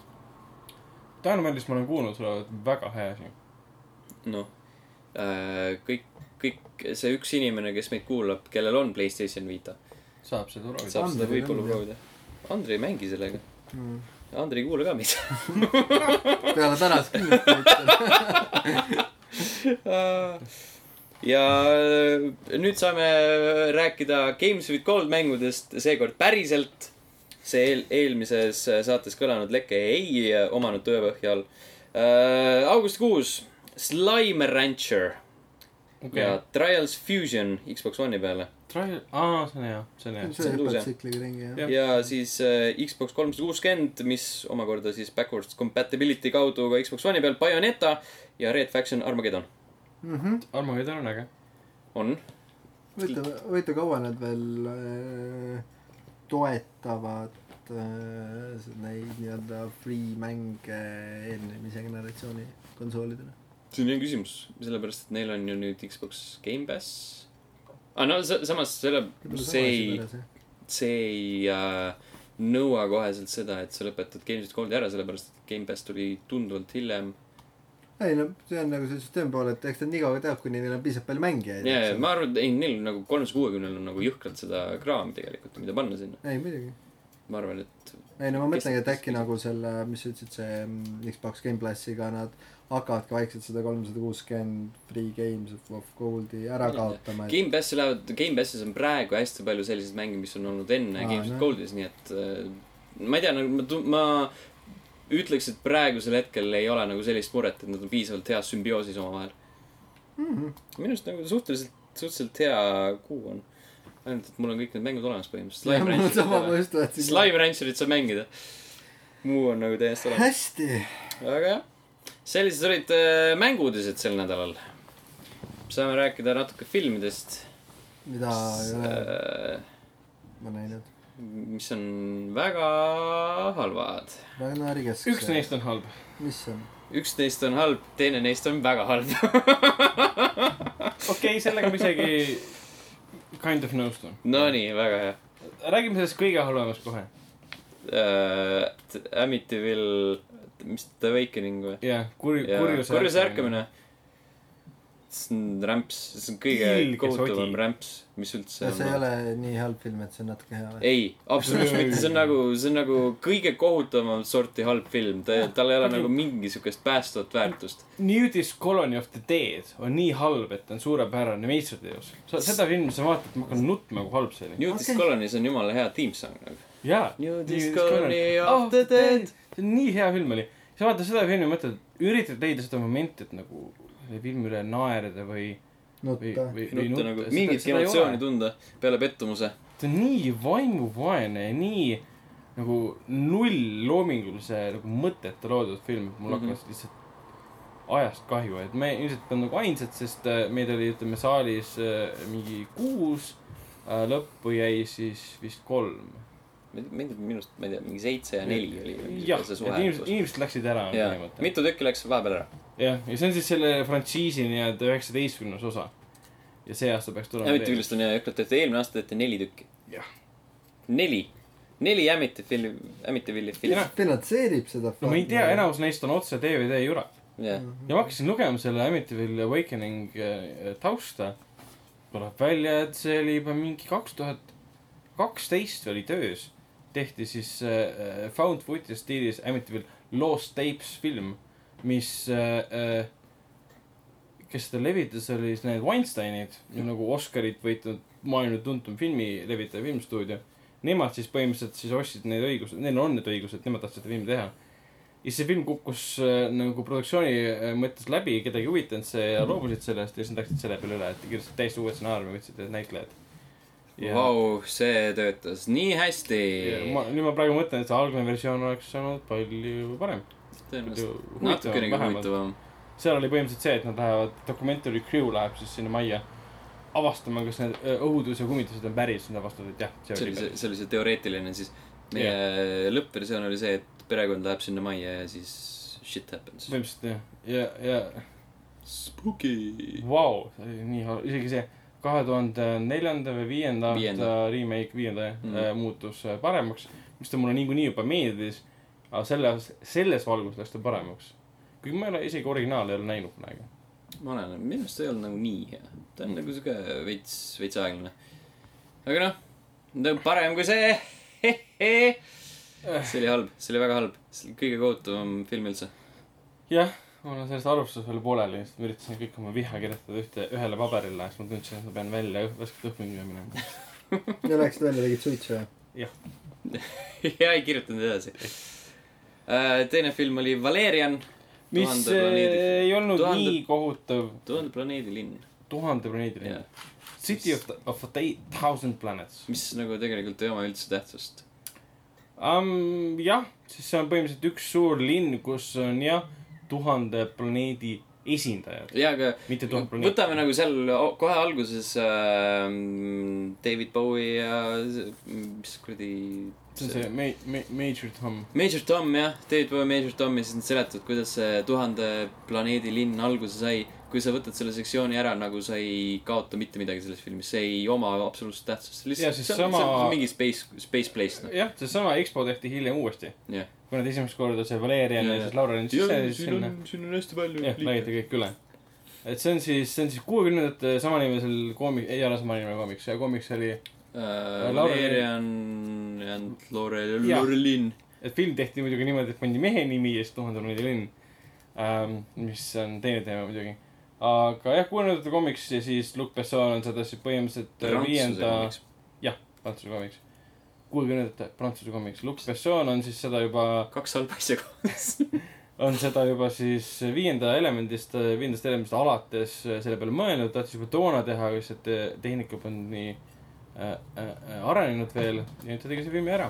S2: Downwellist ma olen kuulnud, see olevat väga hea asi.
S1: noh uh,, kõik, kõik see üks inimene, kes meid kuulab, kellel on Playstation Vita,
S2: saab seda proovida.
S1: saab seda
S3: Andrei
S1: võib-olla proovida. Andrei ei mängi sellega.
S3: Mm.
S1: Andrei ei kuula ka meid.
S3: peale tänast kindlasti mitte.
S1: ja äh, nüüd saame rääkida Games with Gold mängudest, seekord päriselt. see eel-, eelmises saates kõlanud leke ei äh, omanud tõepõhja all uh,. augustikuus Slime Rancher okay. ja Trials Fusion Xbox One'i peale
S2: Trial, aa, see on hea, see on hea.
S3: see
S1: on uus,
S3: hüppab
S1: jah.
S3: Jah.
S1: ja siis uh, Xbox kolmsada kuuskümmend, mis omakorda siis backwards compatibility kaudu ka Xbox One'i peal, Bayoneta ja Red Faction Armageddon
S3: Mhm.
S2: Armageddon on äge.
S1: on.
S3: huvitav, huvitav, kaua nad veel äh, toetavad äh, neid nii-öelda free mänge eelmise generatsiooni konsoolidele.
S1: see on hea küsimus, sellepärast et neil on ju nüüd Xbox Gamepass. Aga no sa- samas selle, see ei, see ei äh, nõua koheselt seda, et sa lõpetad Games with Goldi ära, sellepärast et Gamepass tuli tunduvalt hiljem.
S3: ei no see on nagu see süsteemi pool, et eks ta nii kaua teab, kuni neil on piisavalt palju mängijaid.
S1: ja, ja ma arvan, et ei, neil on nagu kolmesaja kuuekümnel on nagu jõhkralt seda kraami tegelikult, mida panna sinna.
S3: ei muidugi.
S1: ma arvan, et
S3: ei no ma mõtlengi, et äkki nagu selle, mis sa ütlesid, see mm, Xbox Game Passiga nad hakkavadki vaikselt seda kolmsada kuuskümmend free games of, of gold'i ära kaotama, et
S1: Gamepassi lähevad, Gamepassis on praegu hästi palju selliseid mänge, mis on olnud enne
S3: Aa,
S1: Games
S3: noh.
S1: Goldis, nii et äh, ma ei tea, nagu ma, ma ütleks, et praegusel hetkel ei ole nagu sellist muret, et nad on piisavalt heas sümbioosis omavahel.
S3: mm -hmm.
S1: minu arust nagu suhteliselt, suhteliselt hea kuu on. ainult, et mul on kõik need mängud olemas põhimõtteliselt. Slime Rancherit saab mängida. muu on nagu täiesti olemas.
S3: hästi.
S1: aga jah, sellised olid äh, mänguuudised sel nädalal. saame rääkida natuke filmidest,
S3: mida ei ole
S1: äh,
S3: ma näinud.
S1: mis on väga halvad.
S3: Kesk.
S2: üks neist on halb.
S3: mis on?
S1: üks neist on halb, teine neist on väga halb.
S2: okei okay,, sellega ma isegi kind of nõustun.
S1: Nonii, väga hea
S2: räägime sellest kõige halvemast kohe.
S1: uh,. Amityville, mis The Awakening või?
S2: jah, kuri,
S1: ja
S2: kurjuse.
S1: kurjuse ärkamine. see on rämps, see on kõige kohutavam rämps, mis üldse
S3: see ei ole nii halb film, et see on natuke hea või?
S1: ei, absoluutselt mitte, see on nagu, see on nagu kõige kohutavamat sorti halb film, ta, tal ei ole nagu mingi siukest päästvat väärtust.
S2: Nudist Colony of the Dead on nii halb, et on suurepärane meistriteos. sa, seda filmi sa vaatad, ma hakkan nutma, kui halb see oli.
S1: Nudist
S3: Okei.
S1: okay. Colony's on jumala hea tiimsong nagu.
S2: jaa.
S1: Nudist Colony of the Dead.
S2: See on nii hea film oli. sa vaatad seda filmi mõtled, üritad leida seda momenti, et nagu selle filmi üle naerda või, või, või, või
S1: nutta nagu, mingitki emotsiooni tunda peale pettumuse.
S2: ta on nii vaimuvaene ja nii nagu nullloomingulise nagu mõtteta loodud film, et mul
S1: Mhm.
S2: hakkas lihtsalt ajast kahju, et me ilmselt on nagu ainsad, sest äh, meid oli, ütleme, saalis äh, mingi kuus, lõppu jäi siis vist kolm.
S1: Mind minust, ma ei tea, mingi seitse ja neli oli.
S2: jah, et inimesed, inimesed läksid ära
S1: mitu tükki läks vahepeal ära.
S2: jah, ja see on siis selle frantsiisi nii-öelda üheksateistkümnes osa. ja see aasta peaks tulema
S1: Amityville'ist on jäänud, tehti eelmine aasta tehti neli tükki. Neli, neli Amityville'i, Amityville'i filmi
S2: Jah..
S3: finantseerib seda.
S2: no ma ei tea, enamus neist on otse DVD juures.
S1: jah,
S2: ja ma hakkasin lugema selle Amityville Awakening äh, tausta. tuleb välja, et see oli juba mingi kaks tuhat kaksteist oli töös. Tehti siis äh, found footage stiilis Amityville Lost Tapes film, mis äh,, äh, kes seda levitas, oli siis need Weinsteinid, nagu Oscarit võitnud maailma tuntum filmi levitaja filmstuudio. Nemad siis põhimõtteliselt siis ostsid need õigused, neil on need õigused, nemad tahtsid seda filmi teha ja see film kukkus äh, nagu produktsiooni äh, mõttes läbi, kedagi ei huvitanud see ja loobusid sellest ja siis nad läksid selle peale üle, et kirjutasid täiesti uue stsenaariumi, võtsid näitlejad.
S1: Vau, see töötas nii hästi.
S2: nüüd ma praegu mõtlen, et see algne versioon oleks olnud palju parem.
S1: tõenäoliselt natukenegi huvitavam.
S2: seal oli põhimõtteliselt see, et nad lähevad, documentary crew läheb siis sinna majja avastama, kas need õhutus ja kummitused on päris, nad avastavad, et jah, see oli
S1: see, see oli see teoreetiline siis. meie lõppversioon oli see, et perekond läheb sinna majja ja siis shit happens.
S2: põhimõtteliselt jah, ja, ja
S1: Spooky.
S2: vau, see oli nii isegi see kahe tuhande neljanda või viienda aasta remake, viienda jah mm., muutus äh, paremaks, mis ta mulle niikuinii juba meeldis. aga selle, selles valguses läks ta paremaks. kuigi ma ei ole isegi originaali ei ole näinud kunagi.
S1: ma olen, minu arust ta ei olnud nagu nii hea. ta on nagu siuke veits, veits aeglane. aga noh, nagu parem kui see. see oli halb, see oli väga halb. see oli kõige kohutavam film üldse.
S2: jah, ma olen sellest arvustusest veel pooleli, sest ma üritasin kõik oma viha kirjutada ühte, ühele paberile, siis ma tundsin, et ma pean välja õh- värsket õhku minema.
S3: ja läksid välja, tegid suitsu või?
S1: ja ei kirjutanud edasi. teine film oli Valerian,
S2: mis
S1: Tuhande
S2: äh,
S1: planeedi-
S2: ei olnud
S1: tuhande-
S2: nii kohutav,
S1: Tuhande planeedi linn.
S2: tuhande planeedil
S1: jah,
S2: City of, of a thousand planets
S1: mis nagu tegelikult ei oma üldse tähtsust.
S2: um,. jah, siis see on põhimõtteliselt üks suur linn, kus on jah, tuhande planeedi esindajad,
S1: ja, aga
S2: mitte tuhat planeeti.
S1: võtame nagu seal kohe alguses äh, David Bowie ja mis kuradi.
S2: see on see ma-, ma-, Major Tom.
S1: Major Tom jah, David Bowie Major Tom ja siis nad seletavad, kuidas see tuhande planeedi linn alguse sai. Kui sa võtad selle sektsiooni ära, nagu sa ei kaota mitte midagi selles filmis, see ei oma absoluutselt tähtsust.
S2: Ja
S1: lihtsalt
S2: siis
S1: see on,
S2: sama-
S1: mingi space, space place noh.
S2: jah, seesama EXPO tehti hiljem uuesti.
S1: jah,
S2: kui nad esimest korda see Valerian ja,
S1: Ja-
S2: ja siis Laura Lynch sisse siis
S1: siin
S2: sinna
S1: on, siin on hästi palju
S2: jah, näidati kõik üle. et see on siis, see on siis kuuekümnendate samanimelisel koomik-, ei ole samanimeline koomiks, see koomiks oli,
S1: uh,.
S2: Laura-
S1: Valerian and Lore,
S2: Jaa.
S1: Lorelin.
S2: et film tehti muidugi niimoodi, et pandi mehe nimi ja siis Tuhande planeedi linn ähm,. mis on teine teema muidugi. Aga jah, kuuekümnendate koomiks ja siis Luc Besson on seda siis põhimõtteliselt äh, viienda, prantsuse koomiks. kuuekümnendate prantsuse koomiks, Luc Besson on siis seda juba
S1: kaks halba asja koos.
S2: on seda juba siis viienda elemendist, viiendast elemendist alates selle peale mõelnud, tahtis juba toona teha, lihtsalt te- tehnika polnud nii äh, äh, arenenud veel ja nüüd ta tegi selle filmi ära.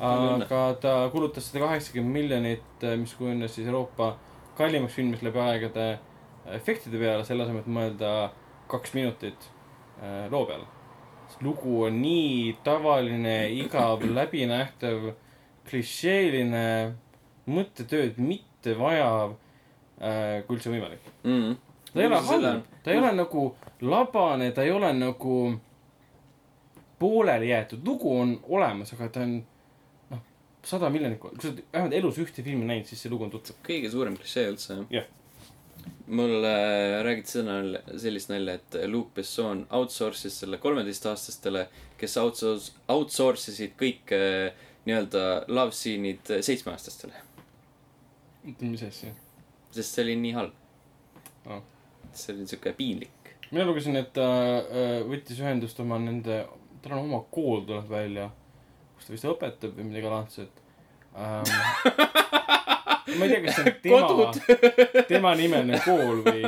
S2: aga ta kulutas sada kaheksakümmend miljonit, mis kujunes siis Euroopa kallimaks filmiks läbi aegade efektide peale, selle asemel, et mõelda kaks minutit äh, loo peale. lugu on nii tavaline, igav, läbinähtav, klišeeline, mõttetööd mitte vajav äh,, kui üldse võimalik.
S1: mm..
S2: ta ei ole halb, ta ei ole nagu labane, ta ei ole nagu pooleli jäetud, lugu on olemas, aga ta on noh, sada miljonit, kui sa oled vähemalt elus ühte filmi näinud, siis see lugu on tuttav.
S1: kõige suurem klišee üldse, jah
S2: Jah.
S1: Mul äh, räägiti seda, sellist nalja, et Luke Besson outsource'is selle kolmeteistaastastele, kes outsource, outsource isid kõik äh, nii-öelda love scene'id seitsmeaastastele.
S2: mis asja?
S1: sest see oli nii halb
S2: Aa.
S1: see oli siuke piinlik.
S2: mina lugesin, et ta äh, võttis ühendust oma nende, tal on oma kool tuleb välja, kus ta vist õpetab või midagi laadset ähm. ma ei tea, kas see on tema, tema nimeline kool või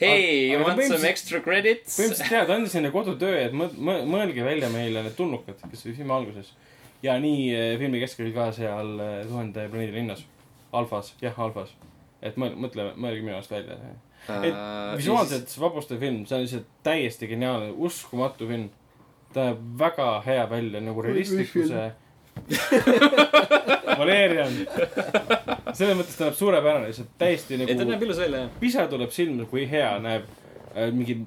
S1: Hei, you want some extra credits?
S2: põhimõtteliselt jaa, ta andis neile kodutöö, et mõ-, mõ-, mõelge välja meile need tulnukad, kes oli filmi alguses. ja nii eh, filmi keskel ka seal eh, Tuhande planeedi linnas, Alfas, jah, Alfas. et mõtle, mõtle, mõelge minu arust välja. et
S1: Äh,
S2: visuaalselt vapustav film, see on lihtsalt täiesti geniaalne, uskumatu film. ta näeb väga hea välja nagu realistlikkuse. Valerian, selles mõttes ta näeb suurepärane, lihtsalt täiesti
S1: ei, ta
S2: nagu
S1: näeb ilus välja, jah.
S2: pisar tuleb silma, kui hea näeb äh, mingi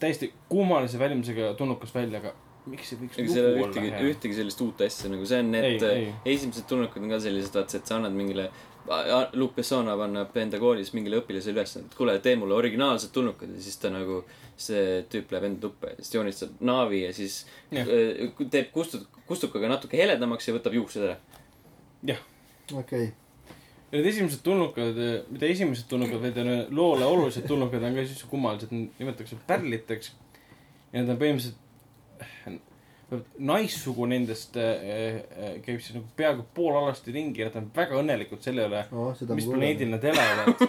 S2: täiesti kummalise välimusega tulnukas välja, aga miks see võiks
S1: ega seal ei ole
S2: lugu olla
S1: ühtegi,
S2: hea?
S1: ühtegi sellist uut asja nagu see on need
S2: Ei, ei.
S1: esimesed tulnukud on ka sellised, vaata, et sa annad mingile. Luke Bessonov annab enda koolis mingile õpilasele ülesande, et kuule, tee mulle originaalsed tulnukad ja siis ta nagu. see tüüp läheb enda tuppa ja siis joonistab naavi ja siis
S2: Jah.
S1: äh, teeb kustut-, kustukaga natuke heledamaks ja võtab juuksed ära.
S3: okei,
S2: Need esimesed tulnukad, mitte esimesed tulnukad, vaid loole olulised tulnukad on ka siis kummalised, nimetatakse pärliteks. ja need on põhimõtteliselt, naissugu nendest äh, käib siis nagu peaaegu poolalasti ringi ja nad on väga õnnelikud selle üle,
S3: seda
S2: mis planeedil nad elavad.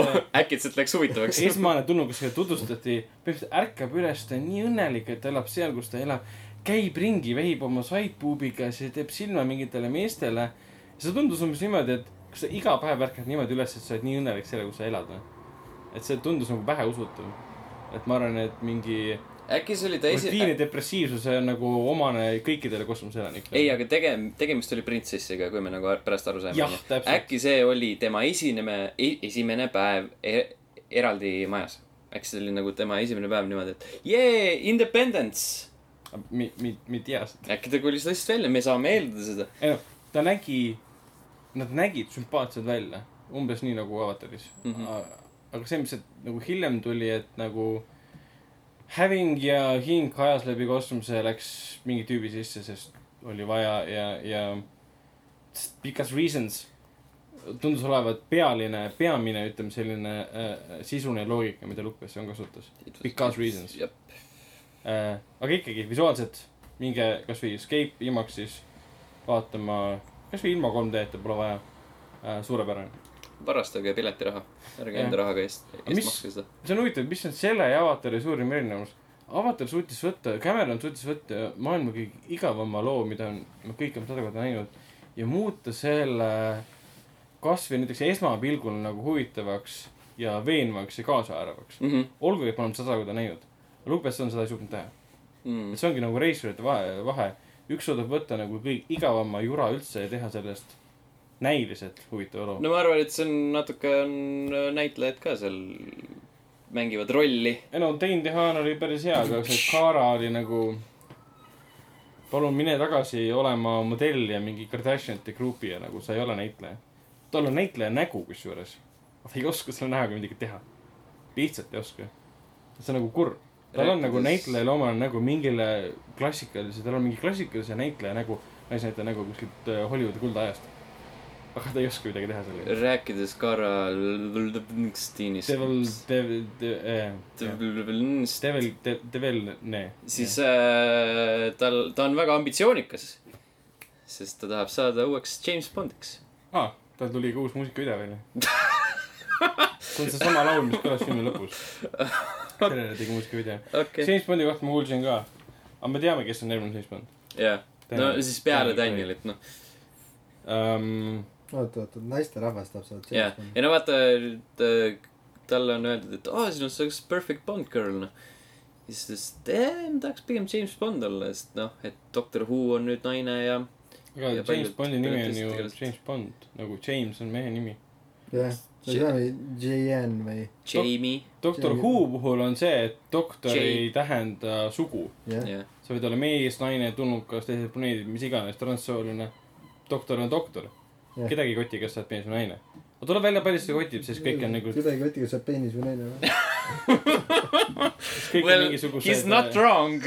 S1: oh äkitselt läks huvitavaks.
S2: esmane tulnukas, keda tutvustati, põhimõtteliselt ärkab üles, ta on nii õnnelik, et ta elab seal, kus ta elab. Käib ringi, vehib oma sidepuubiga, siis teeb silma mingitele meestele. see tundus umbes niimoodi, et kas sa iga päev ärkad niimoodi üles, et sa oled nii õnnelik selle, kus sa elad või? et see tundus nagu väheusutav. et ma arvan, et mingi
S1: äkki see oli ta esi-,
S2: rutiini depressiivsus on nagu omane kõikidele kosmoseelanikele.
S1: ei, aga tegem-, tegemist oli printsessiga, kui me nagu pärast aru saime äkki see oli tema esineme, esimene päev e eraldi majas. äkki see oli nagu tema esimene päev niimoodi, et jee, independence.
S2: mi-, mi-, mi ei tea seda.
S1: äkki ta kolis lihtsalt välja, me saame eeldada seda.
S2: ei noh, ta nägi, nad nägid sümpaatsed välja, umbes nii nagu avataris mm. -hmm. aga see, mis sealt nagu hiljem tuli, et nagu Having ja hing ajas läbi kosmose läks mingi tüübi sisse, sest oli vaja ja, ja because reasons tundus olevat pealine, peamine, ütleme selline äh, sisuline loogika, mida Lukas on kasutas. Because reasons.
S1: jah,
S2: äh,. Aga ikkagi visuaalselt minge kasvõi Escape IMAX-is vaatama, kasvõi ilma 3D-ta pole vaja äh,. suurepärane.
S1: varastage piletiraha, ärge enda rahaga eest, eest makske seda.
S2: see on huvitav, mis on selle ja Avatari suurim erinevus. Avatar suutis võtta, Cameron suutis võtta maailma kõige igavama loo, mida on, me kõik oleme sada korda näinud ja muuta selle kasvõi näiteks esmapilgul nagu huvitavaks ja veenvaks ja kaasahaaravaks.
S1: Mhm.
S2: olgugi, et me oleme sada korda näinud. Lupes on seda ei suutnud teha.
S1: Mm.
S2: et see ongi nagu reisurite vahe, vahe. üks suudab võtta nagu kõige igavama jura üldse ja teha sellest näiliselt huvitava loo.
S1: no ma arvan, et see on natuke on näitlejad ka seal mängivad rolli.
S2: ei no Dane DeHaan oli päris hea, aga see Kara oli nagu. palun mine tagasi olema modell ja mingi Kardashianite grupi ja nagu sa ei ole näitleja. tal on näitleja nägu kusjuures. ta ei oska selle näoga midagi teha. lihtsalt ei oska. see on nagu kurb. Tal on nagu näitlejale omane nägu mingile klassikalise, tal on mingi klassikalise näitleja nägu, naisnäitleja nägu kuskilt äh, Hollywoodi kuldajast. aga ta ei oska midagi teha sellega.
S1: rääkides Karl Lvnsteinist.
S2: Devil, Devil, Devil, Devil, Devil, nee.
S1: siis äh, tal, ta on väga ambitsioonikas. sest ta tahab saada uueks James Bondiks.
S2: aa ah,, tal tuli ka uus muusikavideo välja. see on seesama laul, mis kõlas filmi lõpus. sellele tegi muusikavideo.
S1: okay.,
S2: James Bondi kohta ma kuulsin ka. aga me teame, kes on järgmine James Bond.
S1: jah. no siis peale Danielit, noh.
S2: um,.
S3: oot, oot, oot, naisterahvas tahab saada
S1: jah, ja no vaata, talle on öeldud, et aa, sinust saaks perfect Bond girl, noh. ja siis ta ütles, et eh, ma tahaks pigem James Bond olla, sest noh, et Doctor Who on nüüd naine ja
S2: aga
S1: Ja
S2: James Bondi nimi on ju James Bond, nagu James on mehe nimi.
S3: jah, no see on JN või,
S1: Jamie,
S2: Doctor
S3: See-
S2: Who puhul on see, et doktor
S1: J-
S2: ei tähenda sugu.
S3: jah.
S1: jah.
S2: sa võid olla mees, naine, tulnukas, teised planeedid, mis iganes, transsooline. doktor on doktor.
S3: Jah.
S2: kedagi ei koti, kas sa oled mees või naine. aga tuleb välja, palju seda kotib, sest kõik on nagu,
S3: kedagi ei koti, kas sa oled peenis või naine või?
S1: Well, he is not wrong.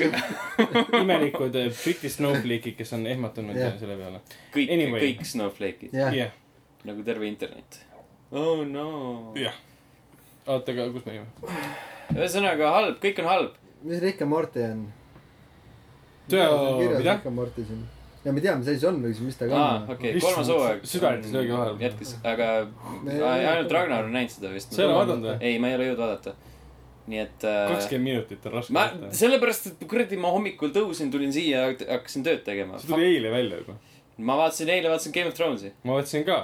S2: imelikud eh, Briti snowflake'id, kes on ehmatunud
S3: Jah.
S2: selle peale.
S1: kõik
S2: Anyway.,
S1: kõik snowflake'id,
S3: jah,
S2: jah,
S1: nagu terve internet. Oh no.
S2: jah. oota, aga kus me olime?
S1: ühesõnaga halb, kõik on halb.
S3: mis Rick ja Morty on? Kirjas? Rick ja Morty siin. ja me teame, see on või siis, mis ta ka
S1: aa,
S3: on.
S1: okei, kolmas hooaeg.
S2: südametes löögi vahel.
S1: jätkes, aga ainult Ragnar on näinud seda vist.
S2: sa ei ole vaadanud või?
S1: ei, ma ei ole jõudnud vaadata. nii et äh,.
S2: kakskümmend minutit on raske
S1: ma,
S2: võtta.
S1: sellepärast, et kuradi ma hommikul tõusin, tulin siia, hakkasin tööd tegema.
S2: see tuli eile välja juba.
S1: ma vaatasin eile, vaatasin Game of Thronesi.
S2: ma vaatasin ka.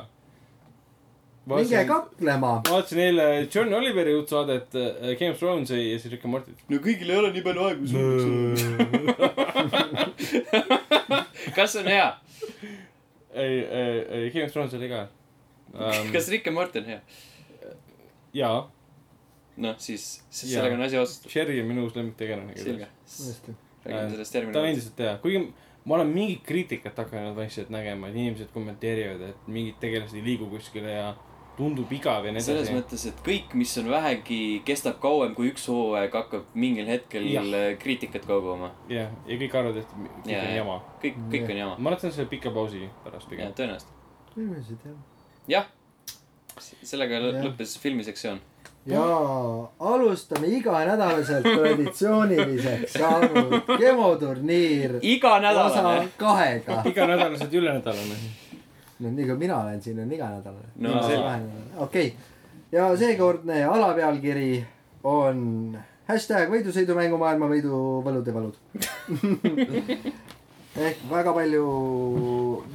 S3: Minge kaklema.
S2: ma vaatasin eile John Oliveri uut saadet äh, Game of Thronesi ja siis Rick and Morty't.
S1: no kõigil ei ole nii palju aega kui kas on hea?
S2: ei, ei, ei Game of Thrones oli ka um.
S1: kas Rick and Morty on hea?
S2: jaa,
S1: noh, siis, siis sellega on asi otsustatud.
S2: Sherry on minu uus lemmiktegelane.
S1: selge. räägime sellest
S2: ta on
S1: järgmine kord.
S2: endiselt hea, kuigi ma olen mingit kriitikat hakanud vaikselt nägema, et inimesed kommenteerivad, et mingid tegelased ei liigu kuskile ja tundub igav ja nii
S1: selles
S2: edasi.
S1: mõttes, et kõik, mis on vähegi, kestab kauem kui üks hooaeg, hakkab mingil hetkel
S2: Jah.
S1: kriitikat koguma.
S2: jah, ja kõik arvavad, et kõik
S1: Jaa,
S2: on
S1: jaa.
S2: jama.
S1: kõik, kõik on jama.
S2: ma arvan, et see on selle pika pausi pärast
S1: jah
S2: pigem.,
S1: tõenäoliselt.
S3: inimesed jah.
S1: jah. sellega lõppes filmisektsioon.
S3: ja alustame iganädalaselt traditsiooniliseks saanud gemoturniir
S1: iga
S3: osa kahega.
S2: iganädalaselt ülenädalane.
S3: No nii kui mina olen siin, on iganädalane.
S1: No
S2: see-
S3: okei, ja seekordne alapealkiri on hashtag võidusõidumängu maailmavõidu võlud ja valud. ehk väga palju,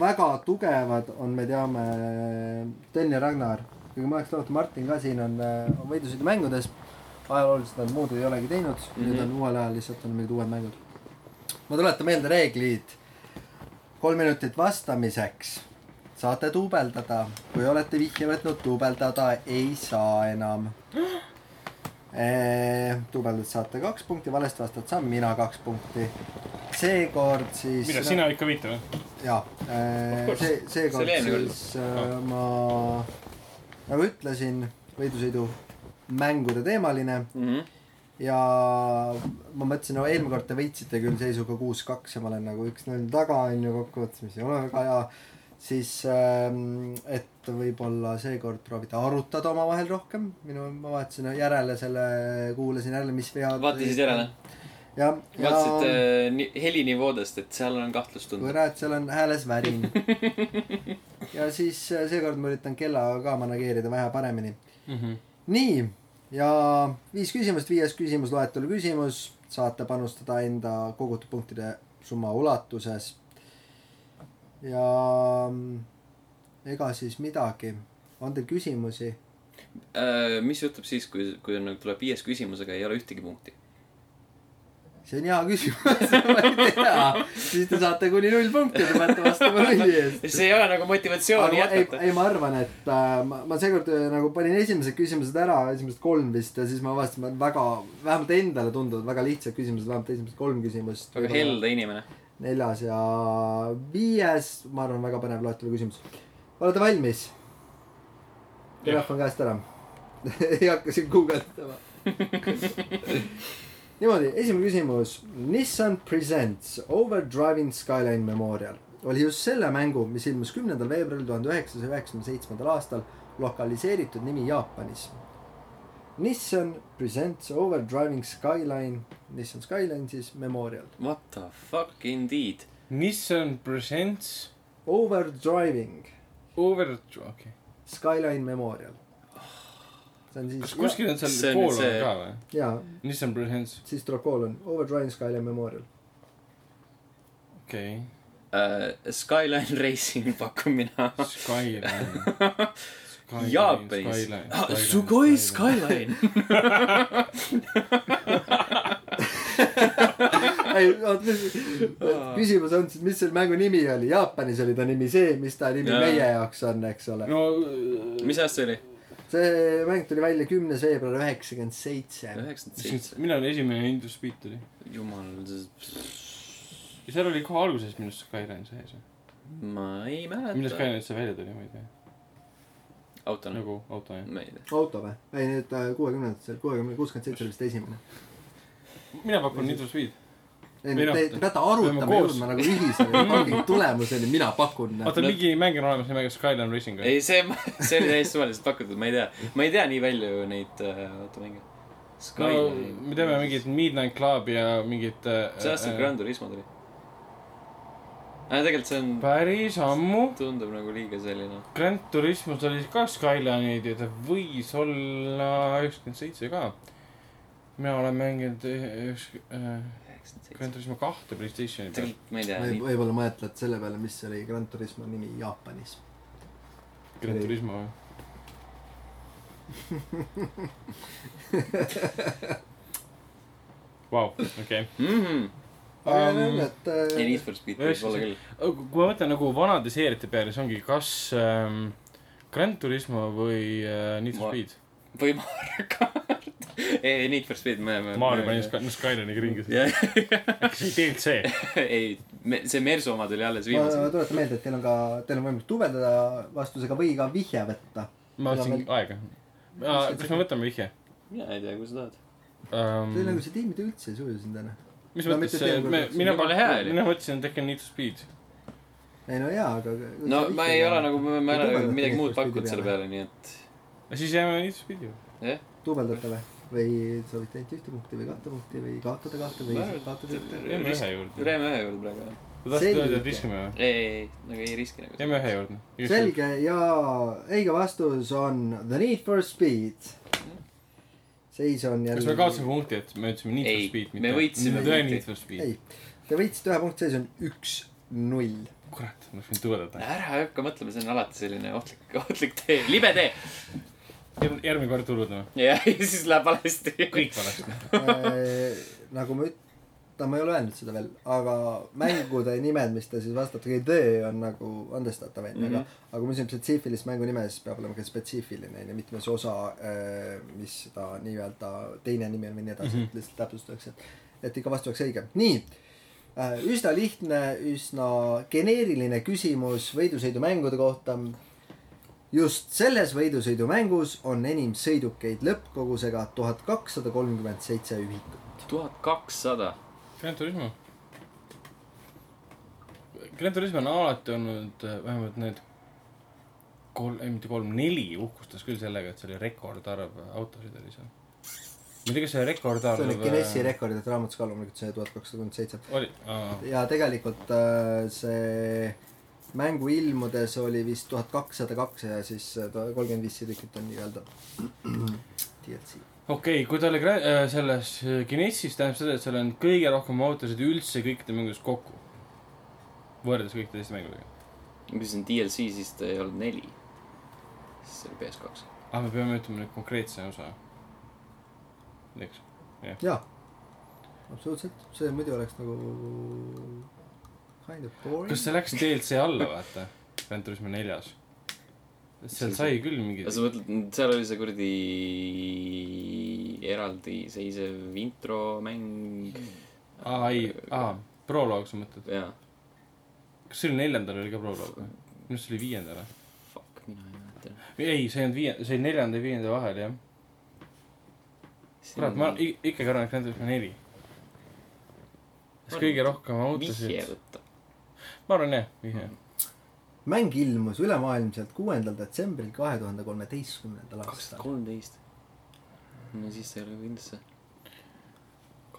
S3: väga tugevad on, me teame, Sten ja Ragnar. kuigi ma oleks lootnud, Martin ka siin on, on võidusõidumängudes. ajalooliselt nad muud ei olegi teinud mm, -hmm. nüüd on uuel ajal lihtsalt on mingid uued mängud. ma tuletan meelde reeglid. kolm minutit vastamiseks saate duubeldada, kui olete vihje võtnud, duubeldada ei saa enam. duubeldada saate kaks punkti, valesti vastad saan mina kaks punkti. seekord siis.
S2: mida sina ikka viita või?
S3: jaa,
S1: course.
S3: see, seekord siis äh, ma nagu ütlesin, võidusõidu mängude teemaline
S1: Mhm.
S3: ja ma mõtlesin, no eelmine kord te võitsite küll seisuga kuus-kaks ja ma olen nagu üks-null taga onju kokkuvõttes, mis ei ole väga hea. Siis ähm,, et võib-olla seekord proovida arutada omavahel rohkem, minu, ma vaatasin järele selle, kuulasin jälle, mis vead.
S1: vaatasid järele?
S3: jah, ja
S1: vaatasid äh, ni- helinivoodest, et seal on kahtlustund.
S3: kurat, seal on hääles värin. ja siis äh, seekord ma üritan kellaga ka manageerida vähe paremini. nii, ja viis küsimust, viies küsimus, loetelu küsimus, saate panustada enda kogutud punktide summa ulatuses. Ja mm, ega siis midagi, on teil küsimusi?
S1: Äh, mis juhtub siis, kui, kui on, tuleb viies küsimus, aga ei ole ühtegi punkti?
S3: see on hea küsimus, ma ei tea, siis te saate kuni null punkti, te peate vastama nulli eest.
S1: see ei ole nagu motivatsiooni
S3: aga ma, ei,
S1: jätkata.
S3: ei ma arvan, et äh, ma, ma seekord äh, nagu panin esimesed küsimused ära, esimesed kolm vist ja siis ma avastasin, et väga, vähemalt endale tunduvad väga lihtsad küsimused, vähemalt esimesed kolm küsimust.
S1: väga helde inimene.
S3: Neljas ja viies, ma arvan, väga põnev loetelu küsimus. olete valmis? telefon käest ära. ei hakka siin guugeldama. niimoodi, esimene küsimus. Nissan Presents Overdriving Skyline Memorial oli just selle mängu, mis ilmus kümnendal veebruaril tuhande üheksasaja üheksakümne seitsmendal aastal lokaliseeritud nimi Jaapanis. Nissan Presents Overdriving Skyline, Nissan Skyline siis Memorial.
S1: What the fuck indeed.
S2: Nissan Presents
S3: Overdriving
S2: Over, okei okay..
S3: Skyline Memorial. see on siis.
S2: kas kuskil on
S1: See
S2: seal
S1: on nüüd
S2: koolon
S1: see-
S2: ka või?
S3: jaa,
S2: Nissan Presents,
S3: siis tuleb koolon, Overdriving Skyline Memorial.
S2: okei okay..
S1: Skyline Racing pakun mina.
S2: Skyline.
S1: Jaapanis. Sugoi. Skyline.
S3: ei, oot, küsimus on siis, mis selle mängu nimi oli? Jaapanis oli ta nimi see, mis ta nimi
S1: Jaa.
S3: meie jaoks on, eks ole.
S2: no
S1: mis aasta see oli?
S3: see mäng tuli välja kümnes veebruar üheksakümmend seitse.
S1: üheksakümmend seitse.
S2: millal esimene for Speed tuli?
S1: jumal,
S2: ja seal oli kohe alguses minu arust Skyline sees.
S1: ma ei
S2: millal
S1: mäleta.
S2: Skyline üldse välja tuli, ma ei tea.
S1: autona.
S2: nagu auto jah.
S1: ma ei tea.
S3: auto või? ei, need kuuekümnendatel, kuuekümne, kuuskümmend seitse oli vist esimene.
S2: mina pakun Need for Speed.
S3: ei,
S2: Või noh,
S3: te te peate arutama, jõudma nagu ühisele fucking tulemuseni, mina pakun.
S2: oota, mingi mäng on olemas nimega Skyline Racing või?
S1: ei, see, see oli täiesti suvaliselt pakutud, ma ei tea. ma ei tea nii palju neid äh, automänge.
S2: no
S1: Skyline.
S2: me teame mingit Midnight Club ja mingit äh,.
S1: see aasta Gran Turismo tuli. Aga tegelikult see on,
S2: päris ammu.
S1: tundub nagu liiga selline.
S2: Grand Turismos oli ka Skyline'id ja ta võis olla üheksakümmend seitse ka. mina olen mänginud üks äh, Grand Turismo kahte Playstationi peal.
S1: tegelikult ma ei tea.
S3: võib-olla mõtled selle peale, mis oli Gran Turismo nimi Jaapanis.
S2: Grand Turismo või? Vau, okei.
S3: Aga
S2: Um,
S3: jah, et
S1: ei, Need
S3: äh,
S1: for Speed võib olla küll.
S2: kui ma mõtlen nagu vanade seeriate peale, siis ongi kas ähm, Grand Turismo või äh, Need for
S1: Ma-
S2: Speed.
S1: või Mario kart. ei, Need for Speed, me, me.
S2: Maarja pani Sky- Skyline'iga ringi. äkki see DLC?
S1: ei, see Mersu oma tuli alles
S3: ma ma tuletan meelde, et teil on ka, teil on võimalik dubeldada vastusega või ka vihje võtta.
S2: ma võtsin aega. kas me võtame vihje
S1: mina ei tea, kui sa tahad.
S2: um,
S3: see? nagu see tiimid üldse ei suju sind onju.
S2: Mis
S3: no
S2: mõttes
S3: teie
S2: me, mina
S1: oli.
S2: mina mõtlesin Tekken Need for Speed.
S3: ei no jaa, aga.
S1: no ma ei ole nagu, ma ei ole midagi muud pakkunud selle
S3: peale.
S1: nii et
S2: siis jääme Need for Speedi juurde.
S1: jah.
S3: dubeldate või? või soovite ainult ühte punkti või kahte punkti või kaotada kahte või kaotada ühte?
S2: jääme ühe juurde.
S1: jääme ühe juurde praegu jah.
S2: sa tahtsid öelda, et riskime või?
S1: ei, ei, ei, nagu ei riski nagu.
S2: jääme ühe juurde.
S3: selge ja õige vastus on The Need for Speed. Seis on jälle.
S2: kas me kaotasime punkti, et me ütlesime Need for Speed,
S1: me võitsime punkti.
S2: Need for Speed?
S3: ei, te võitsite ühe punkti, seis on üks-null.
S2: kurat, ma oleks võinud tugevdada.
S1: ära hakka mõtlema, see on alati selline ohtlik, ohtlik tee, libe tee.
S2: järgmine kord tulludame.
S1: ja, ja siis läheb valesti.
S2: kõik valesti.
S3: Äh, nagu ma üt-, no ma ei ole öelnud seda veel, aga mängude nimed, mis te siis vastate, töö on nagu andestatav onju, aga
S1: Mhm.
S3: aga kui me ütleme spetsiifilist mängu nime, siis peab olema ka spetsiifiline onju, mitte see osa, mis ta nii-öelda teine nimi on või nii edasi mm,
S2: Mhm.
S3: -hmm. lihtsalt täpsustuseks, et, et ikka vastus oleks õige. nii, üsna lihtne, üsna geneeriline küsimus võidusõidumängude kohta just selles võidusõidumängus on enim sõidukeid lõppkogusega tuhat kakssada kolmkümmend seitse ühikut.
S1: tuhat kakssada.
S2: Gran Turismo. Gran Turismo on alati olnud äh, vähemalt need kolm, ei mitte kolm, neli uhkustas küll sellega, et see oli rekordarv autosid oli seal. ma ei tea, kas see rekordarv.
S3: see on Guinessi rekordite raamatus ka loomulikult see tuhat kakssada kolmkümmend seitse.
S2: oli, aa,
S3: ja tegelikult äh, see mängu ilmudes oli vist tuhat kakssada kaks ja siis äh, kolmkümmend viis sõidukit on nii-öelda DLC.
S2: Okei okay,, kui ta oli äh, selles äh, Guinessis, tähendab seda, et seal on kõige rohkem autosid üldse kõikide mängudes kokku. võrreldes kõikide teiste mängudega.
S1: kui see on DLC, siis ta ei olnud neli. siis see oli PS2.
S2: ah, me peame ütlema nüüd konkreetse osa. eks,
S3: jaa, absoluutselt, see muidu oleks nagu kind of boring.
S2: kas see läks DLC alla, vaata, Gran Turismo neljas? Seal sai küll mingi
S1: sa mõtled, seal oli see kuradi eraldiseisev intromäng.
S2: aa, ei, aa, proloog sa mõtled. kas see oli neljandal oli ka proloog või? minu arust see oli viiendal.
S1: fuck, mina ei mäleta.
S2: ei, see ei olnud viie, see oli neljanda ja viienda vahel jah. kurat, ma ikkagi arvan, et Gran Turismo neli. kas kõige rohkem
S1: vihje
S2: autosid?
S1: võtta.
S2: ma arvan jah, vihje.
S3: Mäng ilmus ülemaailmselt kuuendal detsembril kahe tuhande kolmeteistkümnendal
S1: kaks
S3: aastal
S1: tuhat. kolmteist. no siis see ei ole kindlasti.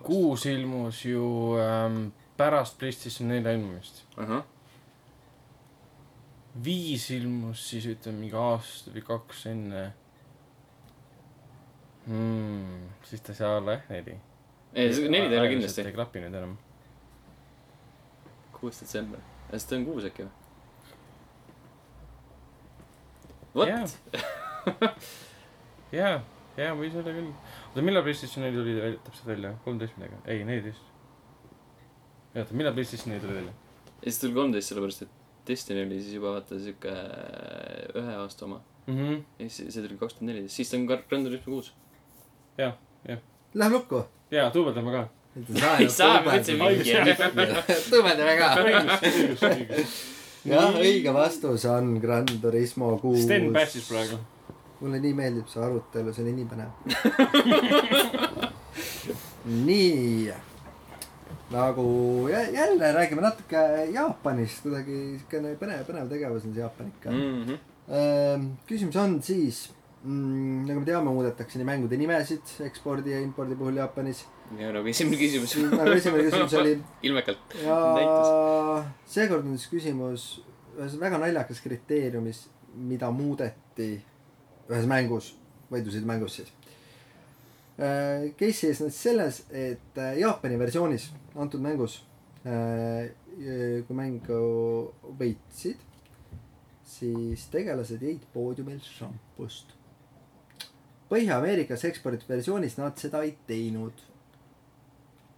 S2: kuus ilmus ju ähm, pärast PlayStation nelja ilmumist.
S1: ahah,
S2: viis ilmus siis ütleme mingi aasta või kaks enne hmm,. siis ta ei saa olla jah neli.
S1: ei, neli ta ei ole kindlasti
S2: ei. klapi nüüd enam.
S1: kuues detsember. kas ta on kuus äkki või? Vot
S2: jaa, jaa, võis olla küll. oota, millal PlayStation neli tuli välja, täpselt välja? kolmteist midagi? ei, neliteist. oota, millal PlayStation neli tuli välja?
S1: ja siis tuli kolmteist, sellepärast et Destiny oli siis juba vaata siuke ühe aasta oma.
S2: mhmh,
S1: ja siis see tuli kakskümmend neliteist, siis ta on Gran Turismo kuus.
S3: Läheb lukku.
S2: jaa, duubeldame ka.
S1: ei saa, ma ütlesin mingi.
S3: tõmendame ka.
S2: õigus, õigus, õigus.
S3: jah, õige vastus on Gran Turismo kuus.
S2: Sten päästis praegu.
S3: mulle nii meeldib see arutelu, see oli nii põnev. nii, nagu jä- jälle räägime natuke Jaapanist, kuidagi siukene põnev, põnev tegevus on see Jaapan ikka mm..
S1: Mhm.
S3: küsimus on siis mm,, nagu me teame, muudetakse nii mängude nimesid ekspordi ja impordi puhul Jaapanis.
S1: Ja nagu esimene küsimus.
S3: nagu esimene küsimus oli
S1: ilmekalt.
S3: ja seekord on siis küsimus ühes väga naljakas kriteeriumis, mida muudeti ühes mängus, võidusõidumängus siis. Case seisnes selles, et äh, Jaapani versioonis antud mängus, kui mängu võitsid, siis tegelased jõid poodiumil šampust. Põhja-Ameerikas eksporditud versioonis nad seda ei teinud.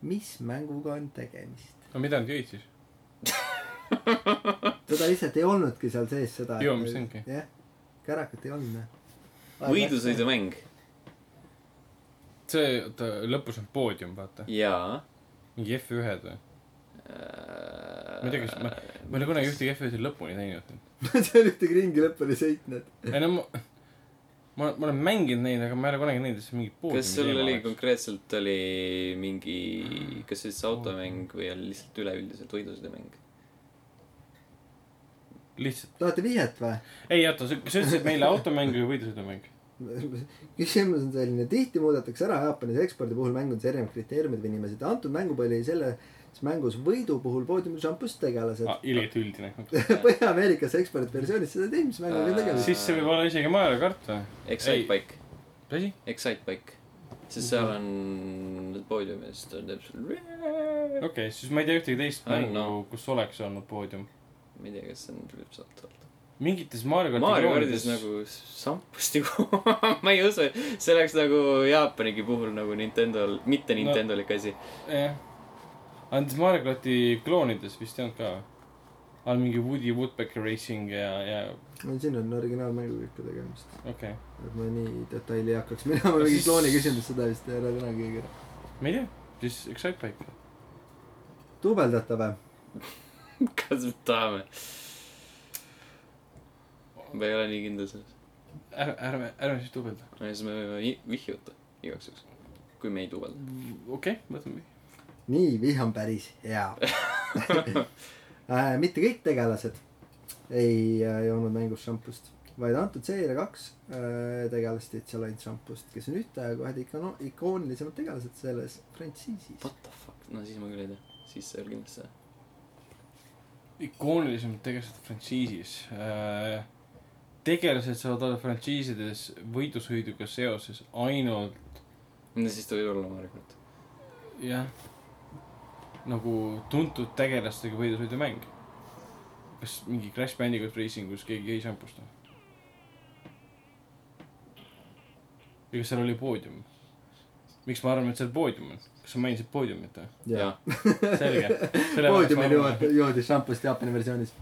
S3: Mis mänguga on tegemist?
S2: aga mida nad jõid siis?
S3: seda lihtsalt ei olnudki seal sees seda.
S2: Joomist ongi.
S3: jah, kärakat ei olnud.
S1: võidusõidumäng.
S2: see, oota, lõpus on poodium, vaata.
S1: jaa.
S2: mingi F1-d või?
S1: ma
S2: ma ei tea, kas ma, ma ei ole kunagi ühtegi F1-i lõpuni teinud.
S3: ma ei ole ühtegi ringi lõpuni sõitnud.
S2: ei no ma, ma, ma olen mänginud neid, aga ma ei ole kunagi näinud, et see mingi poodiumi
S1: kas sul oli? konkreetselt oli mingi, kas see siis automäng või oli lihtsalt üleüldiselt võidusõidumäng?
S2: lihtsalt,
S3: tahate vihjet või?
S2: ei oota, sa sa ütlesid meile automäng või võidusõidumäng?
S3: küsimus on selline, tihti muudetakse ära Jaapanis ekspordi puhul mängudes erinevad kriteeriumid või nimesid. antud mängu puhul oli selles mängus võidu puhul poodiumil šampust tegelased.
S2: aa, ilgelt üldine.
S3: Põhja-Ameerikas eksporditud versioonis seda ei teinud, mis mänguga oli tegemist.
S2: siis see võib olla isegi Mario kart või?
S1: Excite
S2: Ei.
S1: Bike,
S2: mis asi?
S1: Excite Bike. sest seal on poodiumist on täpselt,
S2: okei okay,, siis ma ei tea ühtegi teist
S1: Ah,
S2: mängu
S1: no.,
S2: kus oleks olnud poodium.
S1: ma ei tea, kas see on lüpsalt olnud.
S2: mingites Mario karti
S1: Mario kardis nagu sampust nagu, ma ei usu, see oleks nagu Jaapanigi puhul nagu Nintendo, mitte
S2: No.
S1: Nintendolik asi.
S2: jah. Mario karti kloonides vist ei olnud ka või? on mingi Woody Woodpecker Racing ja, ja
S3: no siin on originaalmänguga ikka tegemist.
S2: okei okay..
S3: et ma nii detaili ei hakkaks minema, mingi
S2: Siis-
S3: klooni küsimus, seda vist ei ole kunagi keegi ära.
S2: ma ei tea, siis Excite Bike.
S3: duubeldate või?
S1: kas me tahame? ma ei ole nii kindel selles.
S2: ärme, ärme, ärme siis duubelda.
S1: no siis me võime vihje võtta igaks juhuks, kui me ei duubelda.
S2: okei okay,, võtame.
S3: nii, vih on päris hea äh,. mitte kõik tegelased ei äh, joonud mängus šampust, vaid antud seeria kaks äh, tegelast jõid seal ainult šampust, kes on ühtaegu ühed ikono-, ikoonilisemad tegelased selles frantsiisis.
S1: What the fuck, no siis ma küll ei tea, siis see oli kindlasti see.
S2: ikoonilisemad tegelased frantsiisis äh,. tegelased saavad olla frantsiisides võidusõiduga seoses ainult
S1: no siis ta võib olla Mario kart.
S2: jah, nagu tuntud tegelastega võidusõidumäng. kas mingi Crash Bandicoot Racing, kus keegi jäi šampust või? ja kas seal oli poodium? miks ma arvan, et seal poodium on? kas sa mainisid poodiumit või?
S3: jaa.
S2: selge.
S3: poodiumil joodi, joodi šampust Jaapani versioonis.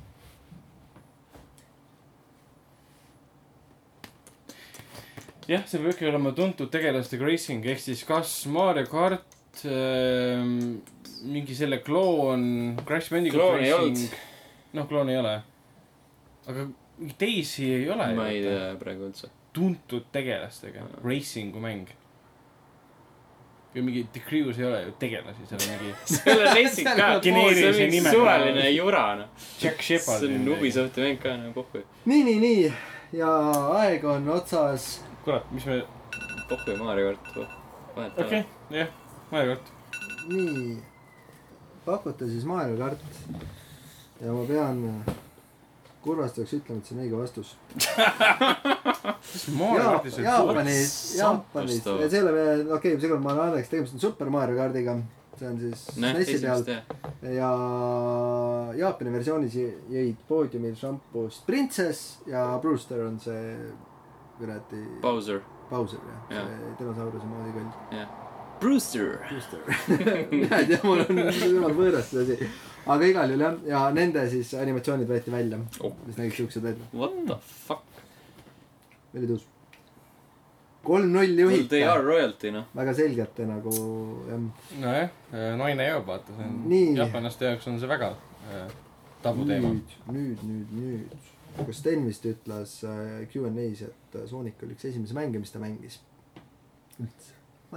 S2: jah, see peab ikkagi olema tuntud tegelastega racing ehk siis kas Mario kart ähm,, mingi selle kloon, Crash Bandicoot
S1: Klooni ei
S2: Racing. noh, klooni ei ole. aga mingi teisi ei ole
S1: ma ei. tea praegu üldse.
S2: tuntud tegelastega
S1: Aa.
S2: racing'u mäng. ja mingi The Crews ei ole ju tegelasi, seal on mingi
S1: seal on racing ka, see on mingi
S2: nimega.
S1: suvaline jura noh.
S2: Jack Shepard.
S1: see on Ubisofti mäng ka nagu pohhu.
S3: nii, nii, nii ja aeg on otsas.
S2: kurat, mis me,
S1: pohhu ja Mario kart, vahet
S2: okei okay,, jah, Mario kart.
S3: nii, pakute siis Mario kart. ja ma pean kurvastuseks ütlema, et see on õige vastus. Jaapanis, Jaapanis,
S1: toob.
S3: see ei ole veel, okei okay,, seekord ma annan tegemist on Super Mario kardiga. see on siis SNESi peal ja Jaapani versioonis jõid poodiumil šampust Princess ja Brewster on see kuradi
S1: Bowser,
S3: Bowser jah
S1: Jah.
S3: see dinosauruse moodi küll
S1: jah. Brewster.
S3: Brewster ei tea mul on jumal võõras see asi aga igal juhul jah ja nende siis animatsioonid võeti välja
S1: Oh.
S3: mis nägid siuksed välja
S1: What the fuck?
S3: oli tõus kolm-null
S1: Well they are royalty noh.
S3: väga selgelt nagu jah
S2: nojah, naine joob, vaata, see on jaapanlaste jaoks on see väga äh, tabuteema.
S3: nüüd, nüüd, nüüd, nüüd. kas Sten vist ütles äh, Q&A-s, et Sonic oli üks esimesi mänge, mis ta mängis? üldse,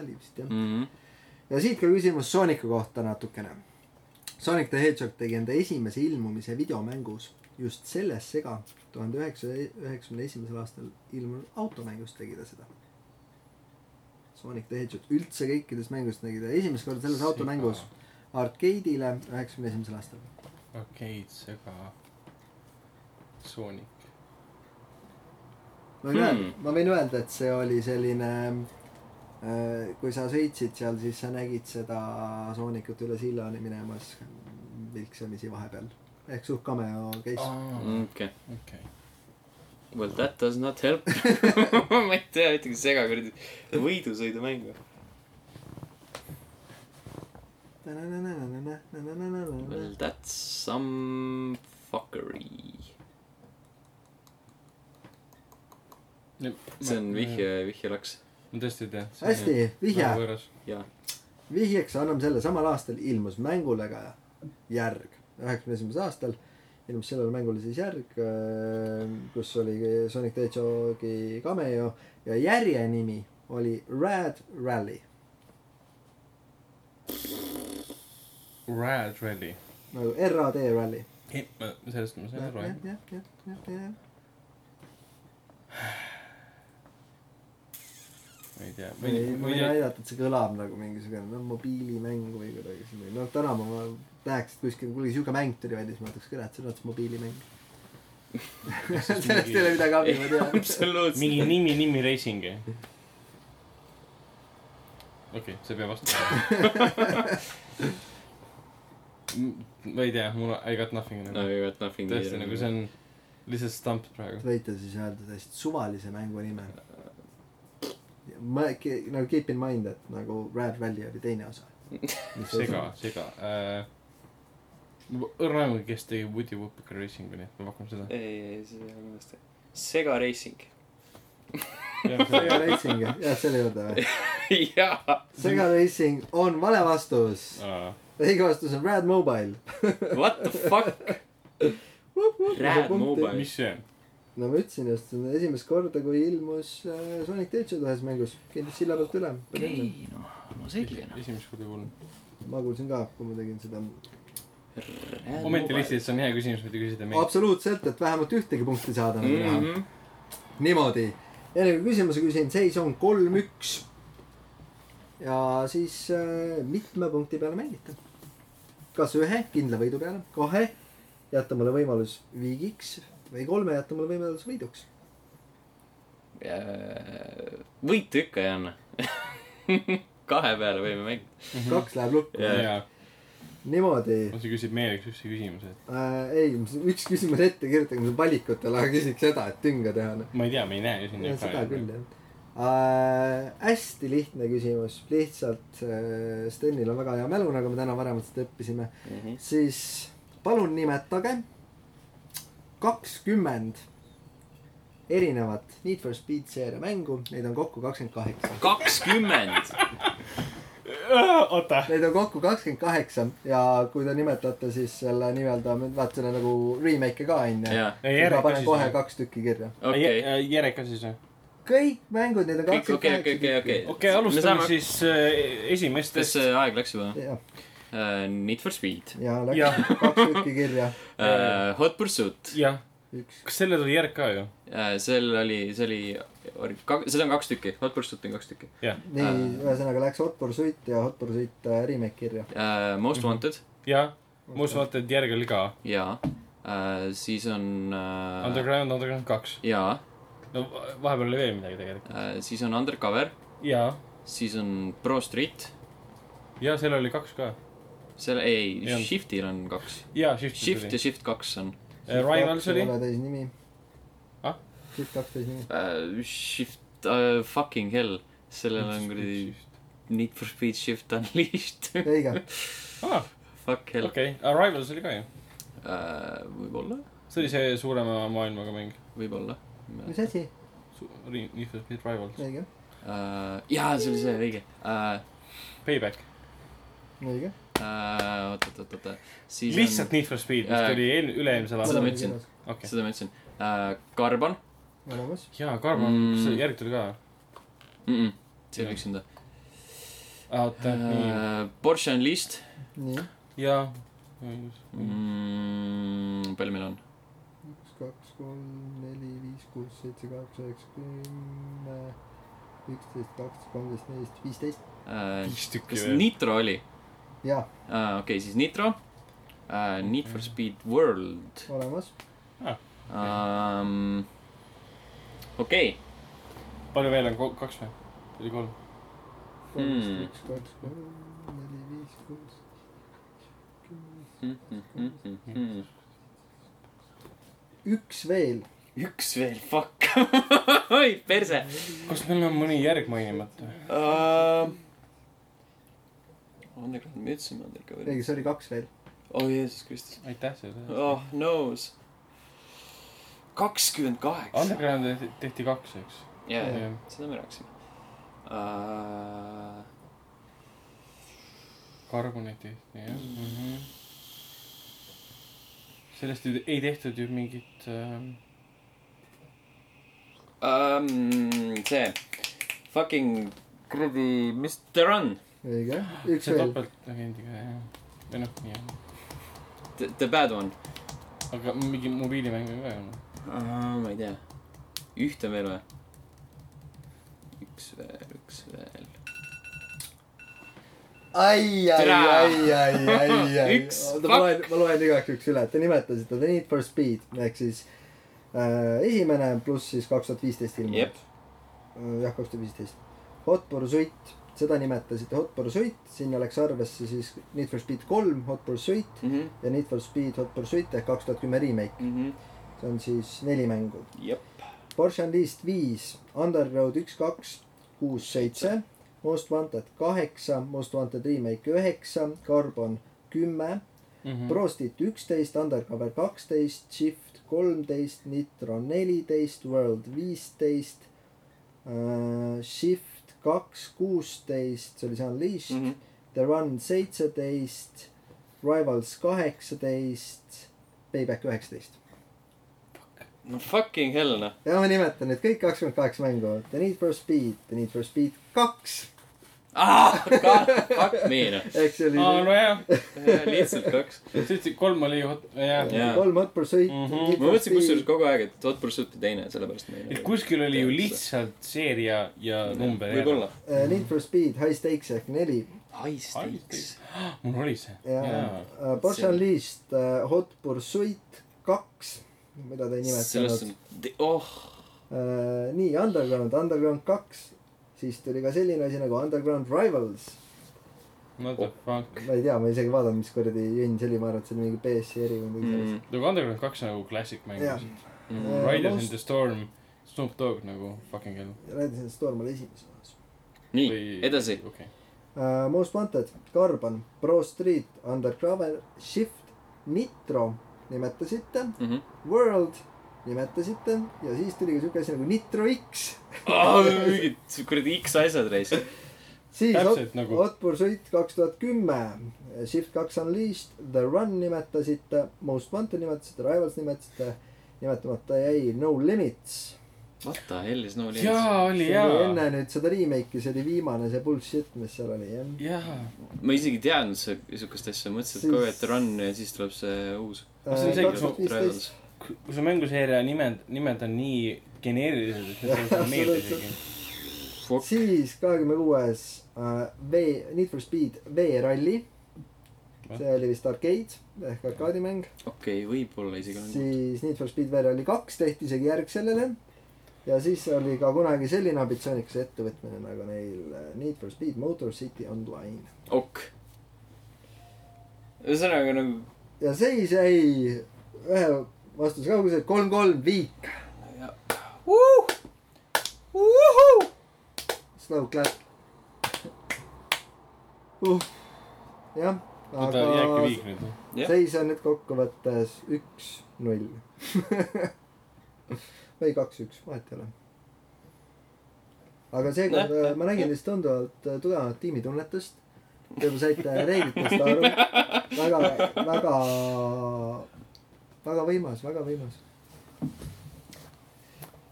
S3: vist jah.
S1: Mhm.
S3: ja siit ka küsimus Sooniku kohta natukene. Sonic the Hedgehog tegi enda esimese ilmumise videomängus just selles sega, tuhande üheksasaja üheksakümne esimesel aastal ilmunud automängus tegi ta seda. Sonic the Hedgehog üldse kõikides mängudes tegi ta esimest korda selles automängus arkeedile üheksakümne esimesel aastal.
S2: Arcade, sega, Sonic.
S3: ma võin
S1: Hmm.
S3: öelda, ma võin öelda, et see oli selline kui sa sõitsid seal, siis sa nägid seda Soonikut üle sillani minemas vilksamisi vahepeal. ehk suht cameo case.
S1: okei.
S2: okei.
S1: Well that does not help. ma ei tea ühtegi segakuradi võidusõidumängu. Well that's some fuckery. see on vihje, vihjelaks.
S2: Ma tõesti ei tea.
S3: hästi, vihje,
S2: võõras.
S1: jaa.
S3: vihjeks anname selle, samal aastal ilmus mängule ka järg, üheksakümne esimesel aastal ilmus sellele mängule siis järg, kus oli Sonic the Hedgehogi cameo ja järje nimi oli Rad Rally.
S2: Rad Rally.
S3: nagu R-A-D Rally.
S2: sellest ma sain
S3: jah,
S2: aru,
S3: jah
S2: jah.,
S3: jah, jah, jah,
S2: ma ei tea.
S3: ma ei, ma võin näidata, et see kõlab nagu mingisugune no, mobiilimäng või kuidagi selline, noh täna ma näeks, et kuskil kuulge siuke mäng tuli välja, siis ma mõtleks, kurat, see on otse mobiilimäng. sellest ei ole midagi abi, ma tean.
S1: absoluutselt.
S2: mingi nimi, nimi Racing. okei okay,, see peab vastama. ma ei tea, mul, I got nothing
S1: no
S2: nagu.
S1: you got nothing.
S2: tõesti nagu see on lihtsalt stamp praegu.
S3: võite siis öelda täiesti suvalise mängu nime. ma, nagu keep in mind, et nagu Rad Rally oli teine osa.
S2: sega, sega äh,. õrna aimu, kes tegi Woody Woodpecker Racing'u, nii et ma pakun seda.
S1: ei, ei, see ei ole kindlasti. Sega Racing.
S3: Sega Racing, jääd selle juurde või?
S1: jaa.
S3: Sega Racing on vale vastus. õige vastus on Rad Mobile.
S1: What the fuck? Rad Mobile.
S2: mis see on?
S3: No ma ütlesin just, see on esimest korda, kui ilmus äh, Sonic the Hedgehog ühes mängus, kõndis silla pealt üle.
S1: okei, no, no selge noh.
S2: esimest korda kuulen.
S3: ma kuulsin ka, kui ma tegin seda.
S2: ometi lihtsalt see on hea küsimus, mida küsida meilt.
S3: absoluutselt, et vähemalt ühtegi punkti saada nagu näha.
S1: -hmm.
S3: niimoodi, järgmine küsimuse küsin, seis on kolm-üks. ja siis äh, mitme punkti peale mängite? kas ühe kindla võidu peale, kahe, jätta mulle võimalus viigiks või kolme, jätta mulle võimalus võiduks.
S1: võitu ikka ei anna. kahe peale võime mängida.
S3: kaks läheb lukku
S1: Jaa.
S2: jaa,
S3: niimoodi
S2: sa küsid meelega siukse küsimuse, et
S3: äh,. ei, üks küsimus ette kirjutage mulle valikutele, aga küsiks seda, et tünga teha.
S2: ma ei tea, me ei näe ju sinna
S3: Ja, seda küll jah äh,. hästi lihtne küsimus, lihtsalt äh, Stenil on väga hea mälu, nagu me täna varemalt õppisime. siis palun nimetage kakskümmend erinevat Need for Speed seeria mängu, neid on kokku kakskümmend kaheksa.
S1: kakskümmend.
S2: oota.
S3: Neid on kokku kakskümmend kaheksa ja kui te nimetate siis selle nii-öelda, vaata selle nagu remake'e ka onju. siis ma panen kohe kaks tükki kirja.
S1: okei.
S2: Jerek ka siis või?
S3: kõik mängud, neid on kakskümmend
S1: okei, okei, okei, okei.
S2: okei, alustame. siis äh, esimestest
S1: kas. see aeg läks juba?
S3: ja,
S1: Need for Speed.
S3: ja läks kaks tükki kirja,
S1: Hot Pursuit.
S2: jah,
S3: üks.
S2: kas selle tuli Jerek ka ju?
S1: seal oli, see oli, seda on kaks tükki, Hot Pursuit on kaks tükki.
S3: nii ühesõnaga läks Hot Pursuit ja Hot Pursuit remake kirja.
S1: Most Wanted
S2: jah, vaata, et Jerek oli ka.
S1: ja siis on.
S2: Underground, Underground kaks.
S1: ja,
S2: no vahepeal oli veel midagi tegelikult.
S1: siis on Undercover,
S2: ja,
S1: siis on Pro Street.
S2: ja seal oli kaks ka.
S1: seal, ei. Shiftil on kaks.
S2: jaa, Shift.
S1: Shift ja Shift kaks on
S2: Rivals oli
S3: ei. ole täisnimi
S2: Ah?.
S3: Shift kaks täisnimi.
S1: uh,. Shift uh,, fucking hell, sellel on kuradi Need for Speed Shift Unleashed
S3: õige.
S2: aa,
S1: Fuck hell
S2: okei, Rivals oli ka ju.
S1: uh,. võib-olla,
S2: see oli see suurema maailmaga mäng.
S1: võib-olla
S3: mis asi?
S2: Need for Speed Rivals.
S3: õige,
S1: uh,. jaa, see oli see, õige uh,.
S2: Payback.
S3: õige.
S1: Uh, oot, oot, oot, oot, siis
S2: lihtsalt Need for Speed, mis
S1: Äh,
S2: tuli eel-, üle-eelmisel
S1: Seda ma
S2: aastal.
S1: ütlesin.
S2: okei
S1: on, seda ma ütlesin uh,. Carbon
S3: olemas.
S2: jaa, Carbon
S1: Mm.
S2: mm., see järg tuli ka.
S1: mm. -mm. see oli üksinda
S2: oota, nii,
S1: uh,. Porsche Unleashed
S3: nii,
S2: jaa.
S1: mm,. palju meil on?
S3: üks, kaks, kolm, neli, viis, kuus, seitse, kaheksa, üheksa, kümme, üksteist, kaksteist, kolmteist, neliteist, viisteist.
S1: Uh,
S2: viis tükki
S1: kas
S2: veel.
S1: Nitro oli
S3: jaa,
S1: uh,? okei okay,, siis Nitro uh,. Need for Speed World
S3: olemas.
S1: um,. okei okay.,
S2: palju veel on, kaks või? oli kolm.
S1: Hmm.
S3: üks, kaks, kolm, neli, viis, kuus, kümme. üks veel.
S1: üks veel, fuck. oi, perse
S2: kas meil on mõni järg mainimata?
S1: uh,. Underground Mütsi ma tean ka veel.
S3: õige, see oli kaks veel.
S1: oh Jeesus Kristus.
S2: aitäh selle.
S1: oh, knows. kakskümmend kaheksa.
S2: Underground tehti- tehti kaks, eks.
S1: jaa, jaa,
S2: Jah.
S1: seda me rääkisime uh,.
S2: Carbonit tehti, jah mm -hmm.. sellest ei, ei tehtud ju mingit äh,.
S1: Um, see fucking kuradi Mr Run,
S3: õige, üks
S2: see
S3: veel.
S2: topeltagendiga, jah. või noh, nii on.
S1: the, the bad one
S2: aga mingi mobiilimäng on ka ju.
S1: uh,. ma ei tea, ühte on veel või? üks veel, üks veel.
S3: ai, ai, ai, ai, ai, ai.
S1: Üks,
S3: oota, ma loen, ma loen igaks juhuks üle, te nimetasite The Need for Speed ehk siis äh, esimene pluss siis kaks tuhat viisteist ilmunud
S1: Jep.
S3: äh,. jah, kaks tuhat viisteist. Hot Pursuit, seda nimetasite Hot Pursuit, sinna läks arvesse siis Need for Speed kolm, Hot Pursuit
S1: mm. -hmm.
S3: ja Need for Speed Hot Pursuit ehk kaks tuhat kümme remake.
S1: Mm -hmm.
S3: see on siis neli mängu. Porsche Unleashed viis, Underroad üks, kaks, kuus, seitse, Most Wanted kaheksa, Most Wanted Remake üheksa, Carbon kümme,
S2: Mhm.
S3: Prostit üksteist, Undercover kaksteist, Shift kolmteist, Nitro neliteist, World viisteist, Shift kaks kuusteist, see oli see Unleashed
S1: mm,
S3: mm,
S1: -hmm.
S3: -hmm. The Run seitseteist, Rivals kaheksateist, Payback üheksateist.
S1: no fucking hell noh.
S3: ja ma nimetan nüüd kõik kakskümmend kaheksa mängu, The Need for Speed, The Need for Speed kaks,
S1: ah, fuck me noh,
S3: ehk see oli
S2: aa, nojah,
S1: lihtsalt kaks.
S2: seitse, kolm oli ju, jah.
S1: Jaa.
S3: kolm Hot Pursuit mm. -hmm.
S1: ma mõtlesin kusjuures kogu aeg, et Hot Pursuit on teine, sellepärast ma ei.
S2: et kuskil oli ju. lihtsalt seeria ja number.
S1: võib-olla.
S3: Uh, Need for Speed High Stakes ehk neli
S1: High stakes.
S2: mul oli see.
S3: ja
S2: jaa.
S3: uh, Porsche Unleashed uh, Hot Pursuit kaks, mida ta ei
S1: sellest
S3: nimetanud.
S1: on, oh,
S3: Uh, nii, Underground, Underground kaks, siis tuli ka selline asi nagu Underground Rivals.
S2: What the fuck.
S3: ma ei tea, ma isegi vaadanud, mis kuradi jõnn see oli, ma arvan, et see oli mingi BSC eri või midagi sellist.
S1: mm,.
S2: nagu Underground kaks on nagu classic mäng
S3: Jah.
S2: lihtsalt.
S1: Mm.
S2: Riders in the Storm, Snoop Dogg nagu fucking hell.
S3: rääkisin Storm oli esimeses osas
S1: nii, edasi.
S2: okei.
S3: uh,. Most Wanted, Carbon, Pro Street, Undercover, Shift, Nitro nimetasite,
S1: Mhm.
S3: World nimetasite ja siis tuli ka siuke asi nagu Nitro X.
S1: mingid kuradi X asjad reis.
S3: siis Hot,
S2: Täpselt nagu-
S3: Hot Pursuit kaks tuhat kümme, Shift kaks Unleashed, The Run nimetasite, Most Wanted nimetasite, Rivals nimetasite, nimetamata jäi No Limits.
S1: What the hell is no limits?
S2: jaa, oli
S3: see
S2: jaa.
S3: enne nüüd seda remake'i, see oli viimane see bullshit, mis seal oli jah.
S2: jaa.
S1: ma isegi ei teadnud see, sihukest asja, mõtlesin, et
S3: Siis-
S1: kogu aeg run ja siis tuleb see uus.
S2: see on see,
S3: tuhat viisteist,
S2: kui su mänguseeria nimed, nimed on nii geneerilised, et ei saa meelde isegi.
S3: siis kahekümne kuues uh, V, Need for Speed V-ralli. see oli vist arcade ehk arkaadimäng.
S1: okei okay,, võib-olla isegi on.
S3: siis Need for Speed V-ralli kaks tehti isegi järg sellele. ja siis oli ka kunagi selline ambitsioonikas ettevõtmine nagu neil äh, Need for Speed Motor City Online.
S1: ok. ühesõnaga nagu
S3: ja seis jäi ühe vastuse kaugusel, kolm-kolm, viik. Slow clap uh.. jah, aga seis on nüüd kokkuvõttes üks-null. või kaks-üks, vahet ei ole. aga seekord
S1: Jah,
S3: äh, ma nägin vist tunduvalt äh, tugevamat tiimitunnetust. Te saite reeglitest aru. väga, väga, väga võimas, väga võimas.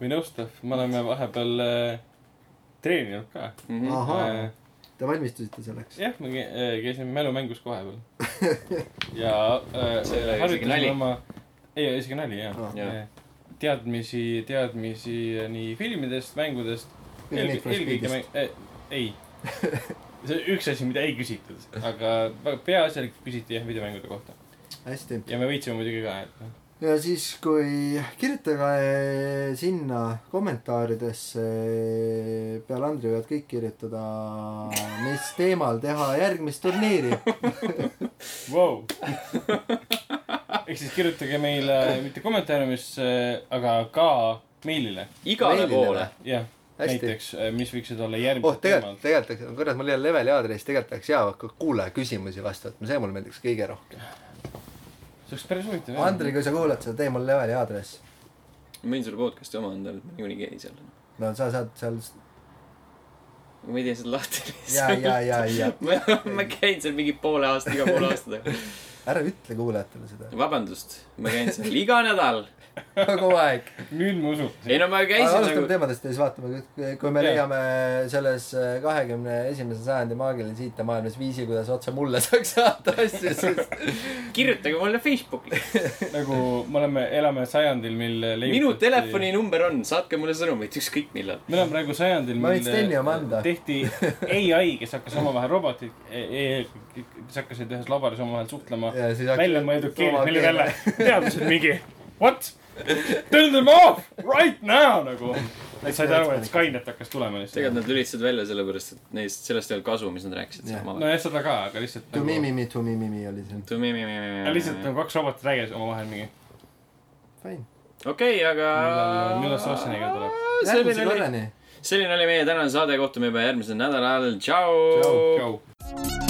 S2: Või nõustav, me oleme vahepeal äh, treeninud ka.
S1: mhm.
S3: ahaa, te valmistusite selleks?
S2: jah, ma kä- äh, käisin mälumängus kohapeal. ja äh, harjutasime
S1: nali.
S2: oma, ei, isegi nali jah.
S1: Jah.
S2: ja.. teadmisi, teadmisi äh, nii filmidest, mängudest,
S3: Need
S2: eelkõige, mäng- äh,, ei. see üks asi, mida ei küsitud, aga peaasjalikult küsiti jah videomängude kohta
S3: hästi.
S2: ja me võitsime muidugi ka, et noh.
S3: Ja siis, kui kirjutage sinna kommentaaridesse, peale Andri võivad kõik kirjutada, mis teemal teha järgmist turniiri.
S2: Vau. ehk siis kirjutage meile mitte kommentaariumisse, aga ka meilile.
S1: igale
S3: Meilile
S1: poole.
S2: jah,
S3: Hästi.
S2: näiteks, mis võiksid olla
S3: oh,
S2: järgmised
S3: tegelikult,
S2: teemad.
S3: tegelikult, kurat, mul ei ole leveli aadress, tegelikult tahaks hea kuulaja küsimusi vastu võtma, see mulle meeldiks kõige rohkem.
S2: See oleks päris huvitav.
S3: Andri, kui sa kuulad seda, tee mulle leveli aadress.
S1: ma võin sulle podcast'i oma anda, ma niikuinii käin seal.
S3: no sa saad seal
S1: ma ei tee seda lahti
S3: ja, ja, ja, ja
S1: ma, ma käin seal mingi poole aasta, iga poole aasta tagasi.
S3: ära ütle kuulajatele seda.
S1: vabandust, ma käin seal iga nädal.
S3: kogu aeg.
S2: nüüd ma usun.
S1: ei no ma
S3: aga
S1: käisin
S3: alustame
S1: nagu,
S3: teemadest ja siis vaatame, kui me
S2: Jah.
S3: leiame selles äh, kahekümne esimese sajandi maagilise IT-maailmas viisi, kuidas otse mulle saaks saata asju, siis
S1: kirjutage mulle Facebooki.
S2: nagu me oleme, elame sajandil, mil leiutati-
S1: minu telefoninumber on, saatke mulle sõnumeid ükskõik millal.
S2: me oleme praegu sajandil,
S3: oma anda.
S2: tehti ai, kes hakkas omavahel robotid, kes hakkasid ühes laboris omavahel suhtlema.
S3: ja
S2: välja mõeldud keeled, mille peale teadlased mingi what? Turn them off right now nagu. Nad said aru, et Skynet hakkas tulema
S1: tegelikult
S2: lihtsalt.
S1: nad lülitasid välja sellepärast, et neist, sellest ei olnud kasu, mis nad rääkisid omavahel.
S2: nojah, seda ka, aga lihtsalt
S3: to me, me, me, to me, me, me oli see.
S2: ja lihtsalt nagu kaks robotit räägivad omavahel mingi.
S3: Fine.
S1: okei, aga.
S2: millal, millal Schwarzenegger tuleb?
S3: järgmise
S1: selline oli,
S3: korrani.
S1: selline oli meie tänane saade, kohtume juba järgmisel nädalal,
S3: Tšau.
S2: Tšau.